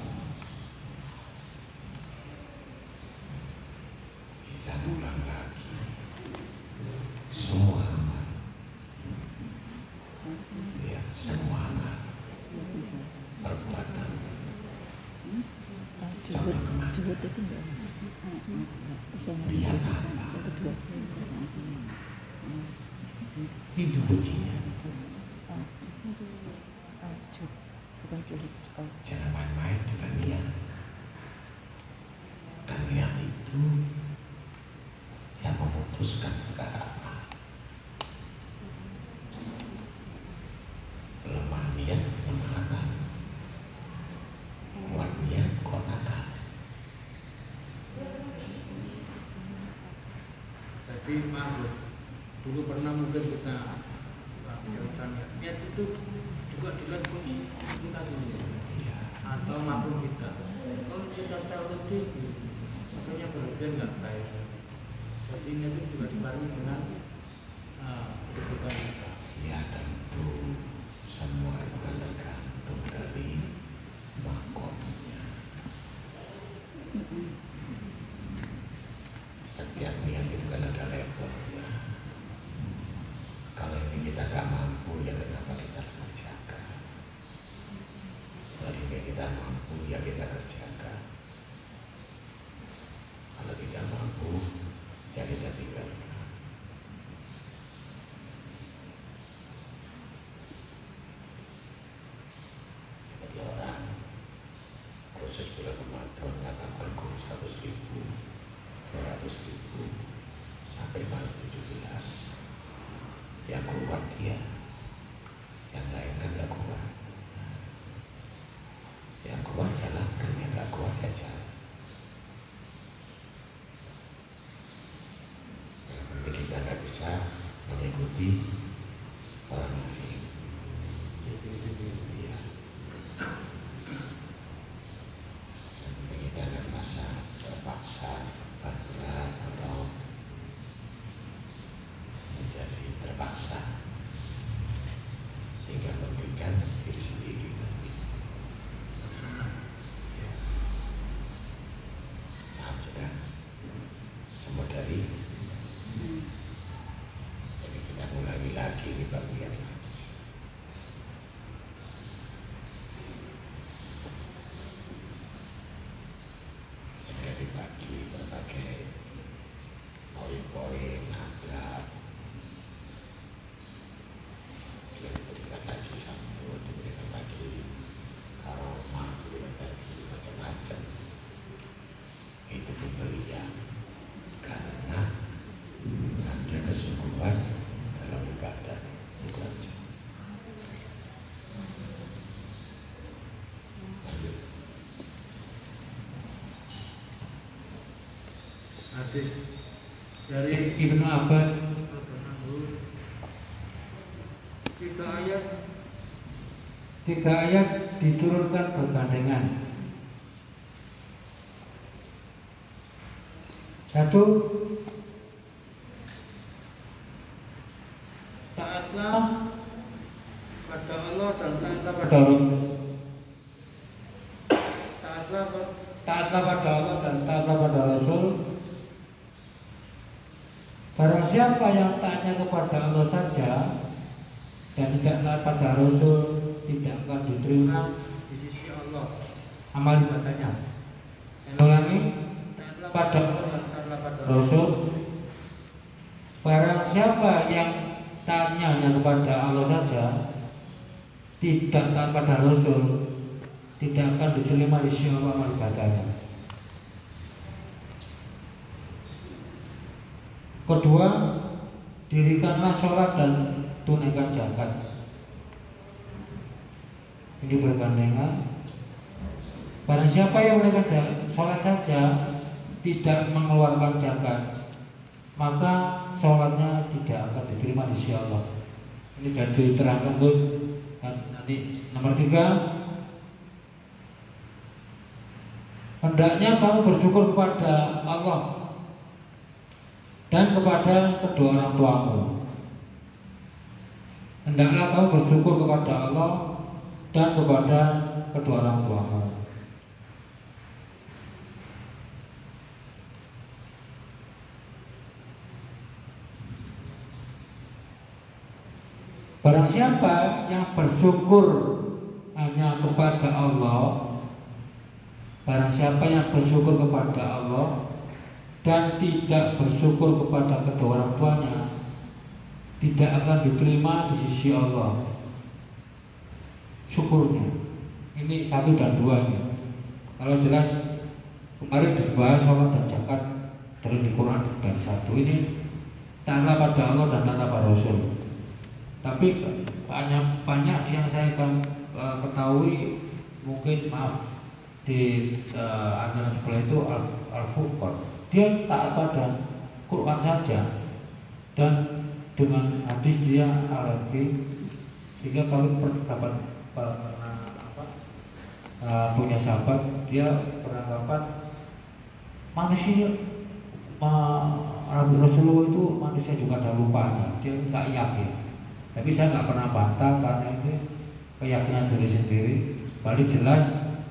Kita ulang lagi. Semua aman. Ya, semua amal perbuatan Ah, jihad jihad itu enggak nggak yang kedua itu kuncinya ah ah jihad bukan jihad ah jangan main-main dengan niat dan niat itu yang memutuskan perkara apa lemah niat lemah akal kuat niat kuat akal Jadi maaf Bos. Dulu pernah Ibnu Abbas tiga ayat. Tiga ayat diturunkan bergandengan. Satu taatlah pada Allah dan taatlah pada pada taatlah pada taatlah pada Allah dan taatlah pada Rasul Barang siapa yang taatnya kepada Allah saja dan tidak taat pada Rasul tidak akan diterima di sisi Allah. amal ibadahnya. Ulangi pada Rasul. Barang siapa yang hanya kepada Allah saja tidak taat pada Rasul tidak akan diterima di sisi Allah amal ibadahnya. Kedua, dirikanlah sholat dan tunaikan zakat. Ini bergandengan. Barang siapa yang ja- sholat saja tidak mengeluarkan zakat, maka sholatnya tidak akan diterima di Allah. Ini sudah diterangkan tuh. Nanti nomor tiga, hendaknya kamu bersyukur kepada Allah dan kepada kedua orang tuamu hendaklah kamu bersyukur kepada Allah dan kepada kedua orang tua. Barang siapa yang bersyukur hanya kepada Allah Barang siapa yang bersyukur kepada Allah Dan tidak bersyukur kepada kedua orang tuanya tidak akan diterima di sisi Allah. Syukurnya. Ini satu dan dua aja. Kalau jelas kemarin dibahas sholat dan zakat dari di Quran dan satu ini tanda pada Allah dan tanda pada Rasul. Tapi banyak banyak yang saya ketahui mungkin maaf di uh, antara sebelah itu al, al Dia tak pada Quran saja dan dengan hadis dia alergi sehingga kalau pendapat uh, eh, eh, punya sahabat dia beranggapan manusia eh, Nabi Rabu Rasulullah itu manusia juga ada lupanya dia nggak yakin. Tapi saya nggak pernah bantah karena itu keyakinan diri sendiri. Balik jelas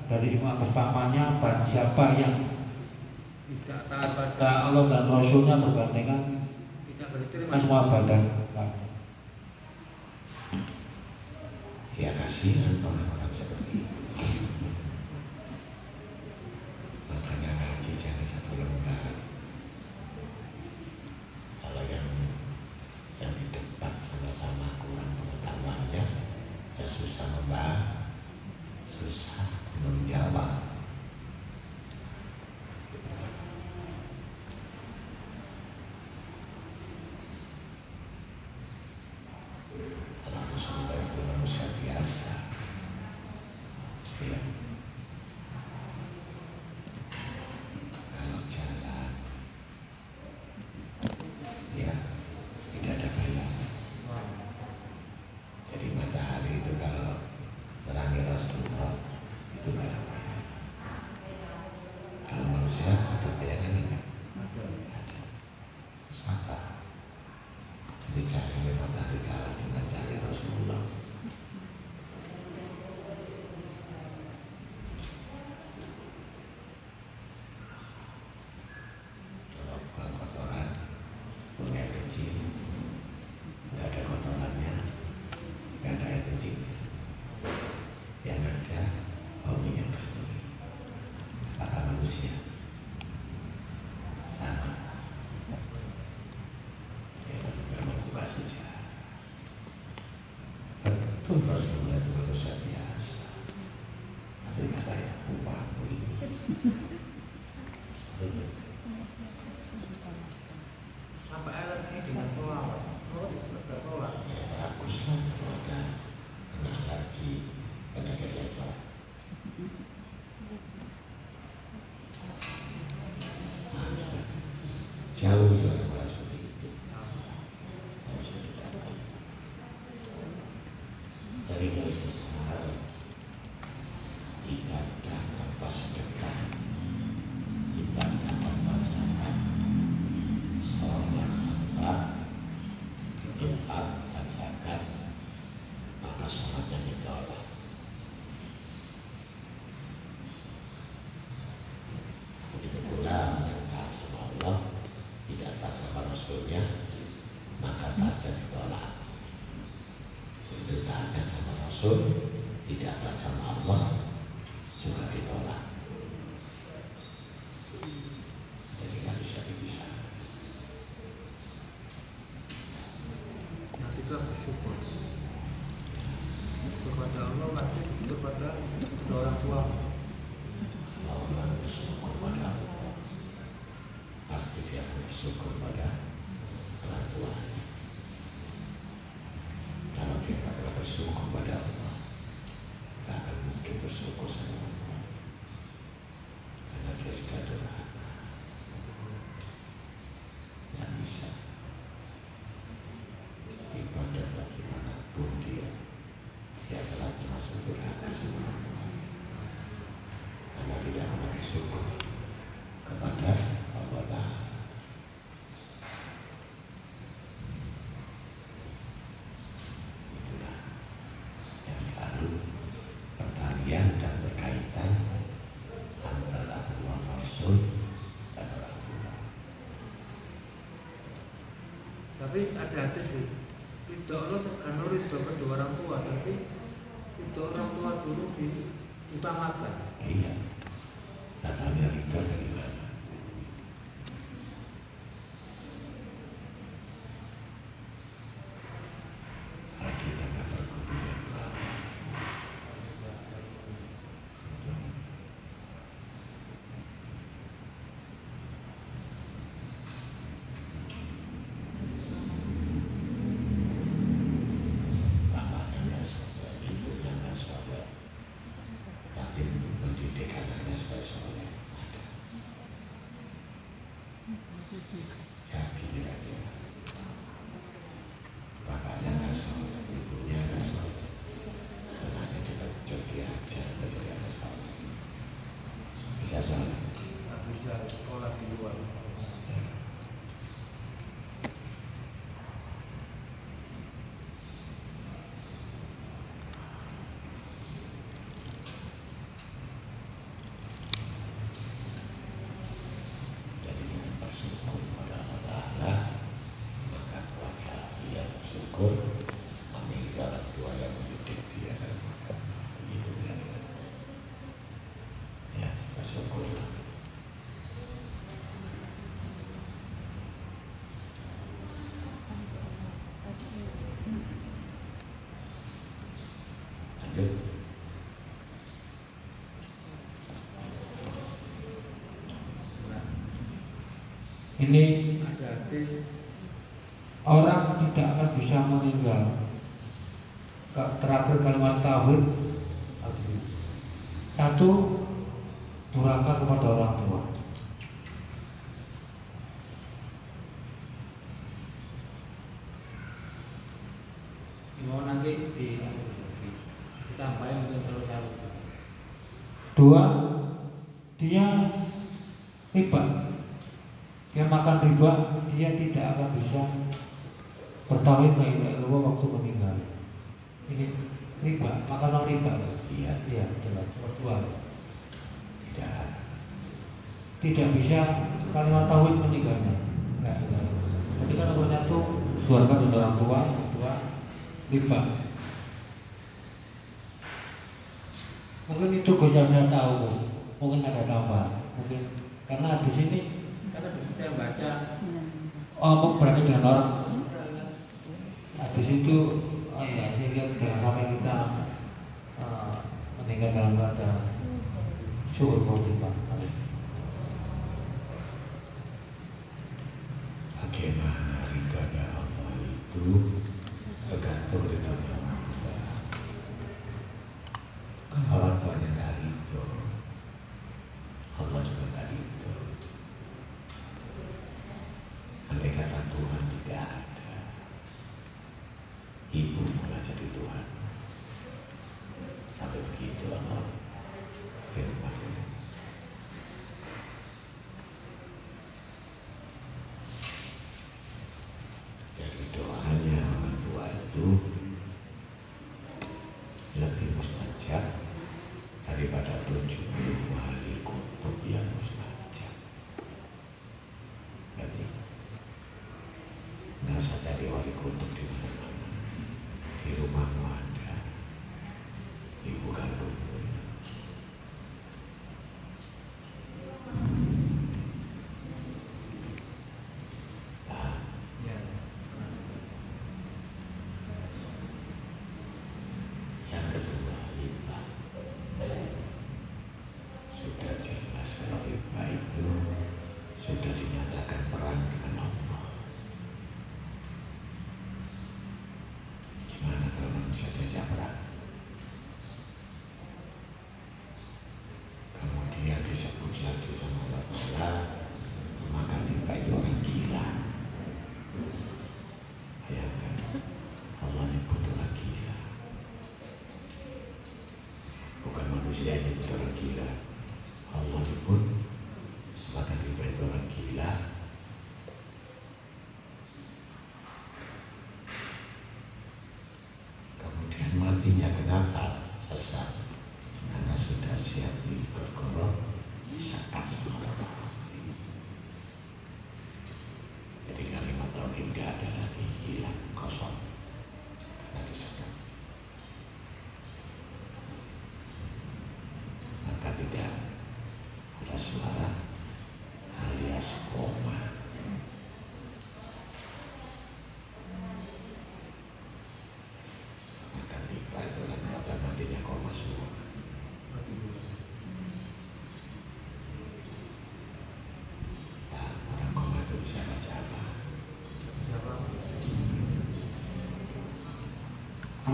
dari imam pertamanya siapa yang tidak taat pada Allah dan Rasulnya berbandingan Anwa badan. Ya kasihan negatif itu orang-orang tua. Tapi itu orang tua dulu di utamakan ini orang tidak akan bisa meninggal. Terakhir kalimat tahun satu durhaka kepada orang tua. Mau nanti di ditambahin untuk terus dua mengetahui la ilaha waktu meninggal. Ini riba, makanan riba. Iya, iya, jelas mertua. Tidak. Tidak bisa karena tauhid meninggalnya. Nah, ketika nomor satu keluarga dan orang tua, tua, riba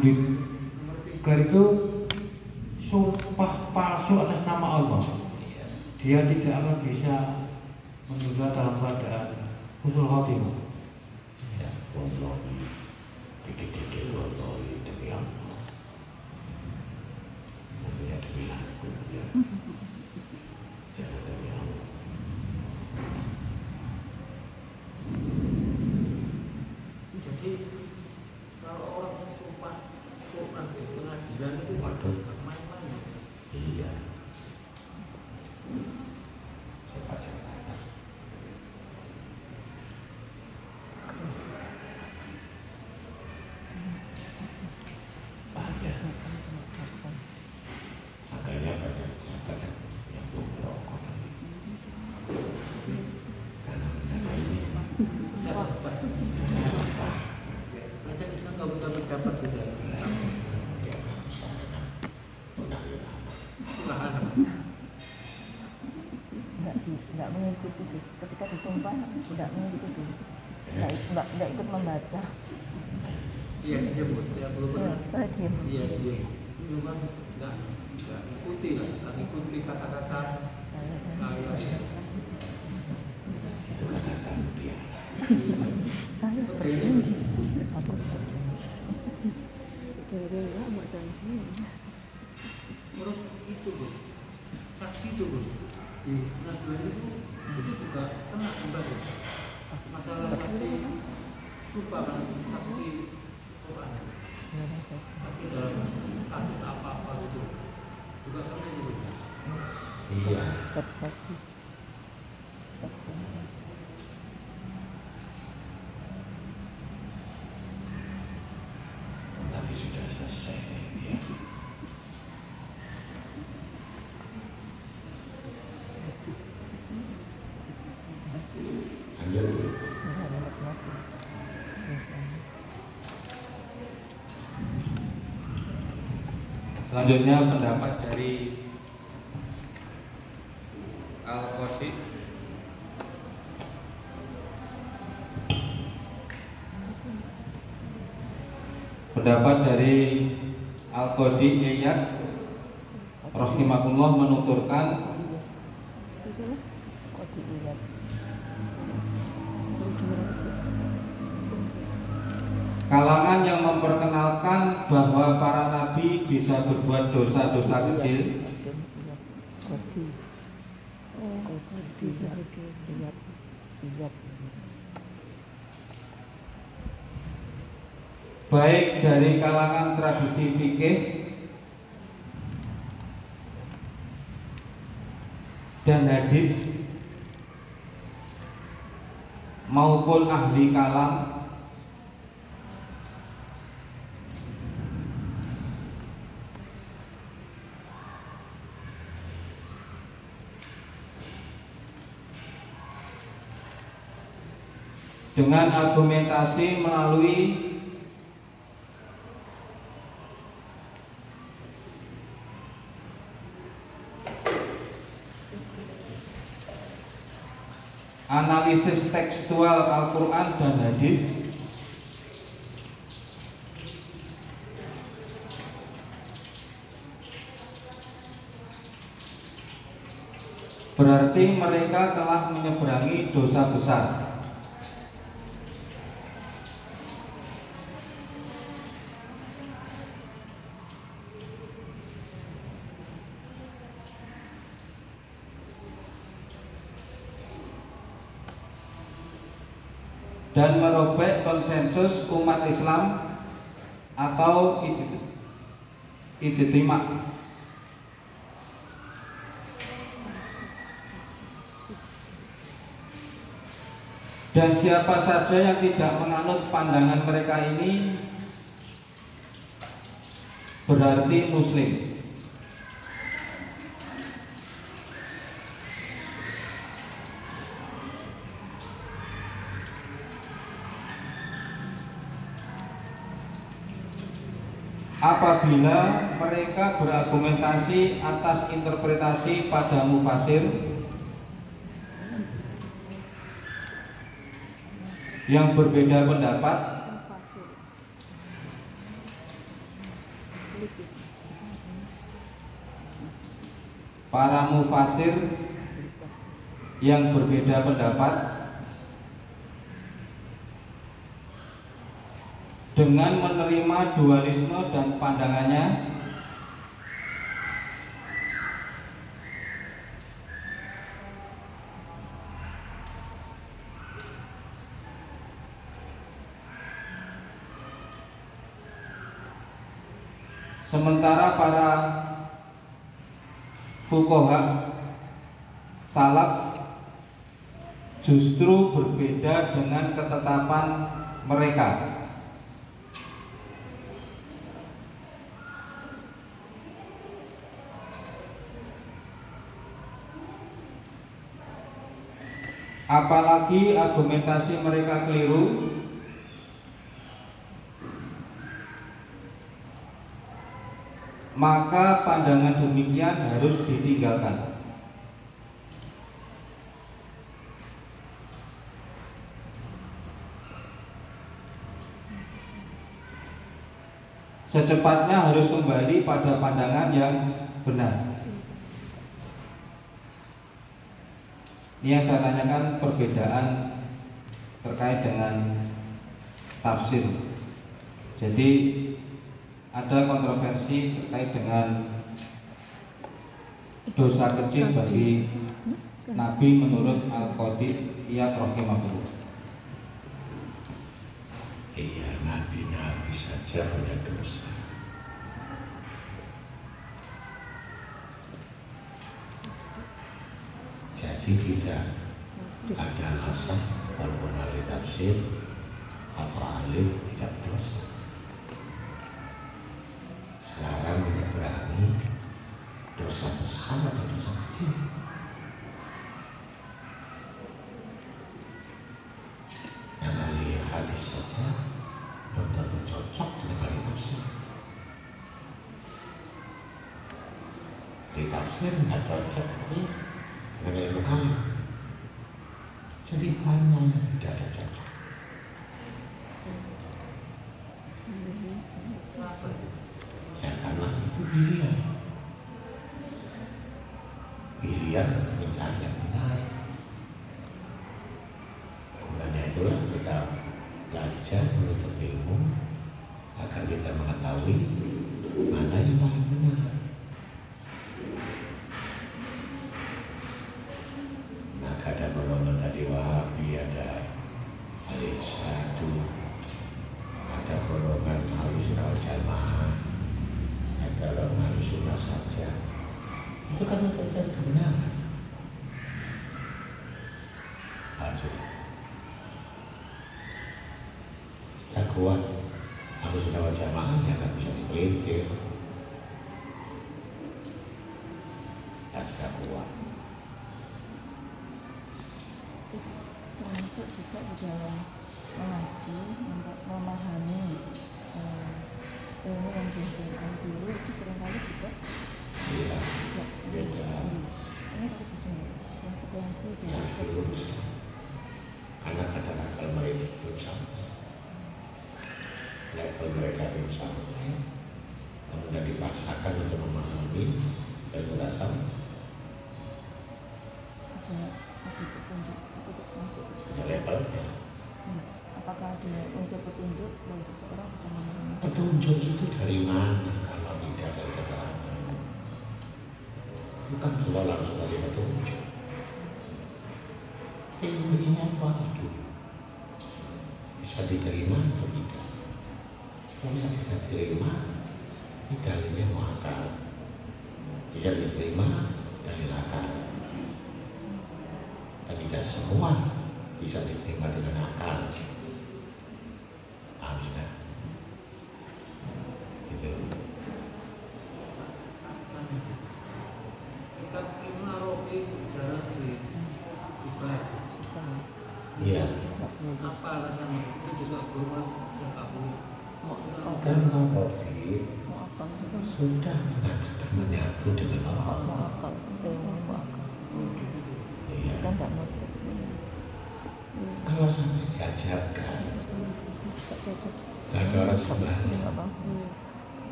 Budi tiga itu sumpah palsu atas nama Allah. Dia tidak akan bisa meninggal dalam keadaan husnul khotimah. Selanjutnya pendapat dari Al-Qadi Pendapat dari Al-Qadi Iyad Rahimahullah menuturkan Di sana? Kok dilihat? Kalangan yang memperkenalkan bahwa para nabi bisa berbuat dosa-dosa kecil. Lihat. Lihat. baik dari kalangan tradisi fikih dan hadis maupun ahli kalam dengan argumentasi melalui analisis tekstual Al-Quran dan hadis. Berarti mereka telah menyeberangi dosa besar dan merobek konsensus umat Islam atau ijt- ijtima dan siapa saja yang tidak menganut pandangan mereka ini berarti muslim apabila mereka berargumentasi atas interpretasi pada mufasir yang berbeda pendapat para mufasir yang berbeda pendapat dengan menerima dualisme dan pandangannya Sementara para fukoha salaf justru berbeda dengan ketetapan mereka. apalagi argumentasi mereka keliru. Maka pandangan demikian harus ditinggalkan. Secepatnya harus kembali pada pandangan yang benar. Ini yang saya tanyakan perbedaan terkait dengan tafsir. Jadi ada kontroversi terkait dengan dosa kecil bagi Nabi menurut Al-Qadi ia rahimahullah. Iya, Nabi-Nabi saja punya dosa. Jadi kita ada alasan walaupun ahli tafsir atau ahli tidak berdosa.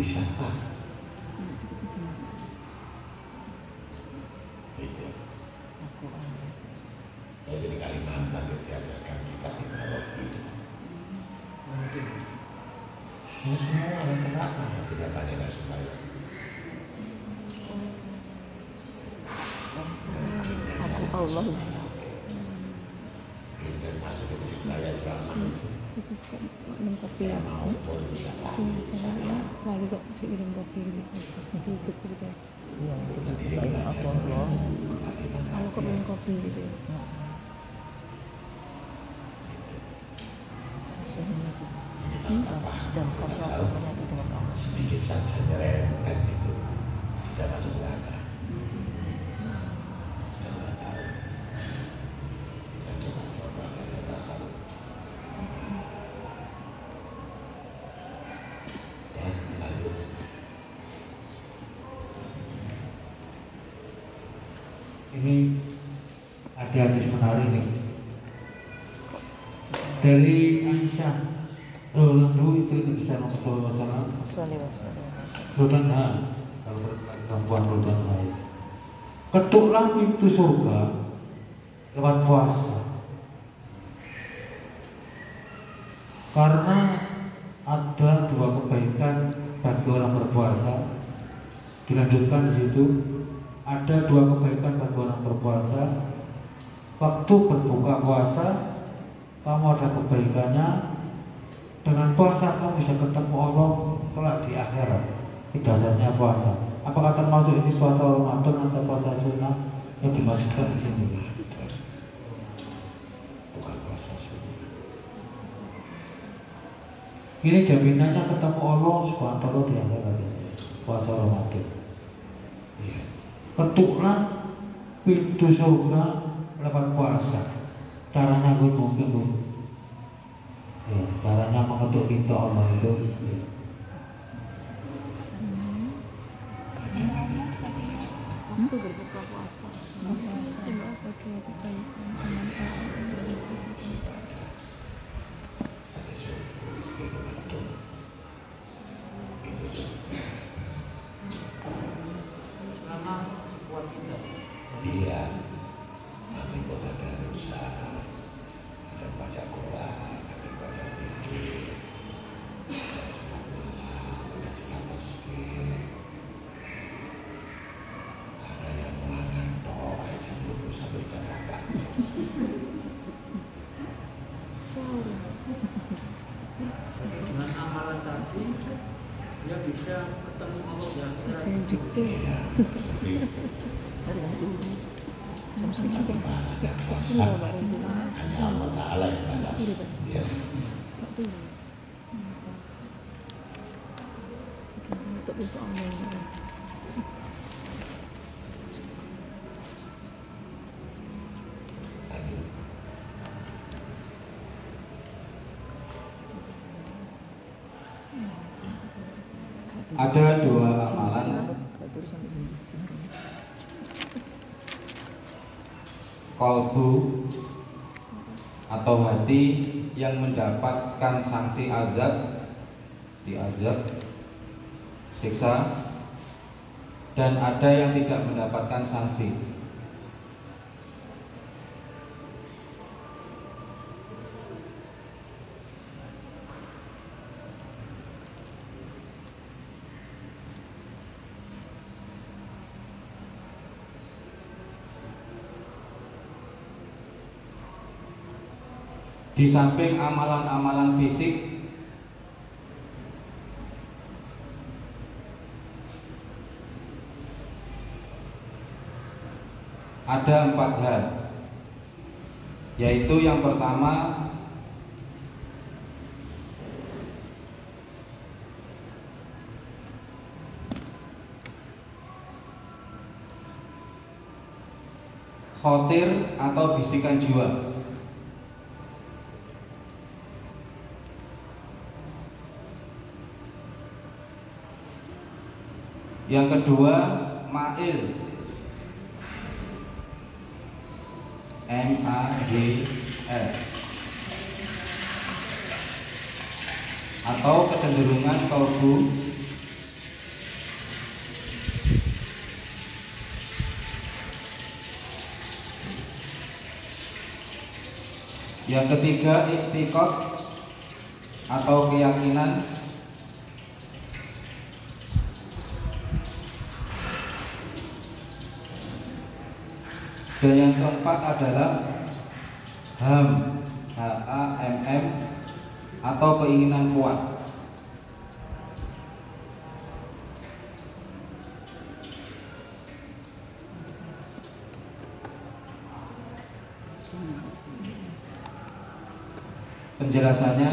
Siapa? Itu. Ya, jadi Kalimantan itu diajarkan kita di Maroki. Ini semua ada kenapa? Tidak banyak yang sembahyang. Aku Allah Dan masuk ke masjid raya juga. itu kok minum kopi Saya mau pun siapa? sini saya ya lagi kok si minum kopi gitu itu cerita Iya, untuk saya apa Allah. kalau kok minum kopi gitu ya Dan karena hubungannya itu dengan Allah. sedikit saja nyerempet itu sudah masuk neraka. Dan nggak tahu. Kita coba-coba belajar tasawuf. Ya, lanjut. Ini ada hadis menarik nih dari Aisyah. Oh, dulu istri Nabi SAW Salih wasallam. Rodanha kalau perempuan Rodanha itu ketuklah pintu surga lewat puasa karena ada dua kebaikan bagi orang berpuasa dilanjutkan di situ ada dua kebaikan bagi orang berpuasa waktu berbuka puasa kamu ada kebaikannya dengan puasa kamu bisa ketemu Allah kelak di akhirat. Itu dasarnya puasa apakah termasuk ini puasa Ramadan atau puasa sunnah? Yang dimaksudkan di sini. Ini jaminannya ketemu Allah subhanahu di akhirat. Puasa Ramadan. Iya. ketuklah pintu surga lewat puasa caranya gue mungkin Bu. ya, caranya mengetuk pintu Allah itu ya. Mbak Rendina Hanya Allah Ta'ala yang balas. Iya. untuk Allah. Ada dua amalan kolbu atau hati yang mendapatkan sanksi azab diazab siksa dan ada yang tidak mendapatkan sanksi Di samping amalan-amalan fisik ada empat hal. Yaitu yang pertama khotir atau bisikan jiwa Yang kedua, mail. M A G L. Atau kecenderungan kalbu Yang ketiga iktikot. Atau keyakinan Dan yang keempat adalah ham H A M M atau keinginan kuat. Penjelasannya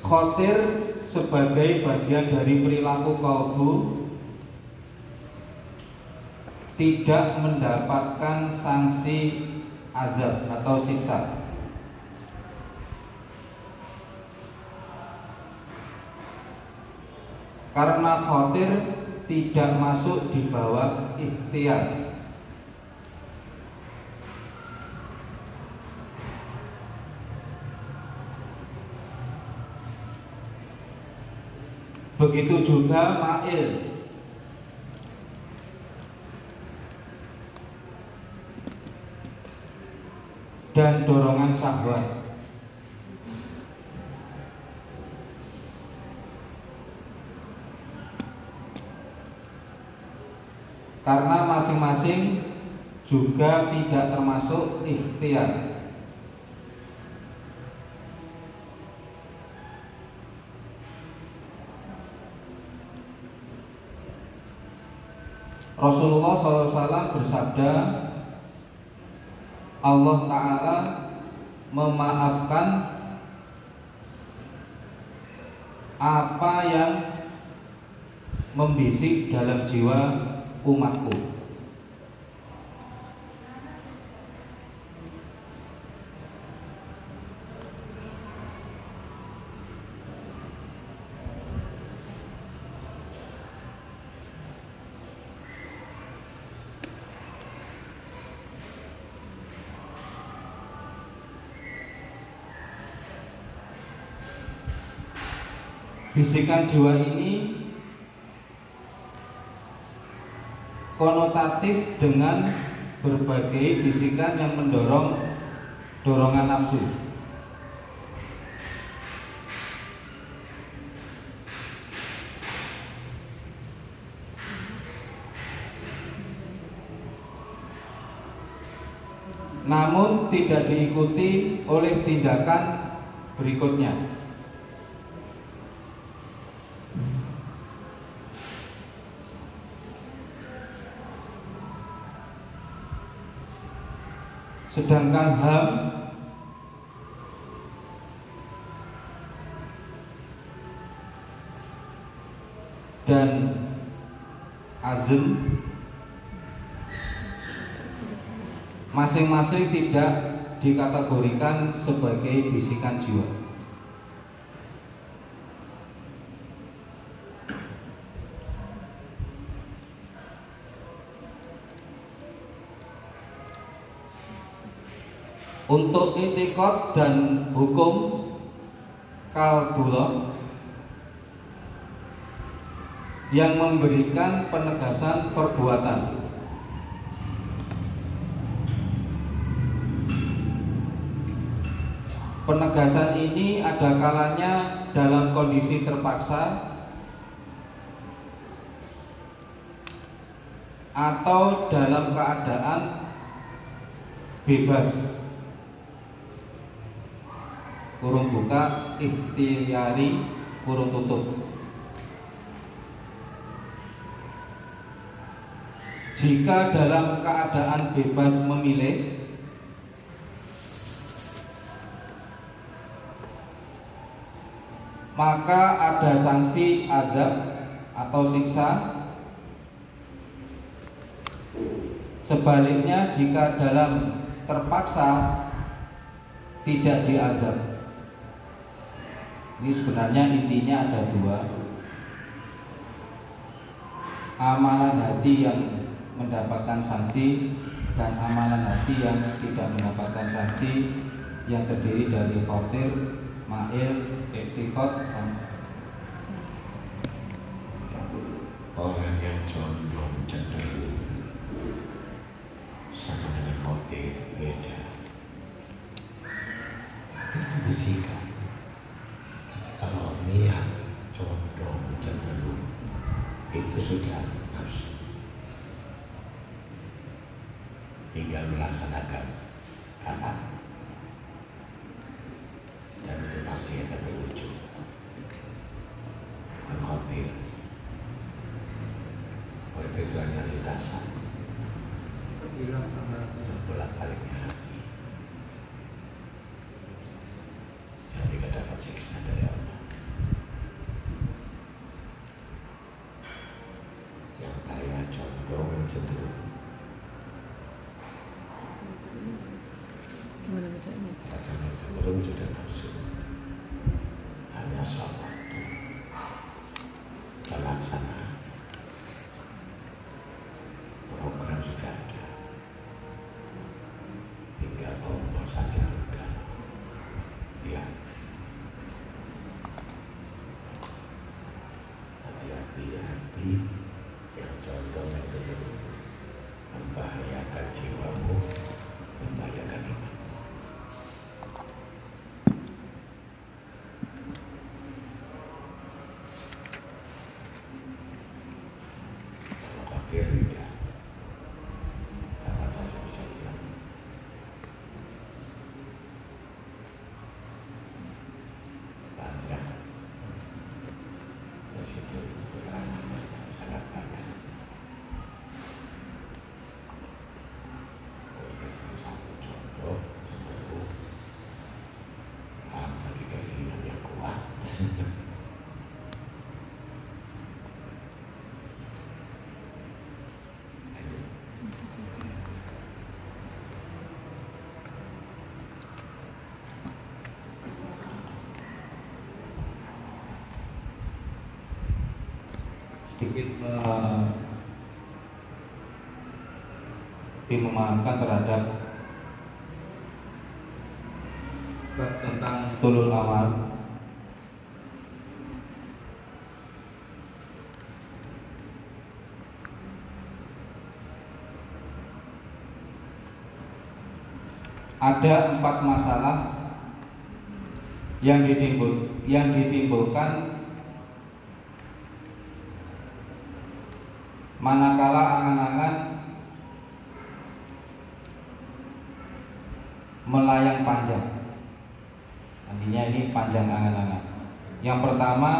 khotir sebagai bagian dari perilaku kalbu tidak mendapatkan sanksi azab atau siksa. Karena khawatir tidak masuk di bawah ikhtiar. Begitu juga ma'il dan dorongan syahwat. Karena masing-masing juga tidak termasuk ikhtiar. Rasulullah SAW bersabda Allah Ta'ala memaafkan apa yang membisik dalam jiwa umatku Bisikan jiwa ini konotatif dengan berbagai bisikan yang mendorong dorongan nafsu. Namun tidak diikuti oleh tindakan berikutnya. Sedangkan ham dan azm masing-masing tidak dikategorikan sebagai bisikan jiwa. Untuk itikot dan hukum kalbulon yang memberikan penegasan perbuatan. Penegasan ini ada kalanya dalam kondisi terpaksa atau dalam keadaan bebas kurung buka ikhtiari kurung tutup. Jika dalam keadaan bebas memilih maka ada sanksi azab atau siksa. Sebaliknya jika dalam terpaksa tidak diazab ini sebenarnya intinya ada dua. Amalan hati yang mendapatkan sanksi Dan amalan hati yang tidak mendapatkan sanksi Yang terdiri dari khotir, ma'il, etikot, memahamkan terhadap tentang tulul awal ada empat masalah yang ditimbul yang ditimbulkan melayang panjang. Artinya ini panjang angan-angan. Yang pertama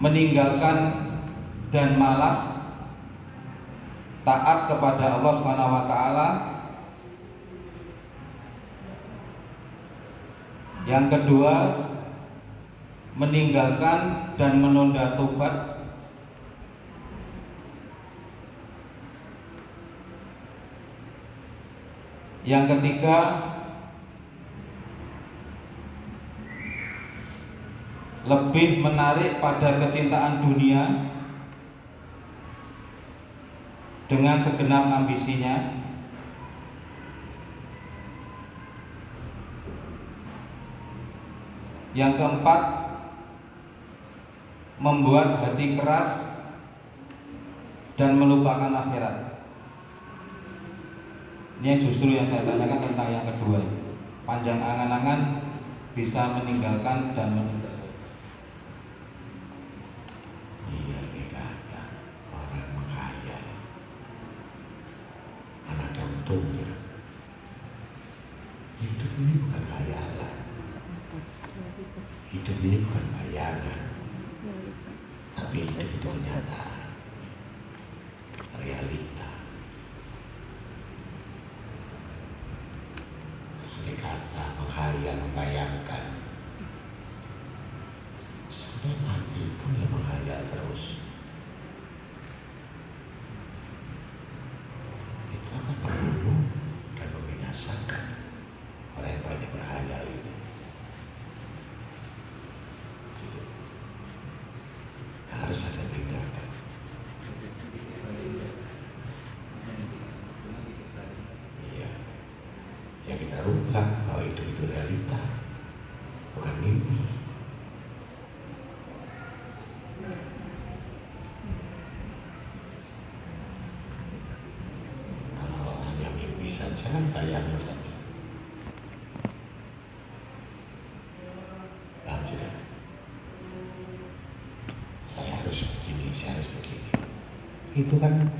meninggalkan dan malas taat kepada Allah Subhanahu wa taala. Yang kedua, meninggalkan dan menunda tobat Yang ketiga lebih menarik pada kecintaan dunia dengan segenap ambisinya. Yang keempat membuat hati keras dan melupakan akhirat. Ini justru yang saya tanyakan tentang yang kedua. Panjang angan-angan bisa meninggalkan dan itu kan